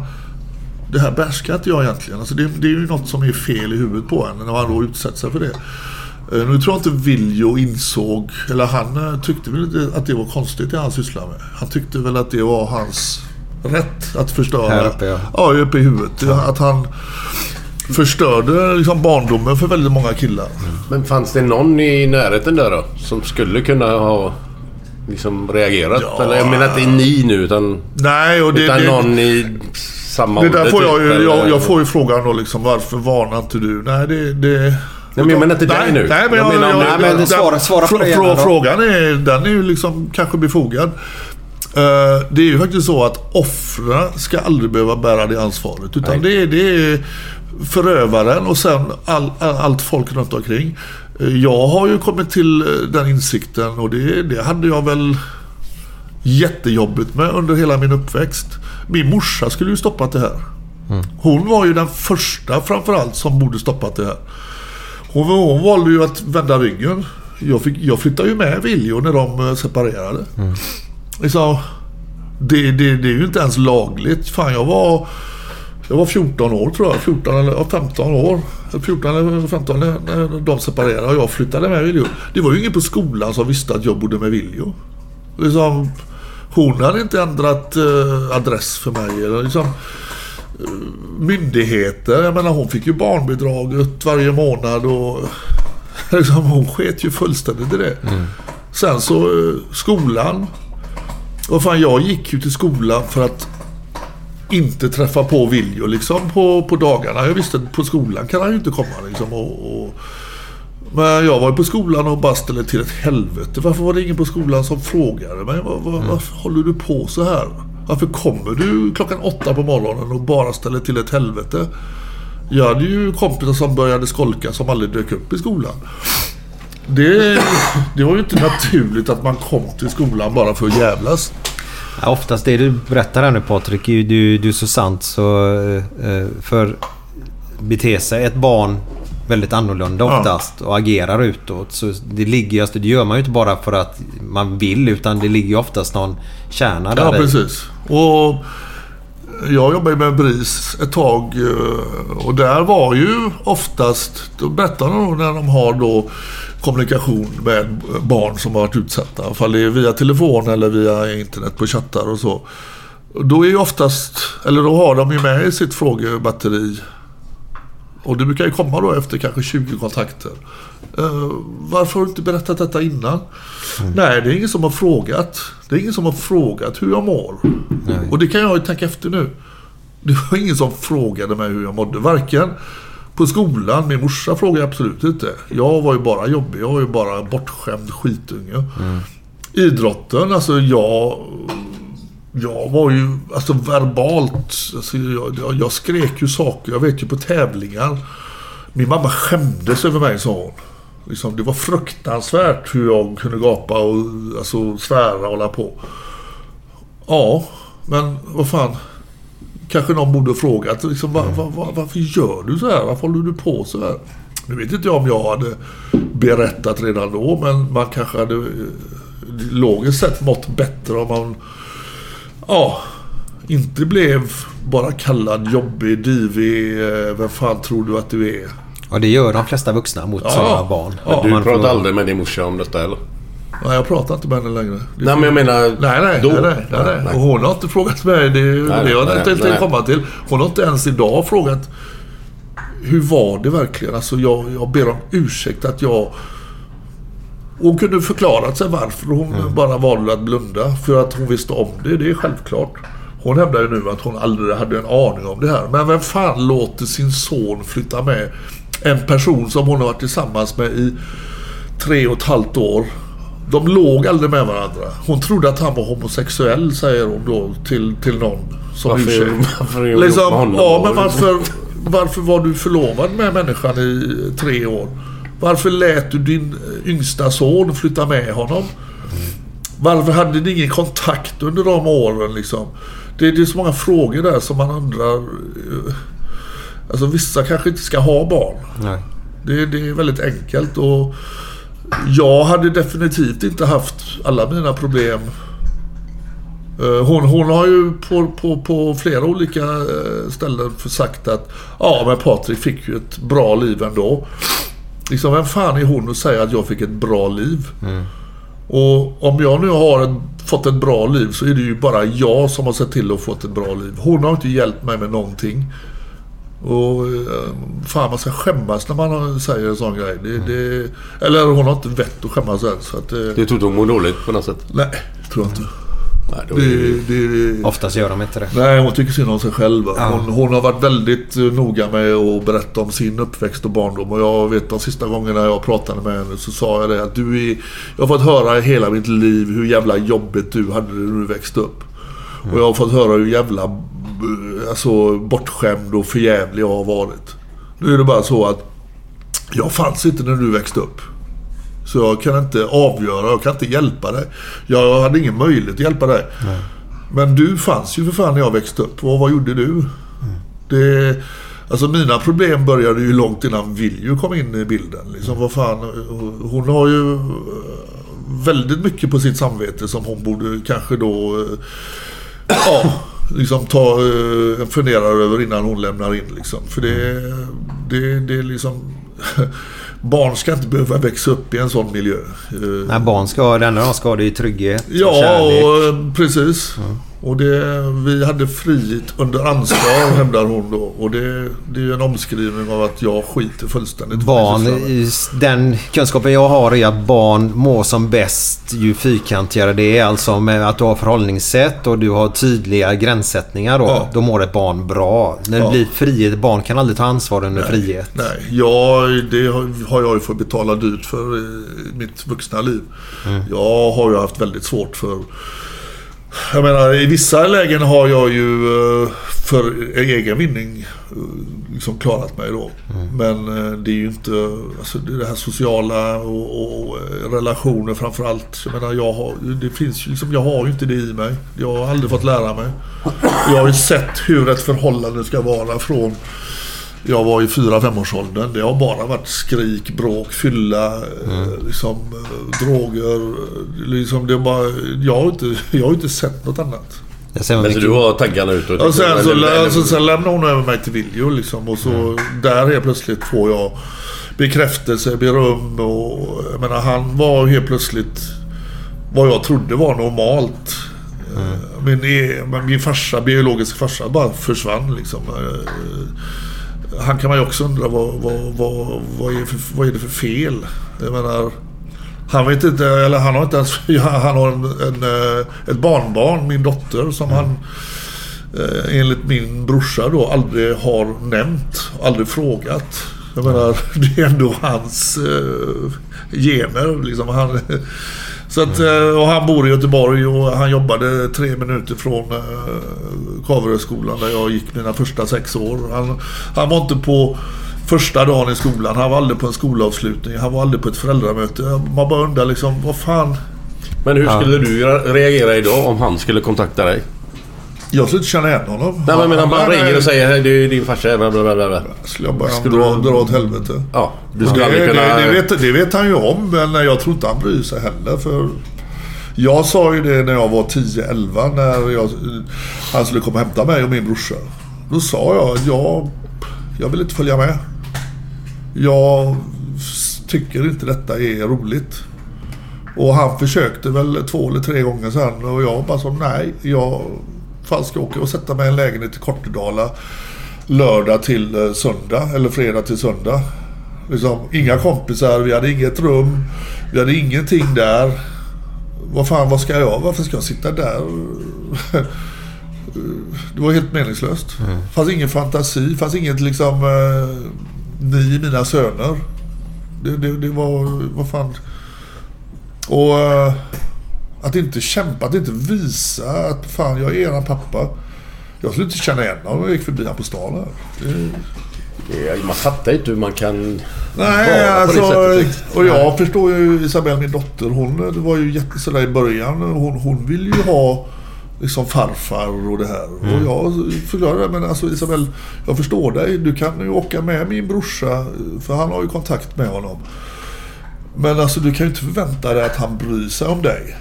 Det här behärskar inte jag egentligen. Alltså det, det är ju något som är fel i huvudet på en när man då utsätter sig för det. Eh, Nu tror jag inte Viljo insåg, eller han eh, tyckte väl inte att det var konstigt det han sysslade med. Han tyckte väl att det var hans rätt att förstöra. Här uppe, ja. Ja, uppe i huvudet. Att han förstörde liksom barndomen för väldigt många killar. Men fanns det någon i närheten där då? Som skulle kunna ha liksom reagerat? Ja. Eller jag menar inte ni nu utan... Nej, och det, utan det, någon i samma det där ålder får jag typ, eller- jag, jag får ju frågan då liksom varför varnar inte du? Nej, det... det Nej, men jag menar inte dig nu. Nej, men Jag jag, jag, Nej, men svara- svara på det gärna. Frågan är, den är ju liksom kanske befogad. Eh, det är ju faktiskt så att offren ska aldrig behöva bära det ansvaret. Utan det är, det är förövaren och sen all, all, allt folk runt omkring. Eh, Jag har ju kommit till eh, den insikten och det, det hade jag väl jättejobbigt med under hela min uppväxt. Min morsa skulle ju stoppat det här. Hon var ju den första framförallt som borde stoppat det här. Hon, valde ju att vända ryggen. Jag, fick, jag flyttade ju med Viljo när de eh, separerade. Liksom, det, det, det är ju inte ens lagligt. Fan, jag var... Jag var 14 år tror jag. 14 eller ja, 15 år. 14 eller 15 när, de separerade och jag flyttade med Viljo. Det var ju ingen på skolan som visste att jag bodde med Viljo. Liksom, hon hade inte ändrat eh, adress för mig. Eller liksom, myndigheter. Jag menar hon fick ju barnbidraget varje månad och liksom, hon sket ju fullständigt i det. Sen så eh, skolan. Och fan jag gick ju till skolan för att inte träffa på Viljo liksom på, på dagarna. Jag visste att på skolan kan han ju inte komma liksom. Och, och, men jag var ju på skolan och bara ställde till ett helvete. Varför var det ingen på skolan som frågade mig? Var, var, Varför håller du på så här? Varför kommer du klockan åtta på morgonen och bara ställer till ett helvete? Jag hade ju kompisar som började skolka som aldrig dök upp i skolan. Det, det var ju inte naturligt att man kom till skolan bara för att jävlas. Ja, oftast det du berättar här nu Patrik, är ju- du, du är så sant så... Eh, eh, för bete sig ett barn väldigt annorlunda Ja. oftast och agerar utåt. Så det, ligger, alltså, det gör man ju inte bara för att man vill utan det ligger ju oftast någon kärna där Ja, precis. Och jag jobbade med BRIS ett tag eh, och där var ju oftast, då berättar de när de har då kommunikation med barn som har varit utsatta. Ifall det är via telefon eller via internet på chattar och så. Då är ju oftast, eller då har de ju med i sitt frågebatteri Och det brukar ju komma då efter kanske 20 kontakter. Eh, varför har du inte berättat detta innan? Nej, det är ingen som har frågat. Det är ingen som har frågat hur jag mår. Och det kan jag ju tänka efter nu. Det var ingen som frågade mig hur jag mådde. Varken på skolan, min morsa frågade absolut inte. Jag var ju bara jobbig. Jag var ju bara bortskämd skitunge. Idrotten, alltså jag... Jag var ju, alltså verbalt, alltså jag, jag, jag skrek ju saker. Jag vet ju på tävlingar. Min mamma skämdes över mig sa hon. Liksom, det var fruktansvärt hur jag kunde gapa och alltså, svära och hålla på. Ja, men vad fan. Kanske någon borde frågat. Liksom, var, var, var, varför gör du så här? Varför håller du på så här? Nu vet inte jag om jag hade berättat redan då, men man kanske hade eh, logiskt sett mått bättre om man ja, inte blev bara kallad jobbig, divig, eh, vem fan tror du att du är? Och det gör de flesta vuxna mot Ja. sådana barn. Ja. Du Man får- pratar aldrig med din morsa om detta eller? Nej, jag pratar inte med henne längre. Det Nej men jag menar... Nej, nej, då. nej, nej, nej, nej. Och hon har inte frågat mig. Det, det nej, har jag nej, inte tänkt nej. komma till. Hon har inte ens idag frågat hur var det verkligen? Alltså jag, jag ber om ursäkt att jag... Hon kunde förklarat sig varför hon Mm. bara valde att blunda. För att hon visste om det, det är självklart. Hon hävdar ju nu att hon aldrig hade en aning om det här. Men vem fan låter sin son flytta med en person som hon har varit tillsammans med i tre och ett halvt år. De låg aldrig med varandra. Hon trodde att han var homosexuell, säger hon då till, till någon som Varför- ursäkt. varför är hon liksom, med honom Ja, men varför, varför var du förlovad med människan i tre år? Varför lät du din yngsta son flytta med honom? Varför hade ni ingen kontakt under de åren liksom? Det, det är så många frågor där som man undrar. eh, Alltså vissa kanske inte ska ha barn. Nej. Det, det är väldigt enkelt och jag hade definitivt inte haft alla mina problem. Eh, Hon, hon har ju på, på, på flera olika eh, ställen för sagt att ja men Patrik fick ju ett bra liv ändå. Liksom vem fan är hon att säga att jag fick ett bra liv? Och om jag nu har fått ett bra liv så är det ju bara jag som har sett till att få ett bra liv. Hon har inte hjälpt mig med någonting. Och eh, fan man ska skämmas när man säger en sån grej. Det, det, eller hon har inte vett att skämmas ens. Så att, eh, Du tror hon mår dåligt på något sätt? nej, tror jag inte. Nej, då är det... Det, det, Oftast gör de inte det. Nej, hon tycker synd om sig själv. Ja. Hon, hon har varit väldigt eh, noga med att berätta om sin uppväxt och barndom. Och jag vet de sista gångerna jag pratade med henne så sa jag det att du är... Jag har fått höra i hela mitt liv hur jävla jobbigt du hade när du växte upp. Och jag har fått höra hur jävla eh, alltså, bortskämd och förjävlig jag har varit. Nu är det bara så att jag fanns inte när du växte upp. Så jag kan inte avgöra, jag kan inte hjälpa dig. Jag hade ingen möjlighet att hjälpa dig. Men du fanns ju för fan när jag växte upp. Och vad gjorde du? Det, alltså mina problem började ju långt innan Vilju kom in i bilden. Liksom, vad fan, hon har ju eh, väldigt mycket på sitt samvete som hon borde kanske då eh, ja, liksom ta eh, en funderare över innan hon lämnar in. Liksom. För det, det, det är liksom... Barn ska inte behöva växa upp i en sån miljö. När barn ska, det enda de ska det är trygghet och Ja, kärlek. och, eh, precis. Och det, vi hade frihet under ansvar, hävdar hon då. Och det, det är ju en omskrivning av att jag skiter fullständigt. Barn, den kunskapen jag har är att barn mår som bäst ju fyrkantigare det är. Alltså med att du har förhållningssätt och du har tydliga gränssättningar då. Ja. Då mår ett barn bra. När det Ja. blir frihet, barn kan aldrig ta ansvar under frihet. Nej, jag, det har jag ju fått betala dyrt för i mitt vuxna liv. Jag har ju haft väldigt svårt för... Jag menar, i vissa lägen har jag ju eh, för egen vinning eh, liksom klarat mig då. Men eh, det är ju inte... Alltså det, är det här sociala och, och relationer framför allt. Jag menar, jag har, det finns ju liksom, jag har ju inte det i mig. Jag har aldrig fått lära mig. Jag har ju sett hur ett förhållande ska vara från jag var i 4-5-årsåldern. Det har bara varit skrik, bråk, fylla, eh, liksom, eh, droger. Liksom det bara, jag, har inte, jag har inte sett något annat. Jag ser vad Men så mycket- du har taggarna utåt? Och sen, så, Eller- eller- alltså, sen lämnade hon över mig till Viljo liksom, och så där helt plötsligt får jag bekräftelse, beröm och jag menar han var helt plötsligt vad jag trodde var normalt. Eh, Min, e- men min farsa, biologiska farsa bara försvann liksom. Han kan man ju också undra vad, vad, vad, vad, är, för, vad är det för fel? Jag menar, han vet inte, eller han har inte ens, han har en, en, eh, ett barnbarn, min dotter, som han eh, enligt min brorsa då aldrig har nämnt, aldrig frågat. Jag menar, det är ändå hans eh, gener. Liksom. Han, så att, eh, och han bor i Göteborg och han jobbade tre minuter från eh, Kaveröskolan där jag gick mina första sex år. Han, han var inte på första dagen i skolan. Han var aldrig på en skolavslutning. Han var aldrig på ett föräldramöte. Man bara undrar liksom, vad fan. Men hur skulle du reagera idag om han skulle kontakta dig? Jag skulle inte känna igen honom. Nej, men jag menar, man ringer och säger du är din farsa. Bla, bla, bla. Skulle jag bara Skulle dra, dra åt helvete. Ja, du Det, skulle aldrig kunna... det, det, vet, det vet han ju om, men jag tror inte han bryr sig heller. För jag sa ju det när jag var 10-11 när jag, han skulle komma och hämta mig och min brorsa. Då sa jag att jag, jag vill inte följa med. Jag tycker inte detta är roligt. Och han försökte väl två eller tre gånger sen och jag bara sa nej. Jag fan ska åka och sätta mig i en lägenhet i Kortedala lördag till eh, söndag eller fredag till söndag. Liksom, inga kompisar, vi hade inget rum, vi hade ingenting där. Vad fan, vad ska jag? Varför ska jag sitta där? Det var helt meningslöst. Det fanns ingen fantasi, fanns inget liksom... Eh, ni mina söner. Det, det, det var... Vad fan... Och... Eh, att inte kämpa, att inte visa att fan, jag är eran pappa. Jag skulle inte känna igen honom om jag gick förbi honom på stan här. Det, Man fattar inte hur man kan Nej, vara på det alltså, sättet. och jag förstår ju Isabelle, min dotter, hon det var ju jättesådär i början. Hon, hon vill ju ha liksom farfar och det här. Och jag förklarade, men alltså Isabelle, jag förstår dig. Du kan ju åka med min brorsa, för han har ju kontakt med honom. Men alltså du kan ju inte förvänta dig att han bryr sig om dig.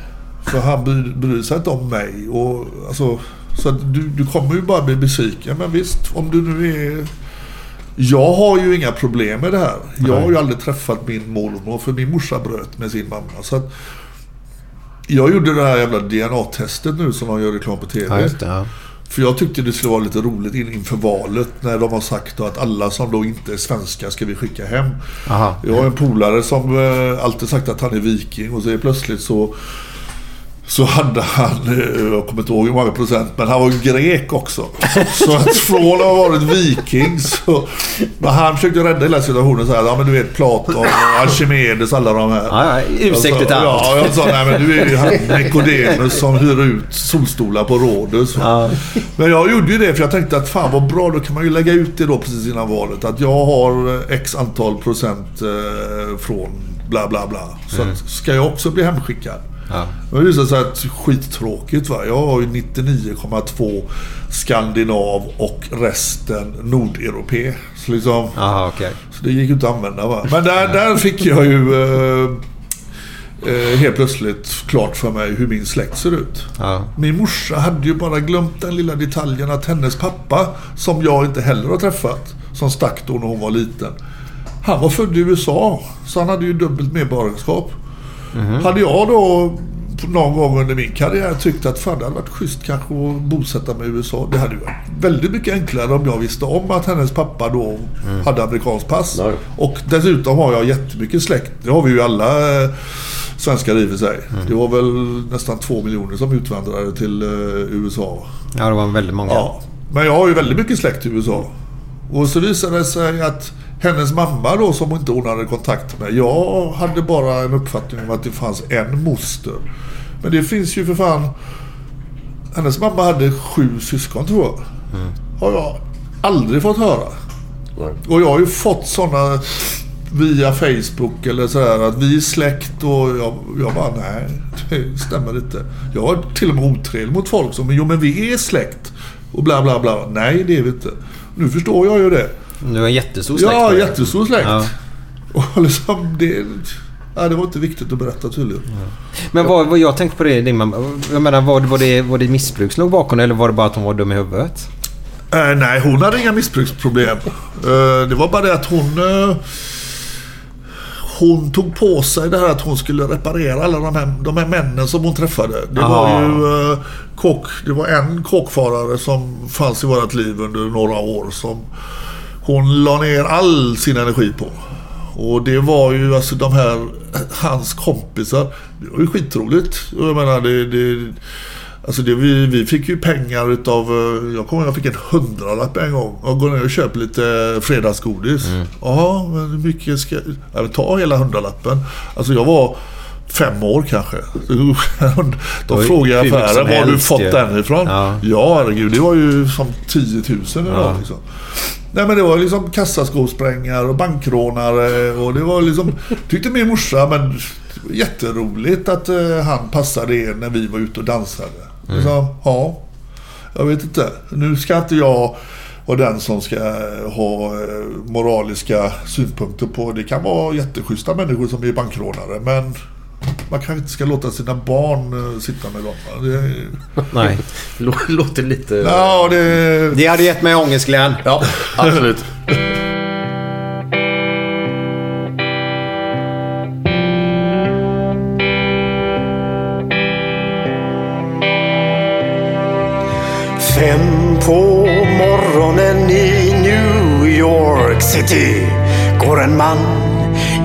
För han bryr, bryr sig inte om mig. Och, alltså, så att du, du kommer ju bara bli besviken. Men visst, om du nu är... Jag har ju inga problem med det här. Jag har ju aldrig träffat min mormor för min morsa bröt med sin mamma. Så att jag gjorde det här jävla DNA-testet nu som de gör reklam på TV. Ja, det. Ja. För jag tyckte det skulle vara lite roligt in, inför valet när de har sagt att alla som då inte är svenskar ska vi skicka hem. Aha. Jag har en polare som eh, alltid sagt att han är viking och så är plötsligt så så hade han, eh, jag kommer inte ihåg hur många procent, men han var grek också. Så att från att ha varit viking så... Men han försökte rädda hela situationen så här, ja men du vet Platon Archimedes, alla de här. Ja, ursäktligt sa- allt. Ja, jag sa nej men du är ju han Nikodemus som hyr ut solstolar på Rhodos. Ja. Men jag gjorde ju det för jag tänkte att fan vad bra, då kan man ju lägga ut det då precis innan valet. Att jag har eh, x antal procent eh, från bla bla bla. Så att, ska jag också bli hemskickad? Ja. Men det visade sig att skittråkigt va. Jag har ju 99,2 skandinav och resten nordeuropé. Så liksom... Aha, okej. Så det gick ju inte att använda va. Men där, där fick jag ju eh, eh, helt plötsligt klart för mig hur min släkt ser ut. Ja. Min morsa hade ju bara glömt den lilla detaljen att hennes pappa, som jag inte heller har träffat, som stack då när hon var liten. Han var född i USA, så han hade ju dubbelt medborgarskap. Hade jag då någon gång under min karriär tyckt att fan det hade varit schysst kanske att bosätta mig i USA. Det hade ju varit väldigt mycket enklare om jag visste om att hennes pappa då hade amerikanskt pass. Ja. Och dessutom har jag jättemycket släkt. Det har vi ju alla eh, svenskar i och för sig. Det var väl nästan två miljoner som utvandrade till eh, USA. ja, det var väldigt många. Ja. Men jag har ju väldigt mycket släkt i USA. Och så visade det sig att hennes mamma då som inte hon hade kontakt med. Jag hade bara en uppfattning om att det fanns en moster. Men det finns ju för fan... Hennes mamma hade sju syskon tror jag. Har jag aldrig fått höra. Nej. Och jag har ju fått sådana via Facebook eller sådär att vi är släkt och jag, jag bara nej, det stämmer inte. Jag var till och med otrevlig mot folk som jo men vi är släkt och bla bla bla. Nej det är vi inte. Nu förstår jag ju det. Du har en jättestor släkt. Ja, jättestor släkt. Ja. Och liksom det... Ja, det var inte viktigt att berätta tydligen. Men vad, vad jag tänkte på det, din mamma. Jag menar, var, var, det, var det missbruk som låg bakom eller var det bara att hon var dum i huvudet? Eh, nej, hon hade inga missbruksproblem. Eh, det var bara det att hon... Eh, hon tog på sig det här att hon skulle reparera alla de här, de här männen som hon träffade. Det var Ah. ju eh, kock, det var en kockfarare som fanns i vårt liv under några år som hon la ner all sin energi på. Och det var ju alltså de här, hans kompisar. Det var ju skitroligt. Jag menar det... det Alltså det, vi, vi fick ju pengar utav, eh, jag kommer ihåg jag fick en hundralapp en gång och går ner och köper lite fredagsgodis. Ja, men hur mycket ska jag... Ta hela hundralappen. Alltså jag var fem år kanske. Då Oj, frågade jag som affären, var har du fått ju." den ifrån? Ja. Ja, herregud. Det var ju som 10 000 idag Ja. liksom. Nej men det var liksom kassaskåpssprängare och bankrånare och det var liksom... Tyckte min morsa men jätteroligt att eh, han passade er när vi var ute och dansade. Mm. Så, ja, jag vet inte. Nu ska inte jag vara den som ska ha eh, moraliska synpunkter på. Det kan vara jätteschyssta människor som är bankrånare men man kanske inte ska låta sina barn eh, sitta med dem. Det, Nej. Lå- Låter lite... ja, det... Det hade gett mig ångest Glenn. Ja, absolut. Fem på morgonen i New York City går en man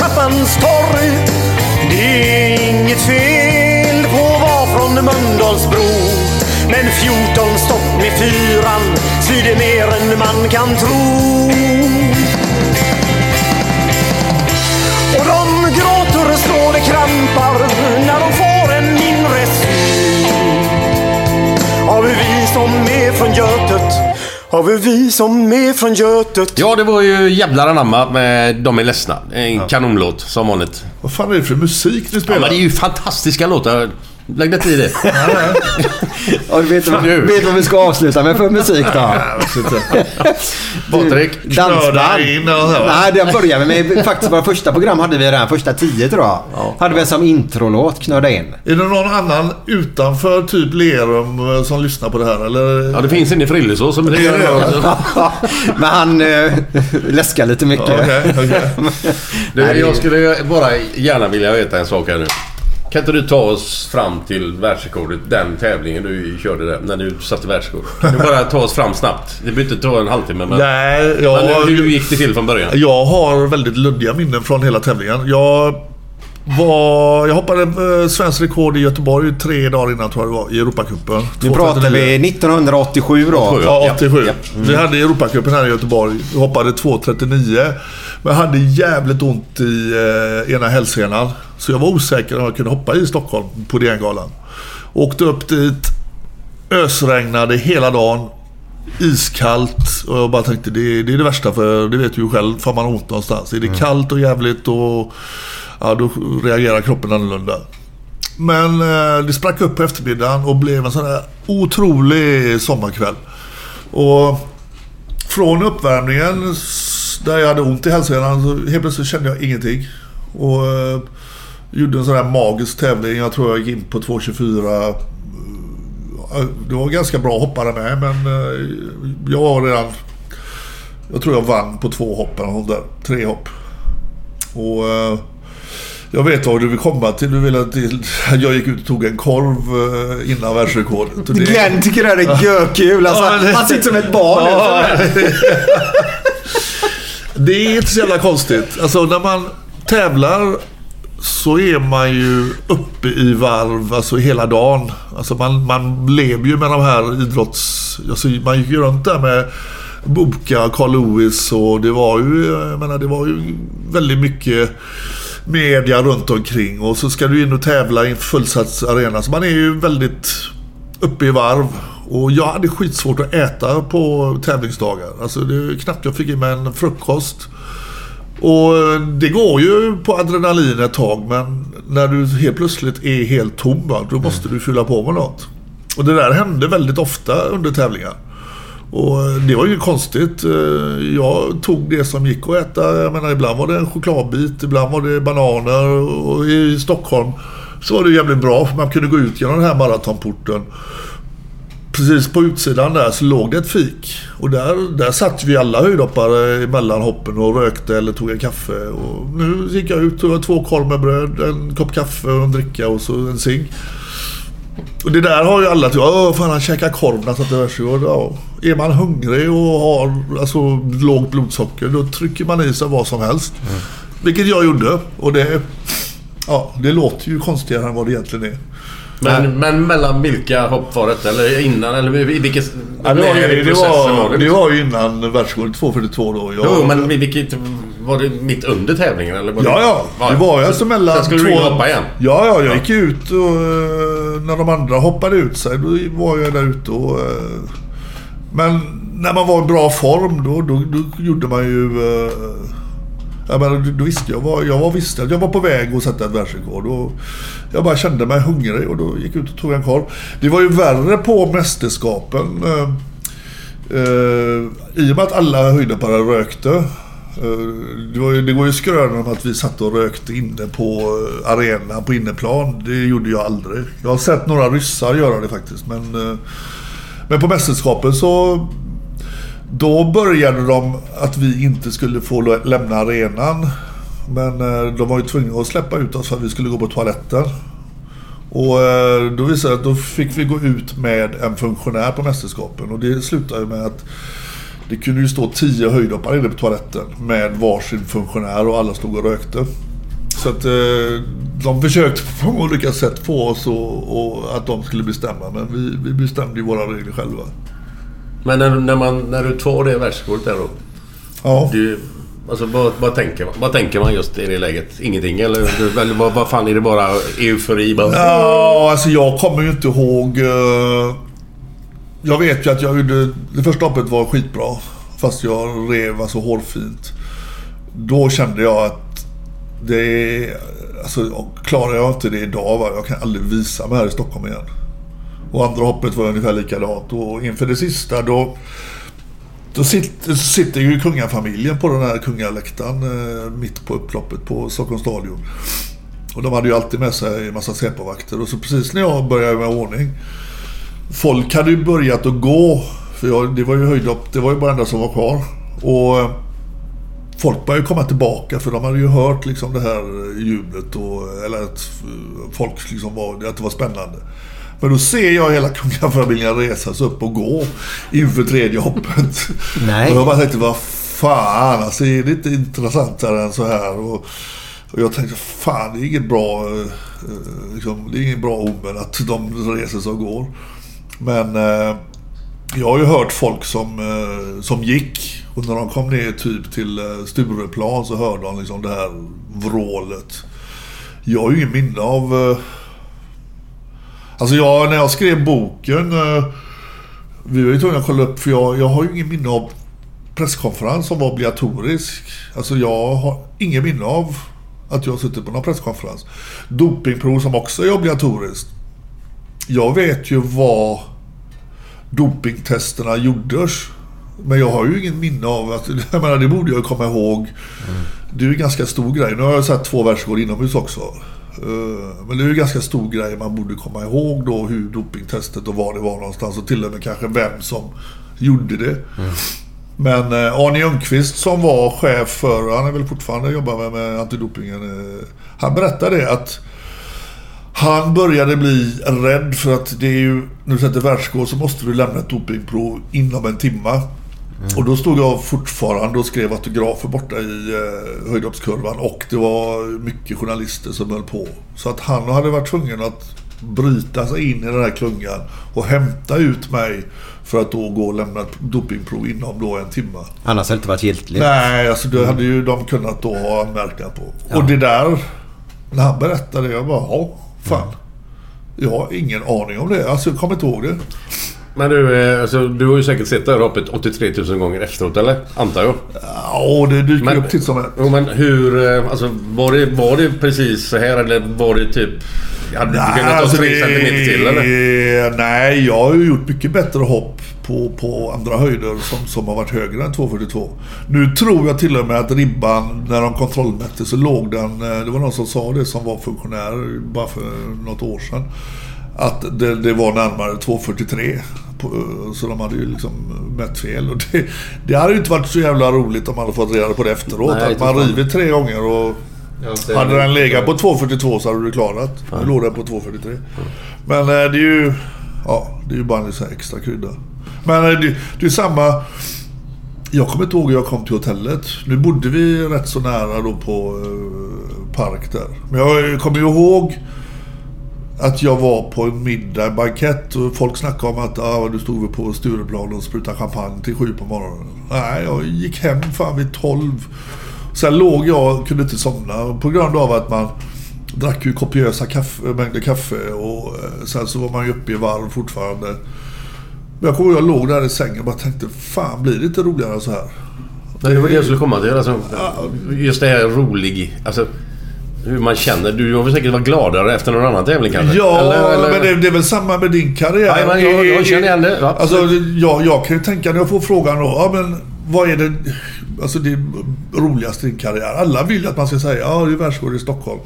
på torg. Det är inget fel på att vara från Mölndalsbro. Men 14 stopp med fyran svider mer än man kan tro. Och de gråter och slår det krampar när de får en inre syn av hur vi som är från Götet av hur vi som är från Götet Ja, det var ju jävlar anamma med De är ledsna. En kanonlåt, som vanligt. Vad fan är det för musik ni Ja, spelar? men det är ju fantastiska låtar. Lägg dig i det. Och vet du vet vad vi ska avsluta med för musik då? Patrik. Knöda in och? Nej, den började vi med. Faktiskt våra första program hade vi den första tio tror jag. Hade vi som introlåt, Knöda in. Är det någon annan utanför typ Lerum som lyssnar på det här? Eller? Ja, det finns en i Frillesås som det det? Men han äh, läskar lite mycket. Okej, okej. Du, jag skulle bara gärna vilja veta en sak här nu. Kan inte du ta oss fram till världsrekordet, den tävlingen du körde där, när du satte världsrekord? Kan du bara ta oss fram snabbt? Det behöver inte ta en halvtimme men... Nej, Men jag, hur gick det till från början? jag har väldigt luddiga minnen från hela tävlingen. Jag var... Jag hoppade eh, svensk rekord i Göteborg tre dagar innan tror jag det var, i Europacupen. Nu pratar vi 1987 då. Ja, 87. Vi hade Europacupen här i Göteborg. Vi hoppade 2.39. Men jag hade jävligt ont i eh, ena hälsenan. Så jag var osäker om jag kunde hoppa i Stockholm på DN-galan. Åkte upp dit. Ösregnade hela dagen. Iskallt. Och jag bara tänkte det, det är det värsta för det vet du ju själv. Får man ont någonstans. Är det kallt och jävligt och ja, då reagerar kroppen annorlunda. Men eh, det sprack upp på eftermiddagen och blev en sån här otrolig sommarkväll. Och från uppvärmningen där jag hade ont i hälsenan så helt plötsligt kände jag ingenting. Och eh, gjorde en sån här magisk tävling. Jag tror jag gick in på 2.24. Eh, det var ganska bra hoppare med men eh, jag var redan... Jag tror jag vann på två hopp eller där. Tre hopp. Och eh, jag vet vad du vill komma till. Du vill att jag gick ut och tog en korv eh, innan världsrekordet. Det- Glenn tycker det här är görkul. Alltså, Ja, men det- Han sitter som ett barn. Ja. Det är inte så jävla konstigt. Alltså när man tävlar så är man ju uppe i varv alltså hela dagen. Alltså man, man lever ju med de här idrotts... Alltså man gick ju runt där med Boka, Carl Lewis och det var ju, jag menar, det var ju väldigt mycket media runt omkring och så ska du in och tävla i en fullsatt arena. Så man är ju väldigt uppe i varv. Och jag hade skitsvårt att äta på tävlingsdagar. Alltså det är knappt jag fick i mig en frukost. Och det går ju på adrenalin ett tag men när du helt plötsligt är helt tom då måste du fylla på med något. Och det där hände väldigt ofta under tävlingar. Och det var ju konstigt. Eh, jag tog det som gick att äta. Jag menar ibland var det en chokladbit, ibland var det bananer. Och i Stockholm så var det jävligt bra för man kunde gå ut genom den här maratonporten. Precis på utsidan där så låg det ett fik. Och där, där satt vi alla höjdhoppare emellan hoppen och rökte eller tog en kaffe. Och nu gick jag ut och tog två korv med bröd, en kopp kaffe och en dricka och så en cigg. Och det där har ju alla typ, åh fan han käkar korv när han satt. Ja, är man hungrig och har alltså, lågt blodsocker då trycker man i sig vad som helst. Vilket jag gjorde. Och det, ja, det låter ju konstigare än vad det egentligen är. Men, men mellan vilka hopp var detta? Eller innan? Eller i vilket... Ja, det, var ju, det, var, det? var ju innan världsrekordet 2.42 då. Jag, Jo, men vilket... Var det mitt under tävlingen? Eller var Ja, ja. Det var ju alltså mellan Sen skulle du in och hoppa igen? Ja, ja. Jag gick ut och eh, när de andra hoppade ut sig, då var jag där ute och... Eh, men när man var i bra form, då, då, då gjorde man ju... Eh, jag menar, då- visste jag jag var. Visste att jag var på väg att sätta ett världsrekord. Och jag bara kände mig hungrig och då gick jag ut och tog en korv. Det var ju värre på mästerskapen. eh, eh, I och med att alla höjdhoppare rökte. Eh, det, var ju, det går ju skrönor om att vi satt och rökte inne på eh, arenan, på inneplan. Det gjorde jag aldrig. Jag har sett några ryssar göra det faktiskt. Men, eh, men på mästerskapen så... Då började de att vi inte skulle få lämna arenan. Men de var ju tvungna att släppa ut oss för att vi skulle gå på toaletten. Och då visade det att då fick vi gå ut med en funktionär på mästerskapen. Och det slutade med att det kunde ju stå tio höjdhoppare inne på toaletten med varsin funktionär och alla stod och rökte. Så att eh, de försökte på olika sätt få oss och, och att de skulle bestämma. Men vi, vi bestämde ju våra regler själva. Men när, när, man, när du tar det världsrekordet där då? Ja. Du, alltså, vad, vad, tänker man, vad tänker man just i det läget? Ingenting? Eller, eller vad, vad fan är det bara eufori? Bara, Ja, alltså jag kommer ju inte ihåg. eh, jag vet ju att jag gjorde... Det första hoppet var skitbra. Fast jag rev alltså hårfint. Då kände jag att det är... Alltså klarar jag inte det idag, va? jag kan aldrig visa mig här i Stockholm igen. Och andra hoppet var ungefär likadant. Och inför det sista då... Då sitter, sitter ju kungafamiljen på den här kungaläktaren eh, mitt på upploppet på Stockholms stadion. Och de hade ju alltid med sig en massa Säpovakter. Och så precis när jag började med ordning. Folk hade ju börjat att gå. För jag, det var ju höjdhopp. Det var ju bara enda som var kvar. Och eh, folk började ju komma tillbaka. För de hade ju hört liksom det här jublet. Och, eller att eh, folk liksom var, att det var spännande. Men då ser jag hela kungafamiljen resa sig upp och gå inför tredje hoppet. Nej. Och jag bara tänkte, vad fan, alltså är det inte intressantare än så här? Och, Och jag tänkte, fan det är inget bra, eh, liksom, det är ingen bra omen att de reser sig och går. Men eh, jag har ju hört folk som, eh, som gick och när de kom ner typ till eh, Stureplan så hörde de liksom det här vrålet. Jag har ju ingen minne av... Eh, alltså jag, när jag skrev boken, eh, vi var ju tvungna att kolla upp för jag, jag har ju ingen minne av presskonferens som var obligatorisk. Alltså jag har ingen minne av att jag har suttit på någon presskonferens. Dopingprov som också är obligatoriskt. Jag vet ju vad dopingtesterna gjordes. Men jag har ju ingen minne av att... Jag menar, det borde jag komma ihåg. Det är ju en ganska stor grej. Nu har jag sett två världsrekord inomhus också. Eh, men det är ju en ganska stor grej. Man borde komma ihåg då hur dopingtestet och var det var någonstans. Och till och med kanske vem som gjorde det. Men eh, Arne Ljungqvist som var chef för, han är väl fortfarande jobbar med, med antidopingen. Eh, han berättade det att han började bli rädd för att det är ju, när du sätter världsrekord så måste du lämna ett dopingprov inom en timma. Och då stod jag fortfarande och skrev autografer borta i eh, höjdhoppskurvan och det var mycket journalister som höll på. Så att han hade varit tvungen att bryta sig in i den här klungan och hämta ut mig för att då gå och lämna ett dopingprov inom då en timme. Annars hade det inte varit giltigt. Nej, alltså det hade ju de kunnat då ha anmärkningar på. Och det där, när han berättade jag bara, ja, fan. Jag har ingen aning om det. Alltså jag kommer inte ihåg det. Men du, eh, alltså, du har ju säkert sett det här hoppet 83 000 gånger efteråt, eller? Antar jag. Ja, det dyker Men- upp titt som ett. Jo, men hur... eh, Alltså, var det, var det precis så här eller var det typ... Hade du kunnat ta alltså, tre centimeter till eller? Nej, jag har ju gjort mycket bättre hopp på, på andra höjder som, som har varit högre än 2,42. Nu tror jag till och med att ribban, när de kontrollmätte så låg den... eh, Det var någon som sa det som var funktionär bara för något år sedan. Att det, det var närmare 2,43. på- Så de hade ju liksom mätt fel. Och det, det hade ju inte varit så jävla roligt om man hade fått reda på det efteråt. Nej, att man river tre gånger och hade den legat på 2,42 så hade du klarat. Nu låg den på 2,43. Men eh, det är ju... Ja, det är ju bara en extra krydda. Men eh, det, det är samma... Jag kommer inte ihåg hur jag kom till hotellet. Nu bodde vi rätt så nära då på eh, Park där. Men jag kommer ju ihåg att jag var på en middag, en bankett och folk snackade om att ah, du stod väl på Stureplan och sprutade champagne till sju på morgonen. Nej, jag gick hem fan vid tolv. Sen låg jag, kunde inte somna på grund av att man drack ju kopiösa kaffe, mängder kaffe och eh, sen så var man ju uppe i varv fortfarande. Jag kommer ihåg, jag låg där i sängen och bara tänkte, fan blir det inte roligare så här? Nej, det var det jag skulle komma till. Alltså, just det här rolig... Alltså, hur man känner. Du har väl säkert varit gladare efter någon annan tävling kanske? Ja, Eller- eller- men det, det är väl samma med din karriär. Ja, men jag- jag känner igen det. Ja, Alltså, jag, jag kan ju tänka när jag får frågan då, ja men vad är det, alltså det roligaste i din karriär? Alla vill att man ska säga, ja det är världsrekord i Stockholm.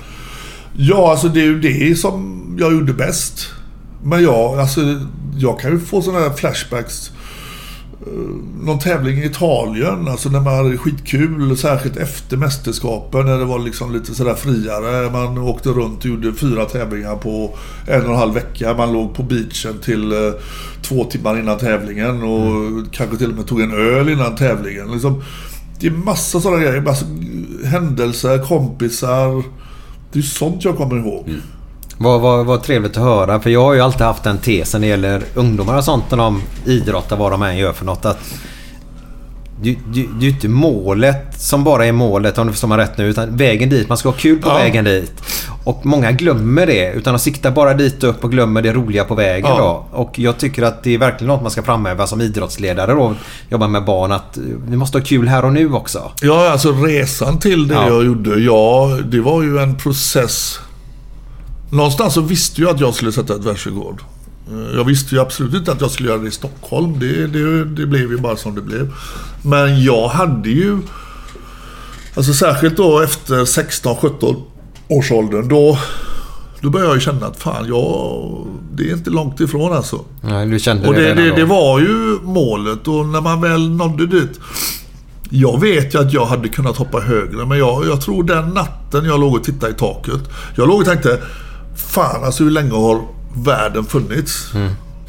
Ja, alltså det är ju det som jag gjorde bäst. Men jag, alltså, jag kan ju få sådana här flashbacks. Eh, Någon tävling i Italien, alltså när man hade skitkul, särskilt efter mästerskapen när det var liksom lite sådär friare. Man åkte runt och gjorde fyra tävlingar på en och en halv vecka. Man låg på beachen till eh, två timmar innan tävlingen och kanske till och med tog en öl innan tävlingen. Liksom, det är massa sådana grejer. Massa händelser, kompisar. Det är sånt jag kommer ihåg. Vad, vad, vad trevligt att höra. För jag har ju alltid haft den tesen när det gäller ungdomar och sånt när de idrottar, vad de än gör för något. Att det, det, det är ju inte målet som bara är målet om du förstår mig rätt nu. Utan vägen dit. Man ska ha kul på Ja. vägen dit. Och många glömmer det. Utan de siktar bara dit upp och glömmer det roliga på vägen Ja. då. Och jag tycker att det är verkligen något man ska framhäva som idrottsledare då. Jobba med barn. Att vi måste ha kul här och nu också. Ja, alltså resan till det Ja. jag gjorde, ja, det var ju en process. Någonstans så visste jag att jag skulle sätta ett världsrekord. Eh, Jag visste ju absolut inte att jag skulle göra det i Stockholm. Det, det, det blev ju bara som det blev. Men jag hade ju... Alltså särskilt då efter 16-17 års åldern, då, då började jag ju känna att fan, jag, det är inte långt ifrån alltså. Ja, du kände Och det, det, då. det var ju målet och när man väl nådde dit. Jag vet ju att jag hade kunnat hoppa högre men jag, jag tror den natten jag låg och tittade i taket. Jag låg och tänkte, fan alltså hur länge har världen funnits?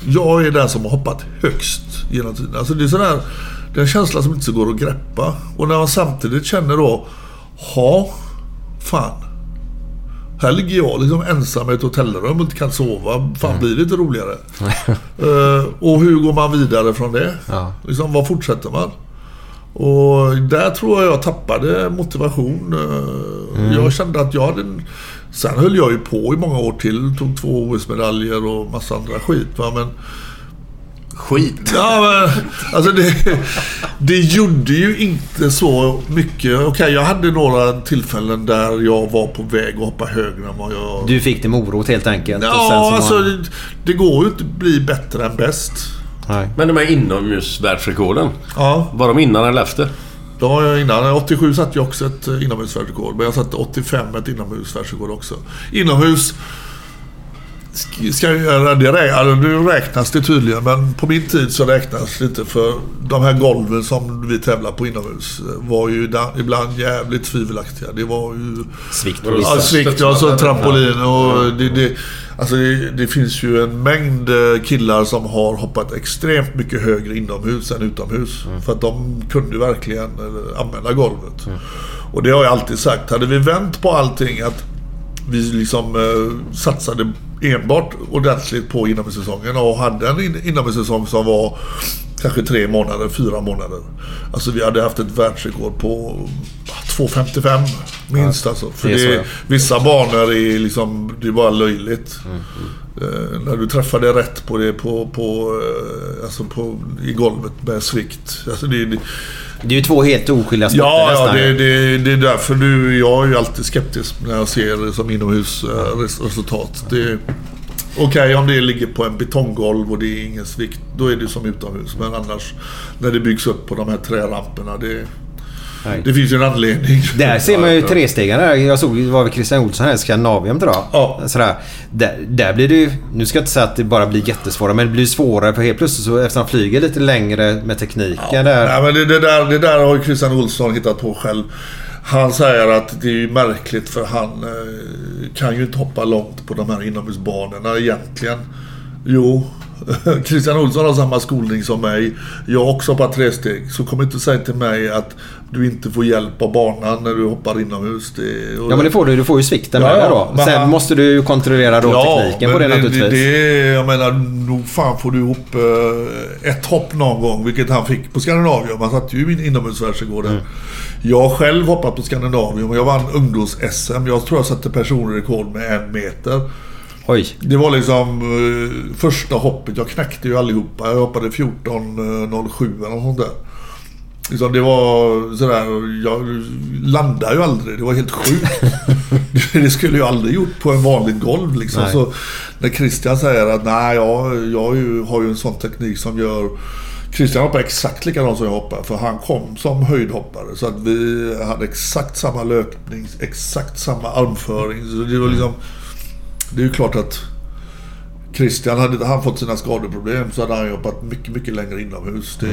Jag är den som har hoppat högst genom tiden. Alltså det är sådär, det är en känsla som inte så går att greppa. Och när man samtidigt känner då, ha fan. Här ligger jag liksom ensam i ett hotellrum och inte kan sova. Fan blir det inte roligare? Eh, och hur går man vidare från det? Ja. Liksom, vad fortsätter man? Och där tror jag jag tappade motivation. Eh, Jag kände att jag hade... En... Sen höll jag ju på i många år till. Tog två OS-medaljer och massa andra skit. Va? Men Skit. Ja, men, alltså det, det gjorde ju inte så mycket. Okej, jag hade några tillfällen där jag var på väg att hoppa högre än vad jag... Du fick det morot helt enkelt. och sen ja, så alltså var- det, det går ju inte att bli bättre än bäst. Nej. Men de här inomhusvärldsrekorden. Ja, Var de innan eller efter? Det har jag innan. 87 satte jag också ett eh, inomhusvärldsrekord. Men jag satte 85 ett inomhusvärldsrekord också. Inomhus... Ska, jag- det, rä- alltså, det räknas det tydligen, men på min tid så räknas det inte för de här golven som vi tävlar på inomhus eh, var ju ibland jävligt tvivelaktiga. Det var ju... Svikt på Ja, vissa. Ja, svikt och så trampolin och det, det, alltså det, det finns ju en mängd eh, killar som har hoppat extremt mycket högre inomhus än utomhus. För att de kunde verkligen eh, använda golvet. Och det har jag alltid sagt. Hade vi vänt på allting att vi liksom eh, satsade enbart ordentligt på inomhussäsongen och hade en in, inomhussäsong som var kanske tre månader, fyra månader. Alltså vi hade haft ett världsrekord på 2.55 minst alltså. För det är det ja. Vissa banor är liksom, det är bara löjligt. Eh, när du träffade rätt på det på, på, eh, alltså på, i golvet med svikt. Alltså det, det, Det är ju två helt oskilda sporter Ja, ja det, det, det är därför du, jag är ju alltid skeptisk när jag ser det som inomhusresultat. Det, Okej, om det ligger på en betonggolv och det är ingen svikt, då är det som utomhus. Men annars, när det byggs upp på de här träramperna, det, Nej. det finns ju en anledning. Där ser man ju trestegaren. Jag såg det var väl Christian Olsson här i Skandinavien tror jag. Ja. Sådär. Där, där blir det ju... Nu ska jag inte säga att det bara blir jättesvåra men det blir svårare för helt plötsligt så eftersom han flyger lite längre med tekniken där. Nej, men det, det, där, det där har ju Christian Olsson hittat på själv. Han säger att det är märkligt för han eh, kan ju inte hoppa långt på de här inomhusbanorna egentligen. Jo, Christian Olsson har samma skolning som mig. Jag har också hoppat tre steg. Så kom inte säga till mig att du inte får hjälp av banan när du hoppar inomhus. Det, Ja men det får du. Du får ju svikten Ja, ja, det då. Sen han- måste du ju kontrollera då tekniken på det men naturligtvis. Det, jag menar, nog fan får du ihop eh, ett hopp någon gång, vilket han fick på Skandinavium. Han satte ju min inomhusvärldsrekord Mm. där. Jag själv hoppat på Skandinavium och jag vann ungdoms-SM. Jag tror jag satte personrekord med en meter. Oj. Det var liksom eh, första hoppet. Jag knäckte ju allihopa. Jag hoppade 14.07 eller något sånt där. Liksom det var sådär, jag landade ju aldrig. Det var helt sjukt. det skulle jag aldrig gjort på en vanligt golv liksom. Nej. Så när Christian säger att nej, jag, jag har ju- har ju en sån teknik som gör Christian hoppar exakt likadant som jag hoppar. För han kom som höjdhoppare. Så att vi hade exakt samma löpning, exakt samma armföring. Så det var liksom... Det är ju klart att Christian, hade inte han fått sina skadeproblem så hade han jobbat mycket, mycket längre inomhus. Det,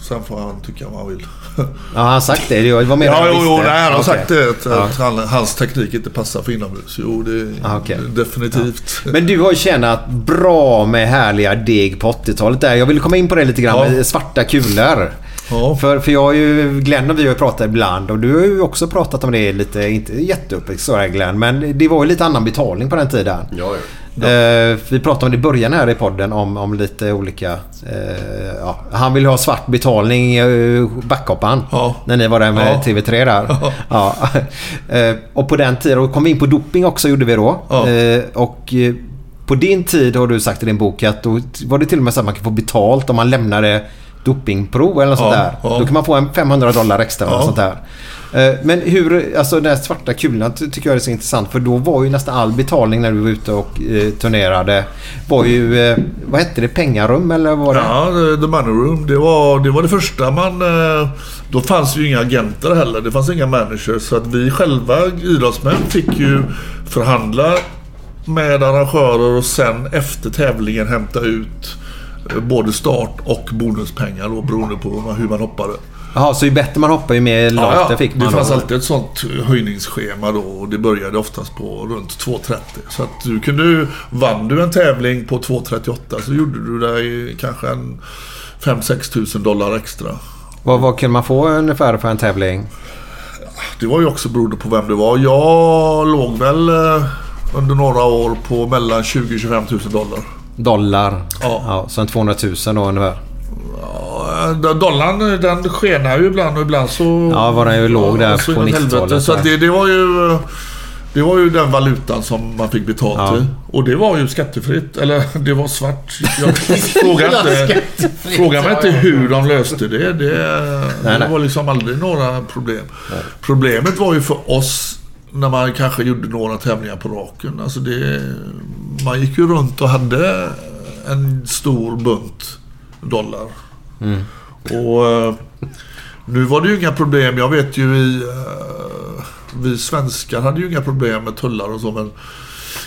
Sen får han tycka vad han vill. Ja, han har sagt det. Det var mer än Ja, jag jo, jo, nej, han har Okej. sagt det. Att, Ja. att han, hans teknik inte passar för inomhus. Jo, det Ah, okej. definitivt. Men du har ju tjänat bra med härliga deg på 80-talet där. Jag vill komma in på det lite grann Ja. med svarta kulor. Ja. För, för jag har ju, Glenn och vi har ju pratat ibland och du har ju också pratat om det lite, inte jätteuppväxt så här Glenn, men det var ju lite annan betalning på den tiden. Ja, ja. Eh, vi pratade om det i början här i podden om, om lite olika... eh, ja, han vill ha svart betalning, uh, backhopparen. Ja. När ni var där med Ja. TV3 där. Ja. Eh, och på den tiden, och kom vi in på doping också gjorde vi då. Eh, och eh, på din tid har du sagt i din bok att då var det till och med så att man kan få betalt om man lämnade dopingprov eller något sånt där. Då kan man få en 500 dollar extra eller något sånt där. Eh, men hur, alltså den här svarta kulan tycker jag är så intressant för då var ju nästan all betalning när du var ute och eh, turnerade var ju, eh, vad hette det, pengarum eller vad var det? Ja, the- Money Room. Det var, det var det första man... eh, Då fanns ju inga agenter heller. Det fanns inga managers. Så att vi själva idrottsmän fick ju förhandla med arrangörer och sen efter tävlingen hämta ut eh, både start och bonuspengar då, beroende på hur man hoppade. Jaha, så ju bättre man hoppar ju mer lågt det fick man. det fanns då. alltid ett sånt höjningsschema då och det började oftast på runt 2.30. Så att du kunde, vann du en tävling på 2.38 så gjorde du dig kanske en 5-6 tusen dollar extra. Vad, vad kan man få ungefär för en tävling? det var ju också beroende på vem det var. Jag låg väl eh, under några år på mellan 20 och 25 000 dollar. Dollar. Ja. ja sen 200 000 då ungefär. Ja, dollarn den skenar ju ibland och ibland så... Ja, var den ju låg där på inåt helvete. 90-talet Så det, det var ju... Det var ju den valutan som man fick betalt Ja. i. Och det var ju skattefritt. Eller det var svart. Jag frågar inte, fråga mig inte hur de löste det. Det, det var liksom aldrig några problem. Problemet var ju för oss när man kanske gjorde några tävlingar på raken. Alltså det, man gick ju runt och hade en stor bunt dollar. Och eh, nu var det ju inga problem. Jag vet ju i... eh, vi svenskar hade ju inga problem med tullar och så men...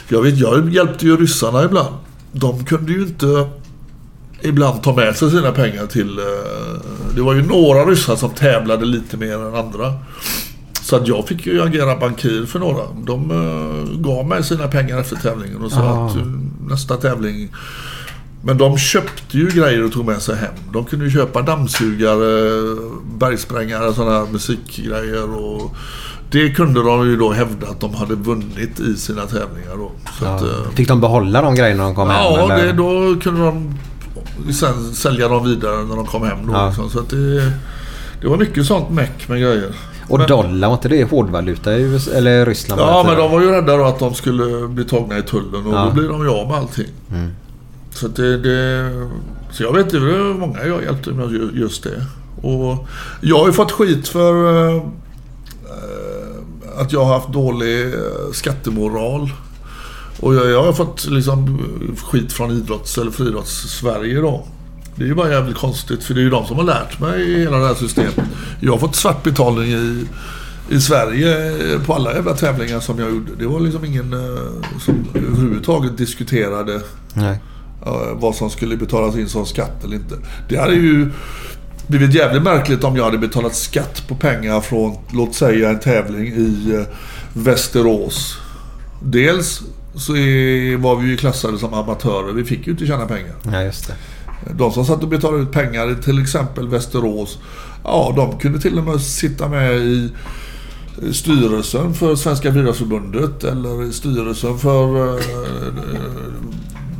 Jag vet, jag hjälpte ju ryssarna ibland. De kunde ju inte ibland ta med sig sina pengar till... eh, Det var ju några ryssar som tävlade lite mer än andra. Så att jag fick ju agera bankir för några. De gav mig sina pengar efter tävlingen och sa Ah. att nästa tävling men de köpte ju grejer och tog med sig hem. De kunde ju köpa dammsugare, bergsprängare, sådana musikgrejer. Och det kunde de ju då hävda att de hade vunnit i sina tävlingar. Då. Så att, eh, Fick de behålla de grejerna när de kom hem? ja, eller? det, då kunde de sen sälja dem vidare när de kom hem. Då, Ja. liksom. Så det, det var mycket sånt meck med grejer. Och Men- dollar, var inte det hårdvaluta i USA, eller Ryssland? Ja, men de var ju rädda då att de skulle bli tagna i tullen och Ja. då blir de ju av med allting. Så, att det, det, så jag vet inte, det är många jag hjälpte med just det. Och jag har ju fått skit för eh, att jag har haft dålig eh, skattemoral. Och jag, jag har fått liksom skit från idrotts eller friidrotts-Sverige då. Det är ju bara jävligt konstigt för det är ju de som har lärt mig hela det här systemet. Jag har fått svart betalning i, i Sverige eh, på alla jävla tävlingar som jag gjorde. Det var liksom ingen eh, som överhuvudtaget diskuterade Nej eh, vad som skulle betalas in som skatt eller inte. Det hade ju blivit jävligt märkligt om jag hade betalat skatt på pengar från, låt säga en tävling i eh, Västerås. Dels så var vi ju klassade som amatörer. Vi fick ju inte tjäna pengar. Ja, just det. De som satt och betalade ut pengar i till exempel Västerås. Ja, de kunde till och med sitta med i styrelsen för Svenska Friidrottsförbundet eller i styrelsen för eh,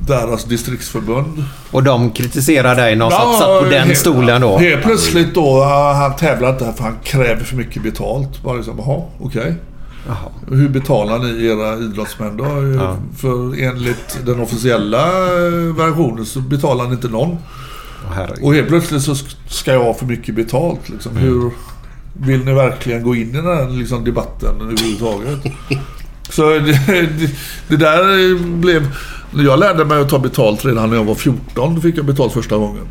deras distriktsförbund. Och de kritiserar dig, någon som satt på den helt- stolen då? Helt plötsligt då, ja, han tävlar inte här för han kräver för mycket betalt. Bara liksom, jaha, okej. Jaha. Hur betalar ni era idrottsmän då? Ja. För enligt den officiella eh, versionen så betalar ni inte någon. Herregud. Och helt plötsligt så sk- ska jag ha för mycket betalt. Liksom. Hur vill ni verkligen gå in i den här liksom, debatten överhuvudtaget? så det, det, det där blev... Jag lärde mig att ta betalt redan när jag var 14, då fick jag betalt första gången.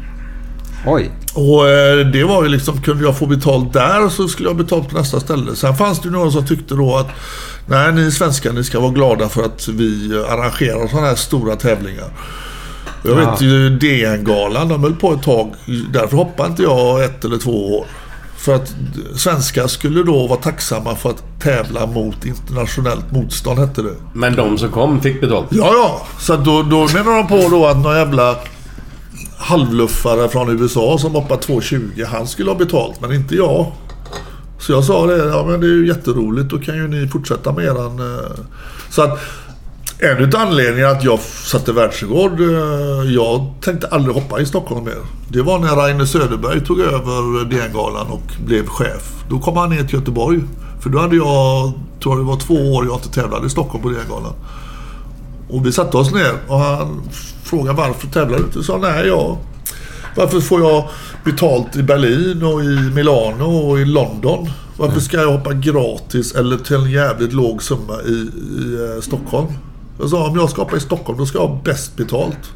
Oj. Och eh, det var ju liksom, kunde jag få betalt där så skulle jag betalt på nästa ställe. Sen fanns det ju några som tyckte då att nej, ni svenskar ni ska vara glada för att vi arrangerar sådana här stora tävlingar. Jag Ja. vet ju DN-galan, de höll på ett tag. Därför hoppade inte jag ett eller två år. För att svenskar skulle då vara tacksamma för att tävla mot internationellt motstånd, hette det. Men de som kom fick betalt. Ja, ja. Så då, då menar de på då att någon jävla halvluffare från USA som hoppar 2,20, han skulle ha betalt, men inte jag. Så jag sa det, ja men det är ju jätteroligt, då kan ju ni fortsätta med eran... eh. Så att en utav anledningarna att jag satte världsrekord, eh, jag tänkte aldrig hoppa i Stockholm mer. Det var när Rainer Söderberg tog över DN-galan och blev chef. Då kom han ner till Göteborg. För då hade jag, tror jag det var två år jag inte tävlade i Stockholm på DN-galan. Och vi satte oss ner och han frågade varför tävlar du inte? Jag sa nej, jag... Varför får jag betalt i Berlin och i Milano och i London? Varför ska jag hoppa gratis eller till en jävligt låg summa i, i eh, Stockholm? Jag sa om jag ska hoppa i Stockholm då ska jag ha bäst betalt.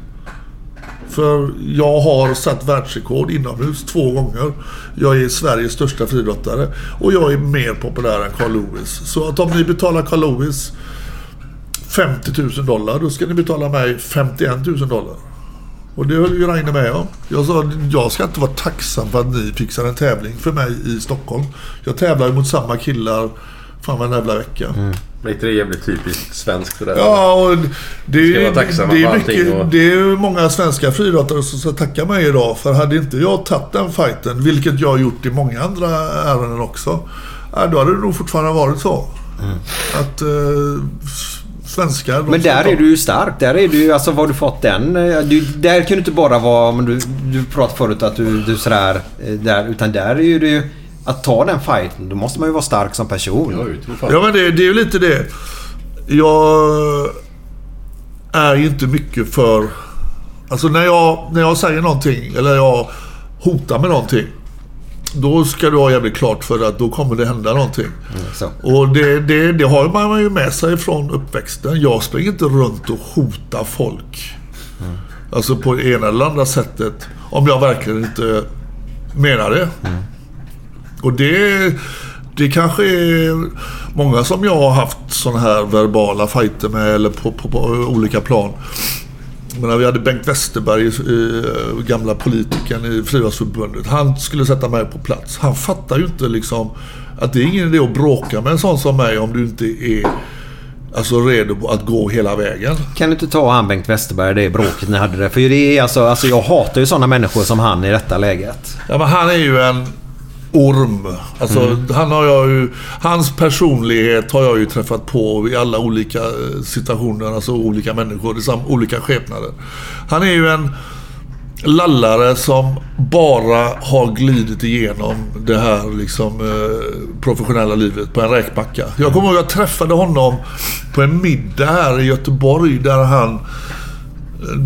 För jag har satt världsrekord inomhus två gånger. Jag är Sveriges största friidrottare och jag är mer populär än Carl Lewis. Så att om ni betalar Carl Lewis 50 000 dollar, då ska ni betala mig 51 000 dollar. Och det höll ju Rainer med om. Jag sa jag ska inte vara tacksam för att ni fixar en tävling för mig i Stockholm. Jag tävlar ju mot samma killar fan varenda jävla vecka. Det är inte det jävligt typiskt svenskt det där? Ja, och det Ska är, det, för är mycket, och- det är ju många svenska friidrottare som ska tacka mig idag. För hade inte jag tagit den fighten, vilket jag har gjort i många andra ärenden också. Då hade det nog fortfarande varit så. Att eh, svenskar... Mm. Men där är du ju stark. Där är du ju, alltså var har du fått den? eh, Du, där kan du inte bara vara, men du, du pratade förut att du, du sådär, eh, där, utan där är ju det ju, att ta den fighten, då måste man ju vara stark som person. Ja, men det, det är ju lite det. Jag är ju inte mycket för... Alltså när jag, när jag säger någonting, eller jag hotar med någonting. Då ska du ha jävligt klart för att då kommer det hända någonting. Så. Och det, det, det har man ju med sig från uppväxten. Jag springer inte runt och hotar folk. Alltså på det ena eller andra sättet. Om jag verkligen inte menar det. Och det, det kanske är många som jag har haft såna här verbala fighter med eller på, på, på olika plan. Men när vi hade Bengt Westerberg, eh, gamla politikern i Friidrottsförbundet. Han skulle sätta mig på plats. Han fattar ju inte liksom att det är ingen idé att bråka med en sån som mig om du inte är alltså, redo att gå hela vägen. Kan du inte ta han Bengt Westerberg, det bråket ni hade där? För det är alltså, alltså jag hatar ju sådana människor som han i detta läget. Ja, men han är ju en orm. Alltså, han har jag ju, hans personlighet har jag ju träffat på i alla olika eh, situationer. Alltså olika människor i sam, olika skepnader. Han är ju en lallare som bara har glidit igenom det här liksom, eh, professionella livet på en räkmacka. Jag kommer ihåg att jag träffade honom på en middag här i Göteborg där han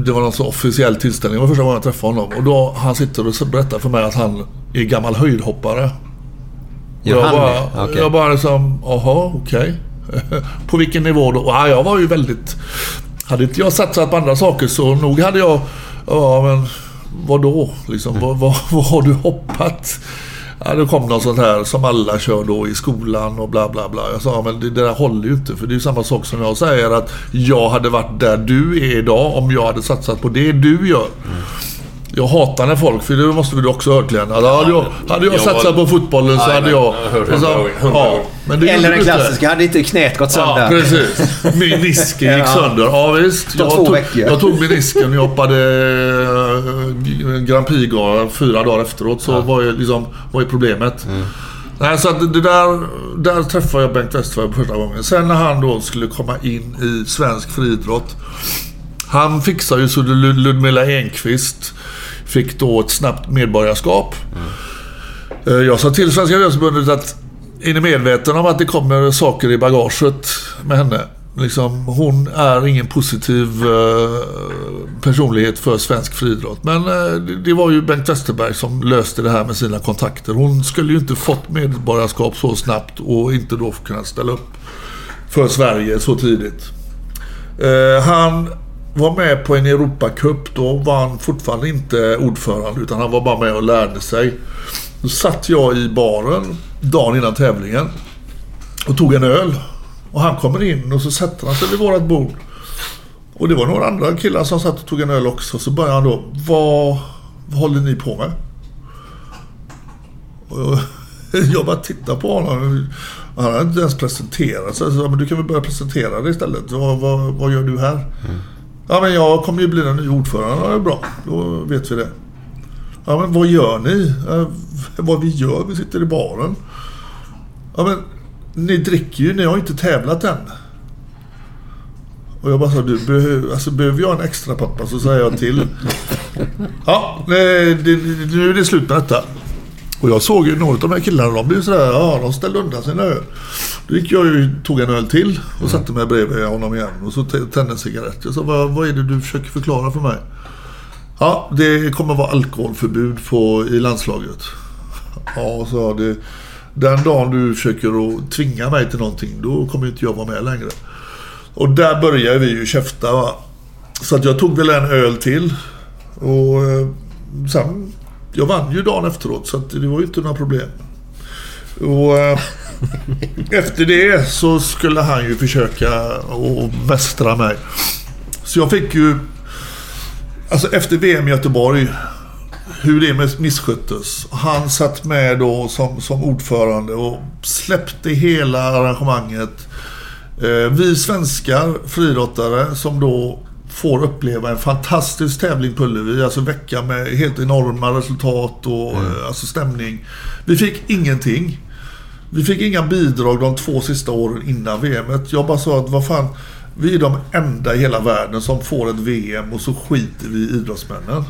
det var någon så officiell tillställning. Det var första gången jag träffade honom. Och då han sitter och berättar för mig att han är gammal höjdhoppare. Jag, han bara? Okej. jag bara liksom, jaha, okej. på vilken nivå då? Ja, jag var ju väldigt... Hade inte jag satsat på andra saker så nog hade jag... Ja, men vad då? Liksom, vad, vad, vad har du hoppat? Ja, det kom något sånt här som alla kör då i skolan och bla bla bla. Jag sa, men det, det där håller ju inte. För det är ju samma sak som jag säger att jag hade varit där du är idag om jag hade satsat på det du gör. Mm. Jag hatar när folk, för det måste du också ha hört Glenn. Alltså, hade jag, hade jag Jag satsat var- på fotbollen så hade jag... gånger, hundra ja, men det Eller den klassiska, hade inte knät gått sönder? Ja, precis. Menisken gick Ja. sönder. Ja, visst. Jag två tog, veckor. jag tog menisken och jag hoppade eh, Grand Prix fyra dagar efteråt. Så var ju liksom, var ju problemet. Mm. Nej, så att det där, där träffade jag Bengt Westerberg första gången. Sen när han då skulle komma in i svensk friidrott. Han fixade ju så Ludmilla Enqvist fick då ett snabbt medborgarskap. Mm. Jag sa till Svenska Idrottsförbundet att är ni medvetna om att det kommer saker i bagaget med henne? Liksom, hon är ingen positiv eh, personlighet för svensk friidrott. Men eh, det, det var ju Bengt Westerberg som löste det här med sina kontakter. Hon skulle ju inte fått medborgarskap så snabbt och inte då kunnat ställa upp för Sverige så tidigt. Eh, han var med på en Europacup. Då var han fortfarande inte ordförande utan han var bara med och lärde sig. Då satt jag i baren dagen innan tävlingen och tog en öl. Och han kommer in och så sätter han sig vid vårat bord. Och det var några andra killar som satt och tog en öl också. Så började han då. Vad, vad håller ni på med? Och jag bara tittar på honom. Han hade inte ens presenterat sig. Så jag sa, men du kan väl börja presentera dig istället. Vad, vad, vad gör du här? Mm. Ja, men jag kommer ju bli den nya ordföranden. Ja, det är bra. Då vet vi det. Ja, men vad gör ni? Ja, vad vi gör? Vi sitter i baren. Ja, men ni dricker ju. Ni har ju inte tävlat än. Och jag bara sa, du, behöver, alltså, behöver jag en extra pappa så säger jag till. Ja, nej, det, nu är det slut med detta. Och jag såg ju några av de här killarna, de blev sådär, ja de ställde undan sina öl. Då gick jag ju, tog en öl till och satte mig bredvid honom igen. Och så tände en cigarett. Jag sa, vad, vad är det du försöker förklara för mig? Ja, det kommer vara alkoholförbud på, i landslaget. Ja, så det. Den dagen du försöker att tvinga mig till någonting, då kommer inte jag vara med längre. Och där började vi ju käfta. Va? Så att jag tog väl en öl till. Och eh, sen, jag vann ju dagen efteråt så det var ju inte några problem. Och eh, efter det så skulle han ju försöka att mästra mig. Så jag fick ju, alltså efter VM i Göteborg, hur det miss- missköttes. Han satt med då som, som ordförande och släppte hela arrangemanget. Eh, vi svenskar friidrottare som då får uppleva en fantastisk tävling på Ullevi. Alltså vecka med helt enorma resultat och eh, alltså stämning. Vi fick ingenting. Vi fick inga bidrag de två sista åren innan VMet. Jag bara sa att vad fan, vi är de enda i hela världen som får ett VM och så skiter vi i idrottsmännen.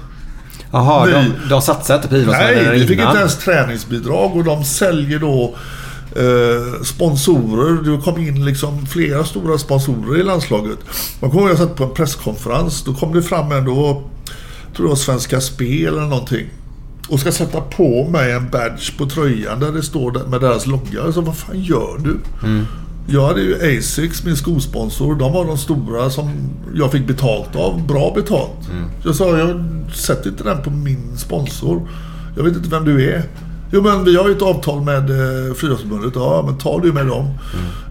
Jaha, de, de satsar inte på idrottsmännen Nej, vi fick inte ens träningsbidrag och de säljer då eh, sponsorer. Det kom in liksom flera stora sponsorer i landslaget. Man kommer ihåg att jag satt på en presskonferens. Då kom det fram en då, tror jag Svenska Spel eller någonting. Och ska sätta på mig en badge på tröjan där det står med deras logga. Sa, vad fan gör du? Jag hade ju Asics, min skosponsor. De var de stora som jag fick betalt av. Bra betalt. Jag sa, jag sätter inte den på min sponsor. Jag vet inte vem du är. Jo men vi har ju ett avtal med eh, Friidrottsförbundet. Ja men ta du med dem.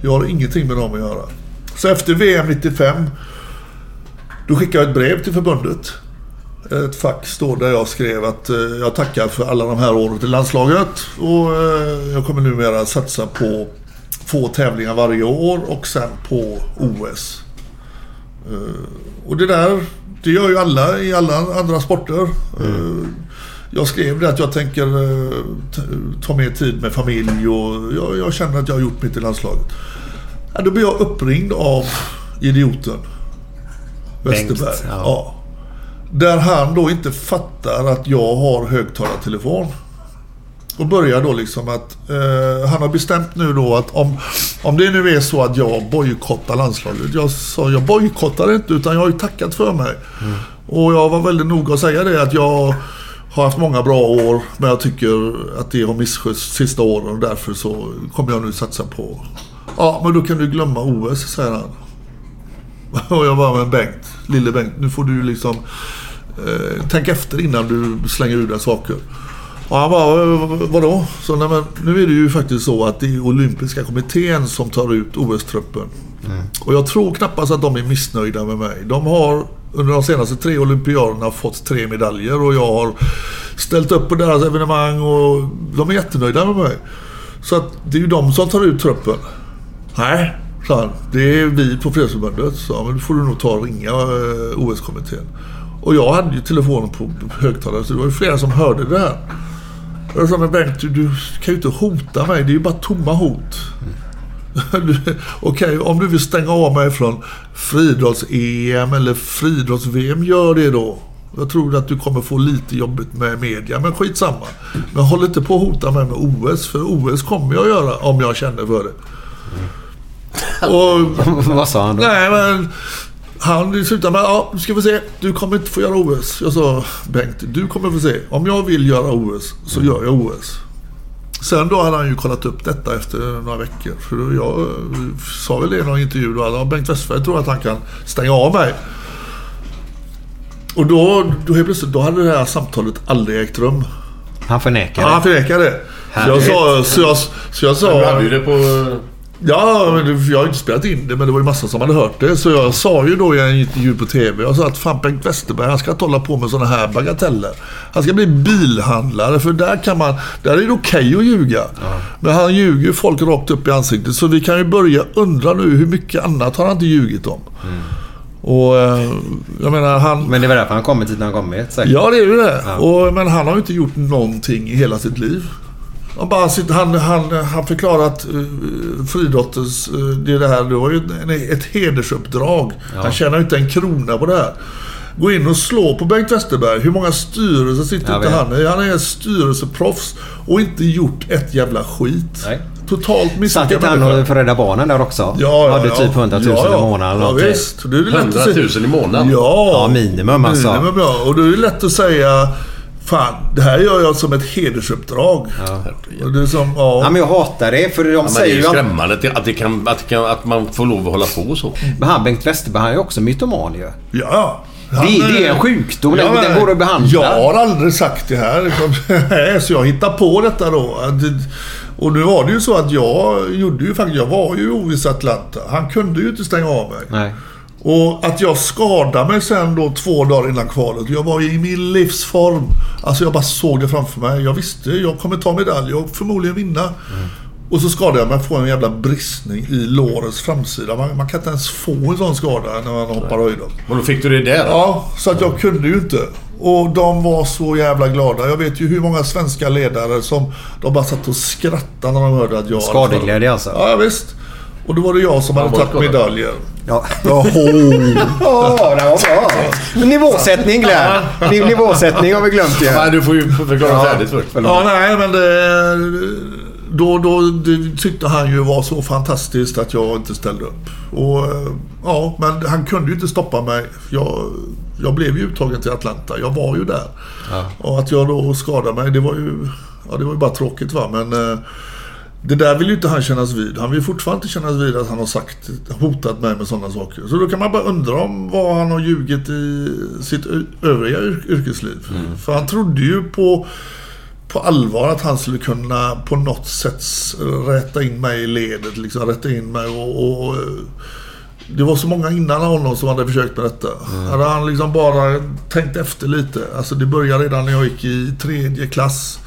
Jag har ingenting med dem att göra. Så efter VM 95 då skickade jag ett brev till förbundet. Ett fax då där jag skrev att eh, jag tackar för alla de här åren till landslaget och eh, jag kommer numera satsa på två tävlingar varje år och sen på OS. Eh, och det där, det gör ju alla i alla andra sporter. Eh, jag skrev det att jag tänker eh, ta mer tid med familj och jag, jag känner att jag har gjort mitt i landslaget. Ja, då blir jag uppringd av idioten. Bengt, Westerberg. ja. Ja. Där han då inte fattar att jag har högtalartelefon. Och börjar då liksom att eh, han har bestämt nu då att om, om det nu är så att jag bojkottar landslaget. Jag sa jag bojkottar inte utan jag har ju tackat för mig. Och jag var väldigt noga att säga det att jag har haft många bra år men jag tycker att det har misskötts sista åren och därför så kommer jag nu satsa på... Ja men då kan du glömma OS säger han. Och jag bara, men Bengt, lille Bengt, nu får du liksom eh, tänk efter innan du slänger ur dig saker. Och han bara, "Vad- vadå? Så nej, men nu är det ju faktiskt så att det är olympiska kommittén som tar ut OS-truppen. Och jag tror knappast att de är missnöjda med mig. De har under de senaste tre olympiaderna fått tre medaljer och jag har ställt upp på deras evenemang och de är jättenöjda med mig. Så att det är ju de som tar ut truppen. Nej, sa han. Det är vi på Fredsförbundet. Så men då får du nog ta och ringa eh, OS-kommittén. Och jag hade ju telefonen på högtalare så det var ju flera som hörde det här. Jag sa, men Bengt du, du kan ju inte hota mig. Det är ju bara tomma hot. Okej, om du vill stänga av mig från friidrotts-EM eller friidrotts-VM, gör det då. Jag tror att du kommer få lite jobbigt med media, men skitsamma. Men håll inte på att hota mig med OS, för OS kommer jag göra om jag känner för det. Och Vad sa han då? Nej, men han slutade med ja, nu ska vi se. Du kommer inte få göra OS. Jag sa Bengt, du kommer få se. Om jag vill göra OS så gör jag OS. Sen då hade han ju kollat upp detta efter några veckor. För jag eh, sa väl det i någon intervju då att Bengt Westerberg tror att han kan stänga av mig. Och då, då helt plötsligt, då hade det här samtalet aldrig ägt rum. Han förnekar Ja, han förnekade det. Så jag sa... Så jag, så jag sa Du hade ju det på... Ja, jag har inte spelat in det, men det var ju massa som hade hört det. Så jag sa ju då i en intervju på TV, jag sa att fan Bengt Westerberg, han ska inte hålla på med sådana här bagateller. Han ska bli bilhandlare, för där kan man, där är det okej att ljuga. Men han ljuger ju folk rakt upp i ansiktet. Så vi kan ju börja undra nu, hur mycket annat har han inte ljugit om? Och eh, jag menar, han... Men det var därför han kommit dit han kommit säkert. Ja, det är ju det. Och, men han har ju inte gjort någonting i hela sitt liv. Han, bara sitter, han, han, han förklarar att uh, friidrottens, uh, det, är det här, det var ju en, ett hedersuppdrag. Han tjänar ju inte en krona på det här. Gå in och slå på Bengt Westerberg. Hur många styrelser sitter inte han i? Han är en styrelseproffs och inte gjort ett jävla skit. Nej. Totalt Satt misslyckad inte han för Rädda Barnen där också? Hade typ 100 000 ja, ja. i månaden eller ja, visst. Det är lätt att 100 säga- 000 i månaden? Ja, Ja, minimum alltså. Minimum, ja. Och då är det lätt att säga Fan, det här gör jag som ett hedersuppdrag. Och det är som, ja. Ja, men jag hatar det för de Ja, men det är säger ju ju... att- skrämmande att, det, att, det kan, att, det kan, att man får lov att hålla på så. Men han Bengt Westerberg han är ju också mytoman ju. Ja. Det, det är en sjukdom. Den, Ja, den går att behandla. Jag har aldrig sagt det här. liksom. Så jag hittar på detta då. Och nu var det ju så att jag gjorde ju faktiskt... Jag var ju i OS Atlanta. Han kunde ju inte stänga av mig. Nej. Och att jag skadade mig sen då två dagar innan kvalet. Jag var i min livsform. Alltså jag bara såg det framför mig. Jag visste, jag kommer ta medalj och förmodligen vinna. Och så skadade jag mig får en jävla bristning i lårets framsida. Man, man kan inte ens få en sån skada när man hoppar höjdhopp. Och då fick du det där? Ja, så att jag kunde ju inte. Och de var så jävla glada. Jag vet ju hur många svenska ledare som de bara satt och skrattade när de hörde att jag... Skadeglädje alltså? Ja, visst. Och då var det jag som hade tagit skadad. medaljer. Ja. Jaha. Åh, det var bra. Nivåsättning Glenn. Niv- Nivåsättning har vi glömt ju. Nej, du får ju förklara färdigt först. Ja, nej, men det... Då, då det tyckte han ju var så fantastiskt att jag inte ställde upp. Och eh, ja, men han kunde ju inte stoppa mig. Jag, jag blev ju uttagen till Atlanta. Jag var ju där. Och att jag då skadade mig, det var ju... Ja, det var ju bara tråkigt va, men... eh, Det där vill ju inte han kännas vid. Han vill fortfarande inte kännas vid att han har sagt, hotat mig med sådana saker. Så då kan man bara undra om vad han har ljugit i sitt övriga yr- yrkesliv. För han trodde ju på, på allvar att han skulle kunna på något sätt rätta in mig i ledet. Liksom, rätta in mig och, och, och det var så många innan honom som hade försökt med detta. Hade han liksom bara tänkt efter lite. Alltså det började redan när jag gick i tredje klass.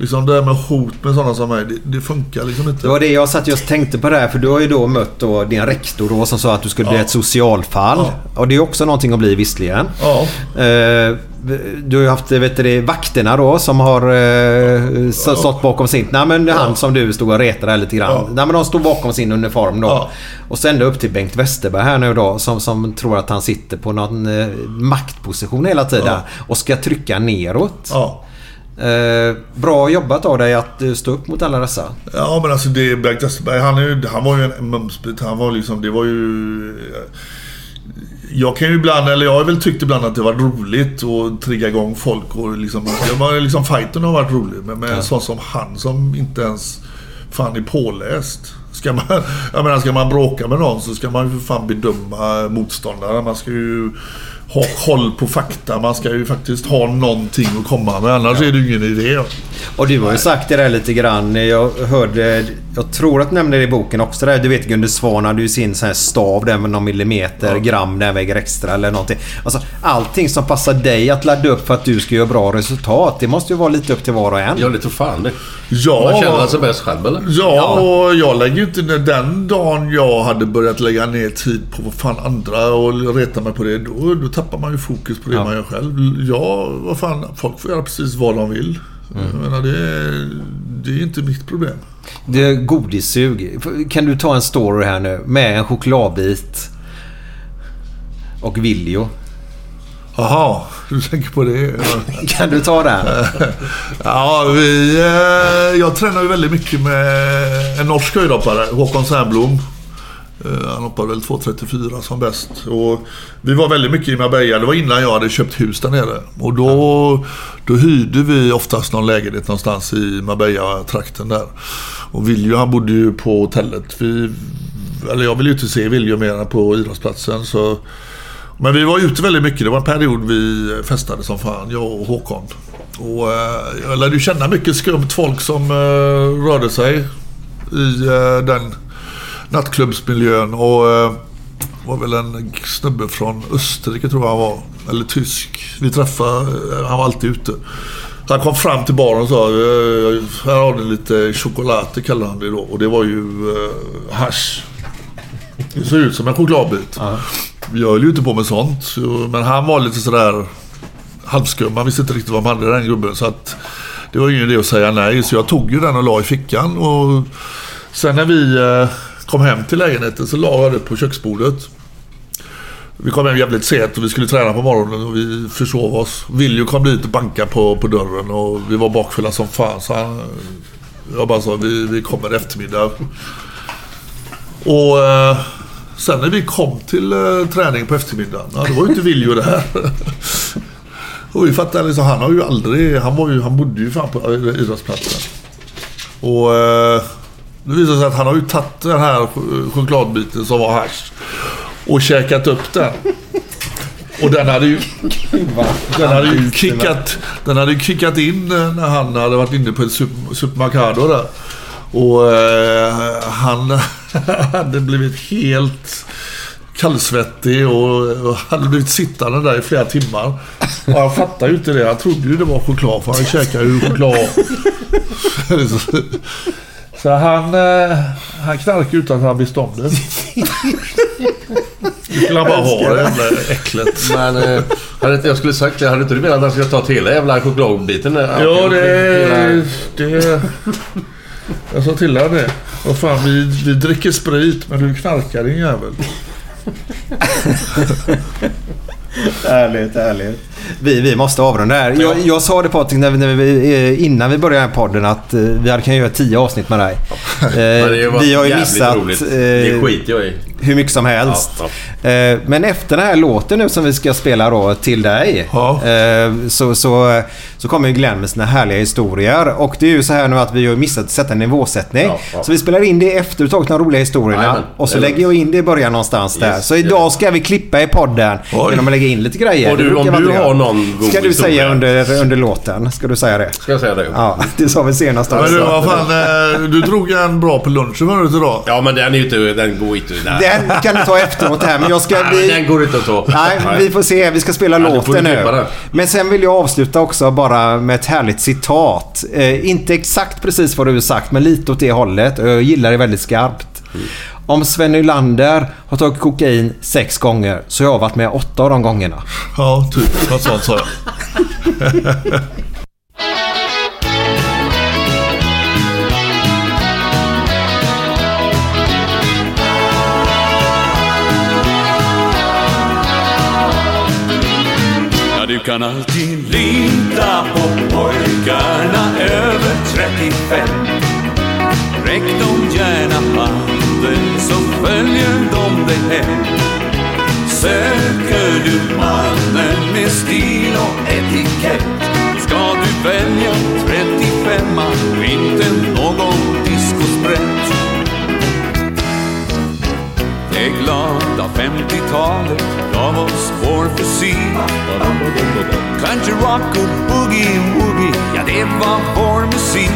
Liksom det där med hot med sådana som mig, det, det funkar liksom inte. Det var det jag satt just tänkte på det här för du har ju då mött då din rektor då som sa att du skulle bli Ja. ett socialfall. Ja. Och det är också någonting att bli visserligen. Ja. Eh, Du har ju haft vet du, vakterna då som har eh, stått bakom sin... Nej men han som du stod och retade här lite grann. Ja. Nej men de stod bakom sin uniform då. Och sen då upp till Bengt Westerberg här nu då som, som tror att han sitter på någon eh, maktposition hela tiden. Och ska trycka neråt. Eh, bra jobbat av dig att eh, stå upp mot alla dessa. Ja men alltså det Bengt Westerberg, han, är, han var ju en mumsbit. Han var liksom, det var ju... Jag kan ju ibland, eller jag har väl tyckt ibland att det var roligt att trigga igång folk och liksom... Det var liksom fighten har varit rolig. Men med en sån som han som inte ens fan är påläst. Ska man, jag menar, ska man bråka med någon så ska man ju för fan bedöma motståndaren. Man ska ju ha koll på fakta. Man ska ju faktiskt ha någonting att komma med. Annars är det ju ingen idé. Och du har ju sagt det där lite grann. Jag hörde... Jag tror att du nämnde det i boken också. Där. Du vet Gunde Svan hade ju sin sån här stav där med någon millimeter gram den väger extra eller någonting. Alltså allting som passar dig att ladda upp för att du ska göra bra resultat. Det måste ju vara lite upp till var och en. Ja, tror fan det. Ja, Man känner sig bäst själv eller? Ja, och jag lägger ju inte ner den dagen jag hade börjat lägga ner tid på vad fan andra och reta mig på det. Då, då tappar man ju fokus på det Ja. man gör själv. Ja, vad fan, folk får göra precis vad de vill. Jag menar, det, är, det är inte mitt problem. Det är godissug. Kan du ta en story här nu med en chokladbit och Viljo? Jaha, du tänker på det? Kan du ta den? Ja, vi, eh, jag tränar ju väldigt mycket med en norsk höjdhoppare, Håkon Särnblom. Eh, han hoppade väl 2.34 som bäst. Och vi var väldigt mycket i Marbella. Det var innan jag hade köpt hus där nere. Och då, då hyrde vi oftast någon lägenhet någonstans i Marbella-trakten där. Och Viljo han bodde ju på hotellet. Vi, eller jag ville ju inte se Viljo mer än på idrottsplatsen. Så, men vi var ute väldigt mycket. Det var en period vi festade som fan, jag och Håkon. Och eh, jag lärde ju känna mycket skumt folk som eh, rörde sig i den nattklubbsmiljön. Och eh, var väl en snubbe från Österrike tror jag han var. Eller tysk. Vi träffade, eh, han var alltid ute. Han kom fram till baren och sa eh, här har ni lite choklad, kallade han det då. Och det var ju eh, hasch. Det såg ut som en chokladbit. Jag höll ju inte på med sånt. så- Men han var lite sådär halvskum. Man visste inte riktigt vad man hade den gubben. Så att det var ingen idé att säga nej. Så jag tog ju den och la i fickan. Och sen när vi eh, kom hem till lägenheten så la jag det på köksbordet. Vi kom hem jävligt sent och vi skulle träna på morgonen och vi försov oss. Viljo kom dit och bankade på, på dörren och vi var bakfulla som fan. Så han, jag bara sa vi, vi kommer i eftermiddag. Och eh, sen när vi kom till eh, träning på eftermiddagen, ja, då var ju inte Viljo där. och vi fattade liksom, han har ju aldrig, han, var ju, han bodde ju fan på eh, idrottsplatsen. Och eh, det visade sig att han har ju tagit den här ch- chokladbiten som var hasch och käkat upp den. Och den hade ju, den hade ju kickat, den hade ju kickat in eh, när han hade varit inne på ett sup- supermercado där. Och eh, han hade blivit helt kallsvettig och, och hade blivit sittande där i flera timmar. Och han fattade ju inte det. Han trodde ju det var choklad för han käkade ju choklad. Så han, eh, han knarkar utan att han blir stånden. Nu skulle han bara ha det jävla äcklet. Men eh, hade inte jag skulle sagt det, hade inte du velat att han skulle ta ett hela jävla chokladbiten? där? Ja, det... Det jag sa till honom det. Vad fan, vi, vi dricker sprit men du knarkar din jävel. Härligt, härligt. Vi, vi måste avrunda här. Jag, jag sa det Patrik när vi, när vi, eh, innan vi började den här podden att eh, vi hade kunnat göra tio avsnitt med dig. Eh, vi har ju missat roligt. eh, Det skiter jag i. hur mycket som helst. Ja, Eh, Men efter den här låten nu som vi ska spela då till dig. Ja. eh, Så, så, så kommer ju Glenn med sina härliga historier. Och det är ju så här nu att vi har missat att sätta en nivåsättning. Ja, ja. Så vi spelar in det efter vi tagit de roliga historierna. Jajamän. och så lägger jag in det i början någonstans där. Yes, Så idag ska vi klippa i podden Oj. genom att lägga in lite grejer. Och du, om du har någon god Ska du säga historia- under, under låten? Ska du säga det? Ska jag säga det? Ja, det sa vi senast Men också. du, vad fan, eh, du drog en bra på lunchen förut idag. Ja, men den är ju inte... Den går inte... Nej. Den kan du ta efteråt här, men jag ska... Nej, Vi, den går inte att ta. Nej, vi får se. Vi ska spela Ja, låten du nu. Men sen vill jag avsluta också bara med ett härligt citat. Eh, inte exakt precis vad du har sagt, men lite åt det hållet. Och Jag gillar det väldigt skarpt. Om Sven Nylander har tagit kokain sex gånger så har jag varit med åtta av de gångerna. Ja, typ. Något sånt sa jag. Ja, du kan alltid titta på pojkarna över 35 Räck dem gärna handen så följer de dig hem. Söker du mannen med stil och etikett Ska du välja 35 och inte Det glada 50-talet gav oss vår fysik. Country rock och boogie-woogie, ja det var vår musik.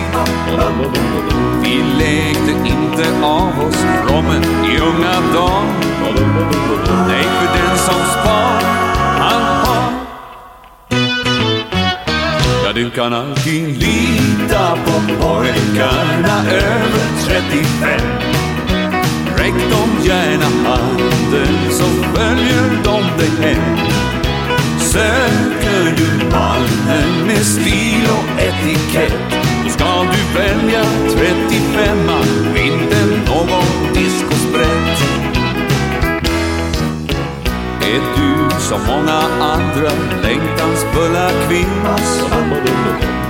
Vi lekte inte av oss rommen i unga dagar. Nej, för den som spar, han har. Ja, du kan alltid lita på pojkarna över 35 Räck dem gärna handen så följer de dig hem. Söker du mannen med stil och etikett Då ska du välja 35 och inte någon Är du som många andra längtansfulla kvinnor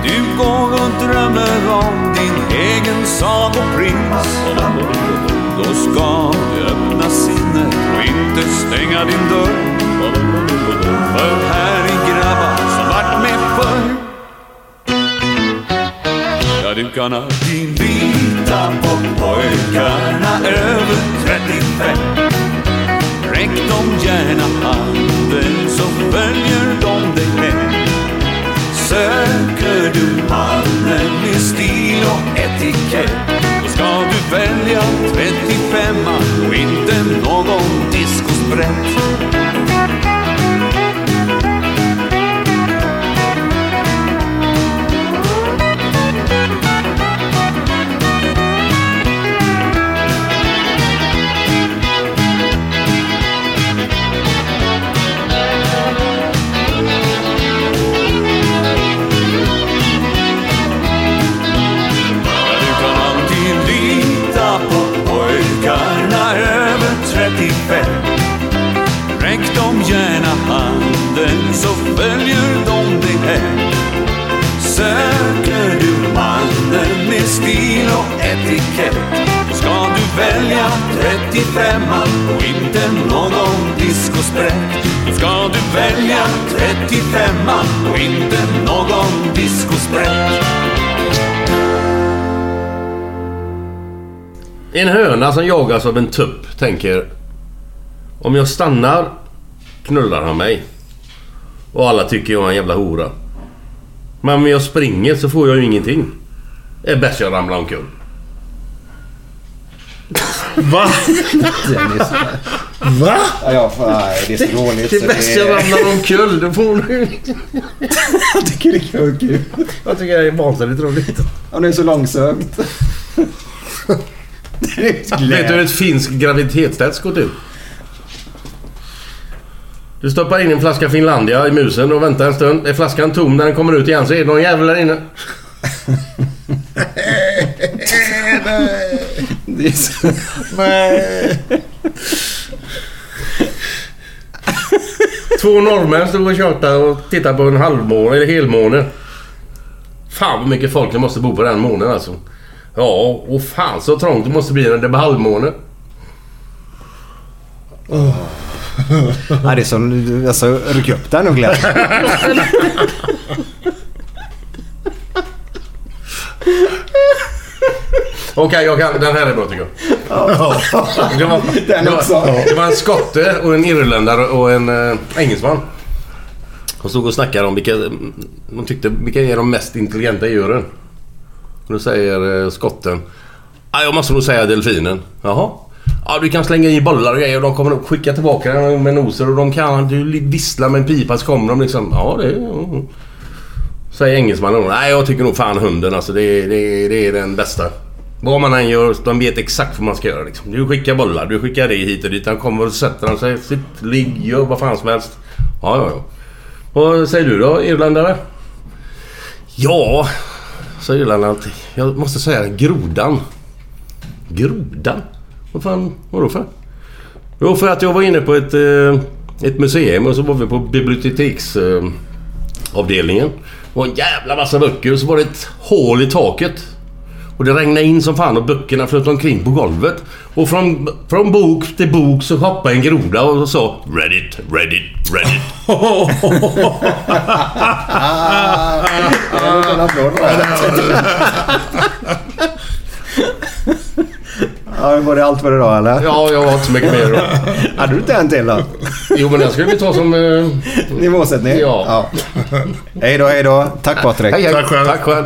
Du går och drömmer om din egen sagoprins. Då ska du öppna sinnet och inte stänga din dörr. För här är grabbar som vart med förr. Ja, du kan alltid lita på pojkarna över 35 Räck dem gärna handen så följer de dig hem Söker du mannen med stil och etikett Då ska du välja 35 och inte någon discosprätt Höna som jagas av en tupp tänker Om jag stannar knullar han mig. Och alla tycker jag är en jävla hora. Men om jag springer så får jag ju ingenting. Det är bäst jag ramlar omkull. Va? Va? Ja, ja, det är så dåligt. Det är bäst jag ramlar omkull. Då får du... Jag tycker det är kul. Jag tycker det är vansinnigt roligt. Han är så långsökt. Vet du hur ett finskt graviditetstest går till? Du stoppar in en flaska Finlandia i musen och väntar en stund. Är flaskan tom när den kommer ut igen så är det någon jävel där inne. Det är så... Två norrmän stod och tjatade och tittade på en halvmåne eller helmåne. Fan vad mycket folk det måste bo på den månen alltså. Ja, och fan så trångt det måste bli när det blir halvmåne. Ja, det är som... Alltså, ryck upp den och Glenn. Okej, jag kan, den här är bra tycker jag. Det var, Den det, var, också. det var en skotte och en irländare och en äh, engelsman. De stod och snackade om vilka, de tyckte, vilka är de mest intelligenta djuren. Och då säger eh, skotten. Ah, jag måste nog säga delfinen. Jaha. Ja, du kan slänga i bollar och grejer och de kommer nog skicka tillbaka den med noser och de kan... Du visslar med en pipa så kommer de liksom... Ja, det... Mm. Säger engelsmannen. Nej, jag tycker nog fan hunden alltså. Det, det, det är den bästa. Vad man än gör, de vet exakt vad man ska göra liksom. Du skickar bollar, du skickar det hit och dit. Han kommer och sätter han sig. Sitt, ligg, gör vad fan som helst. Ja, ja, ja. Vad säger du då, irländare? Ja, säger irländaren. Jag måste säga grodan. Grodan? Vad fan, vadå för? Jo, för att jag var inne på ett, eh, ett museum och så var vi på biblioteksavdelningen. Det var en jävla massa böcker och så var det ett hål i taket. Och det regnade in som fan och böckerna flöt omkring på golvet. Och från, från bok till bok så hoppade en groda och sa Reddit, Reddit, Reddit. Ja, var det allt för idag eller? Ja, jag har inte så mycket mer. Hade du inte en till då? Jo, men den ska vi ta som... Eh, Nivåsättning? Ja. Hej då, hej då. Tack Patrik. hej, hej. Tack själv. Tack själv.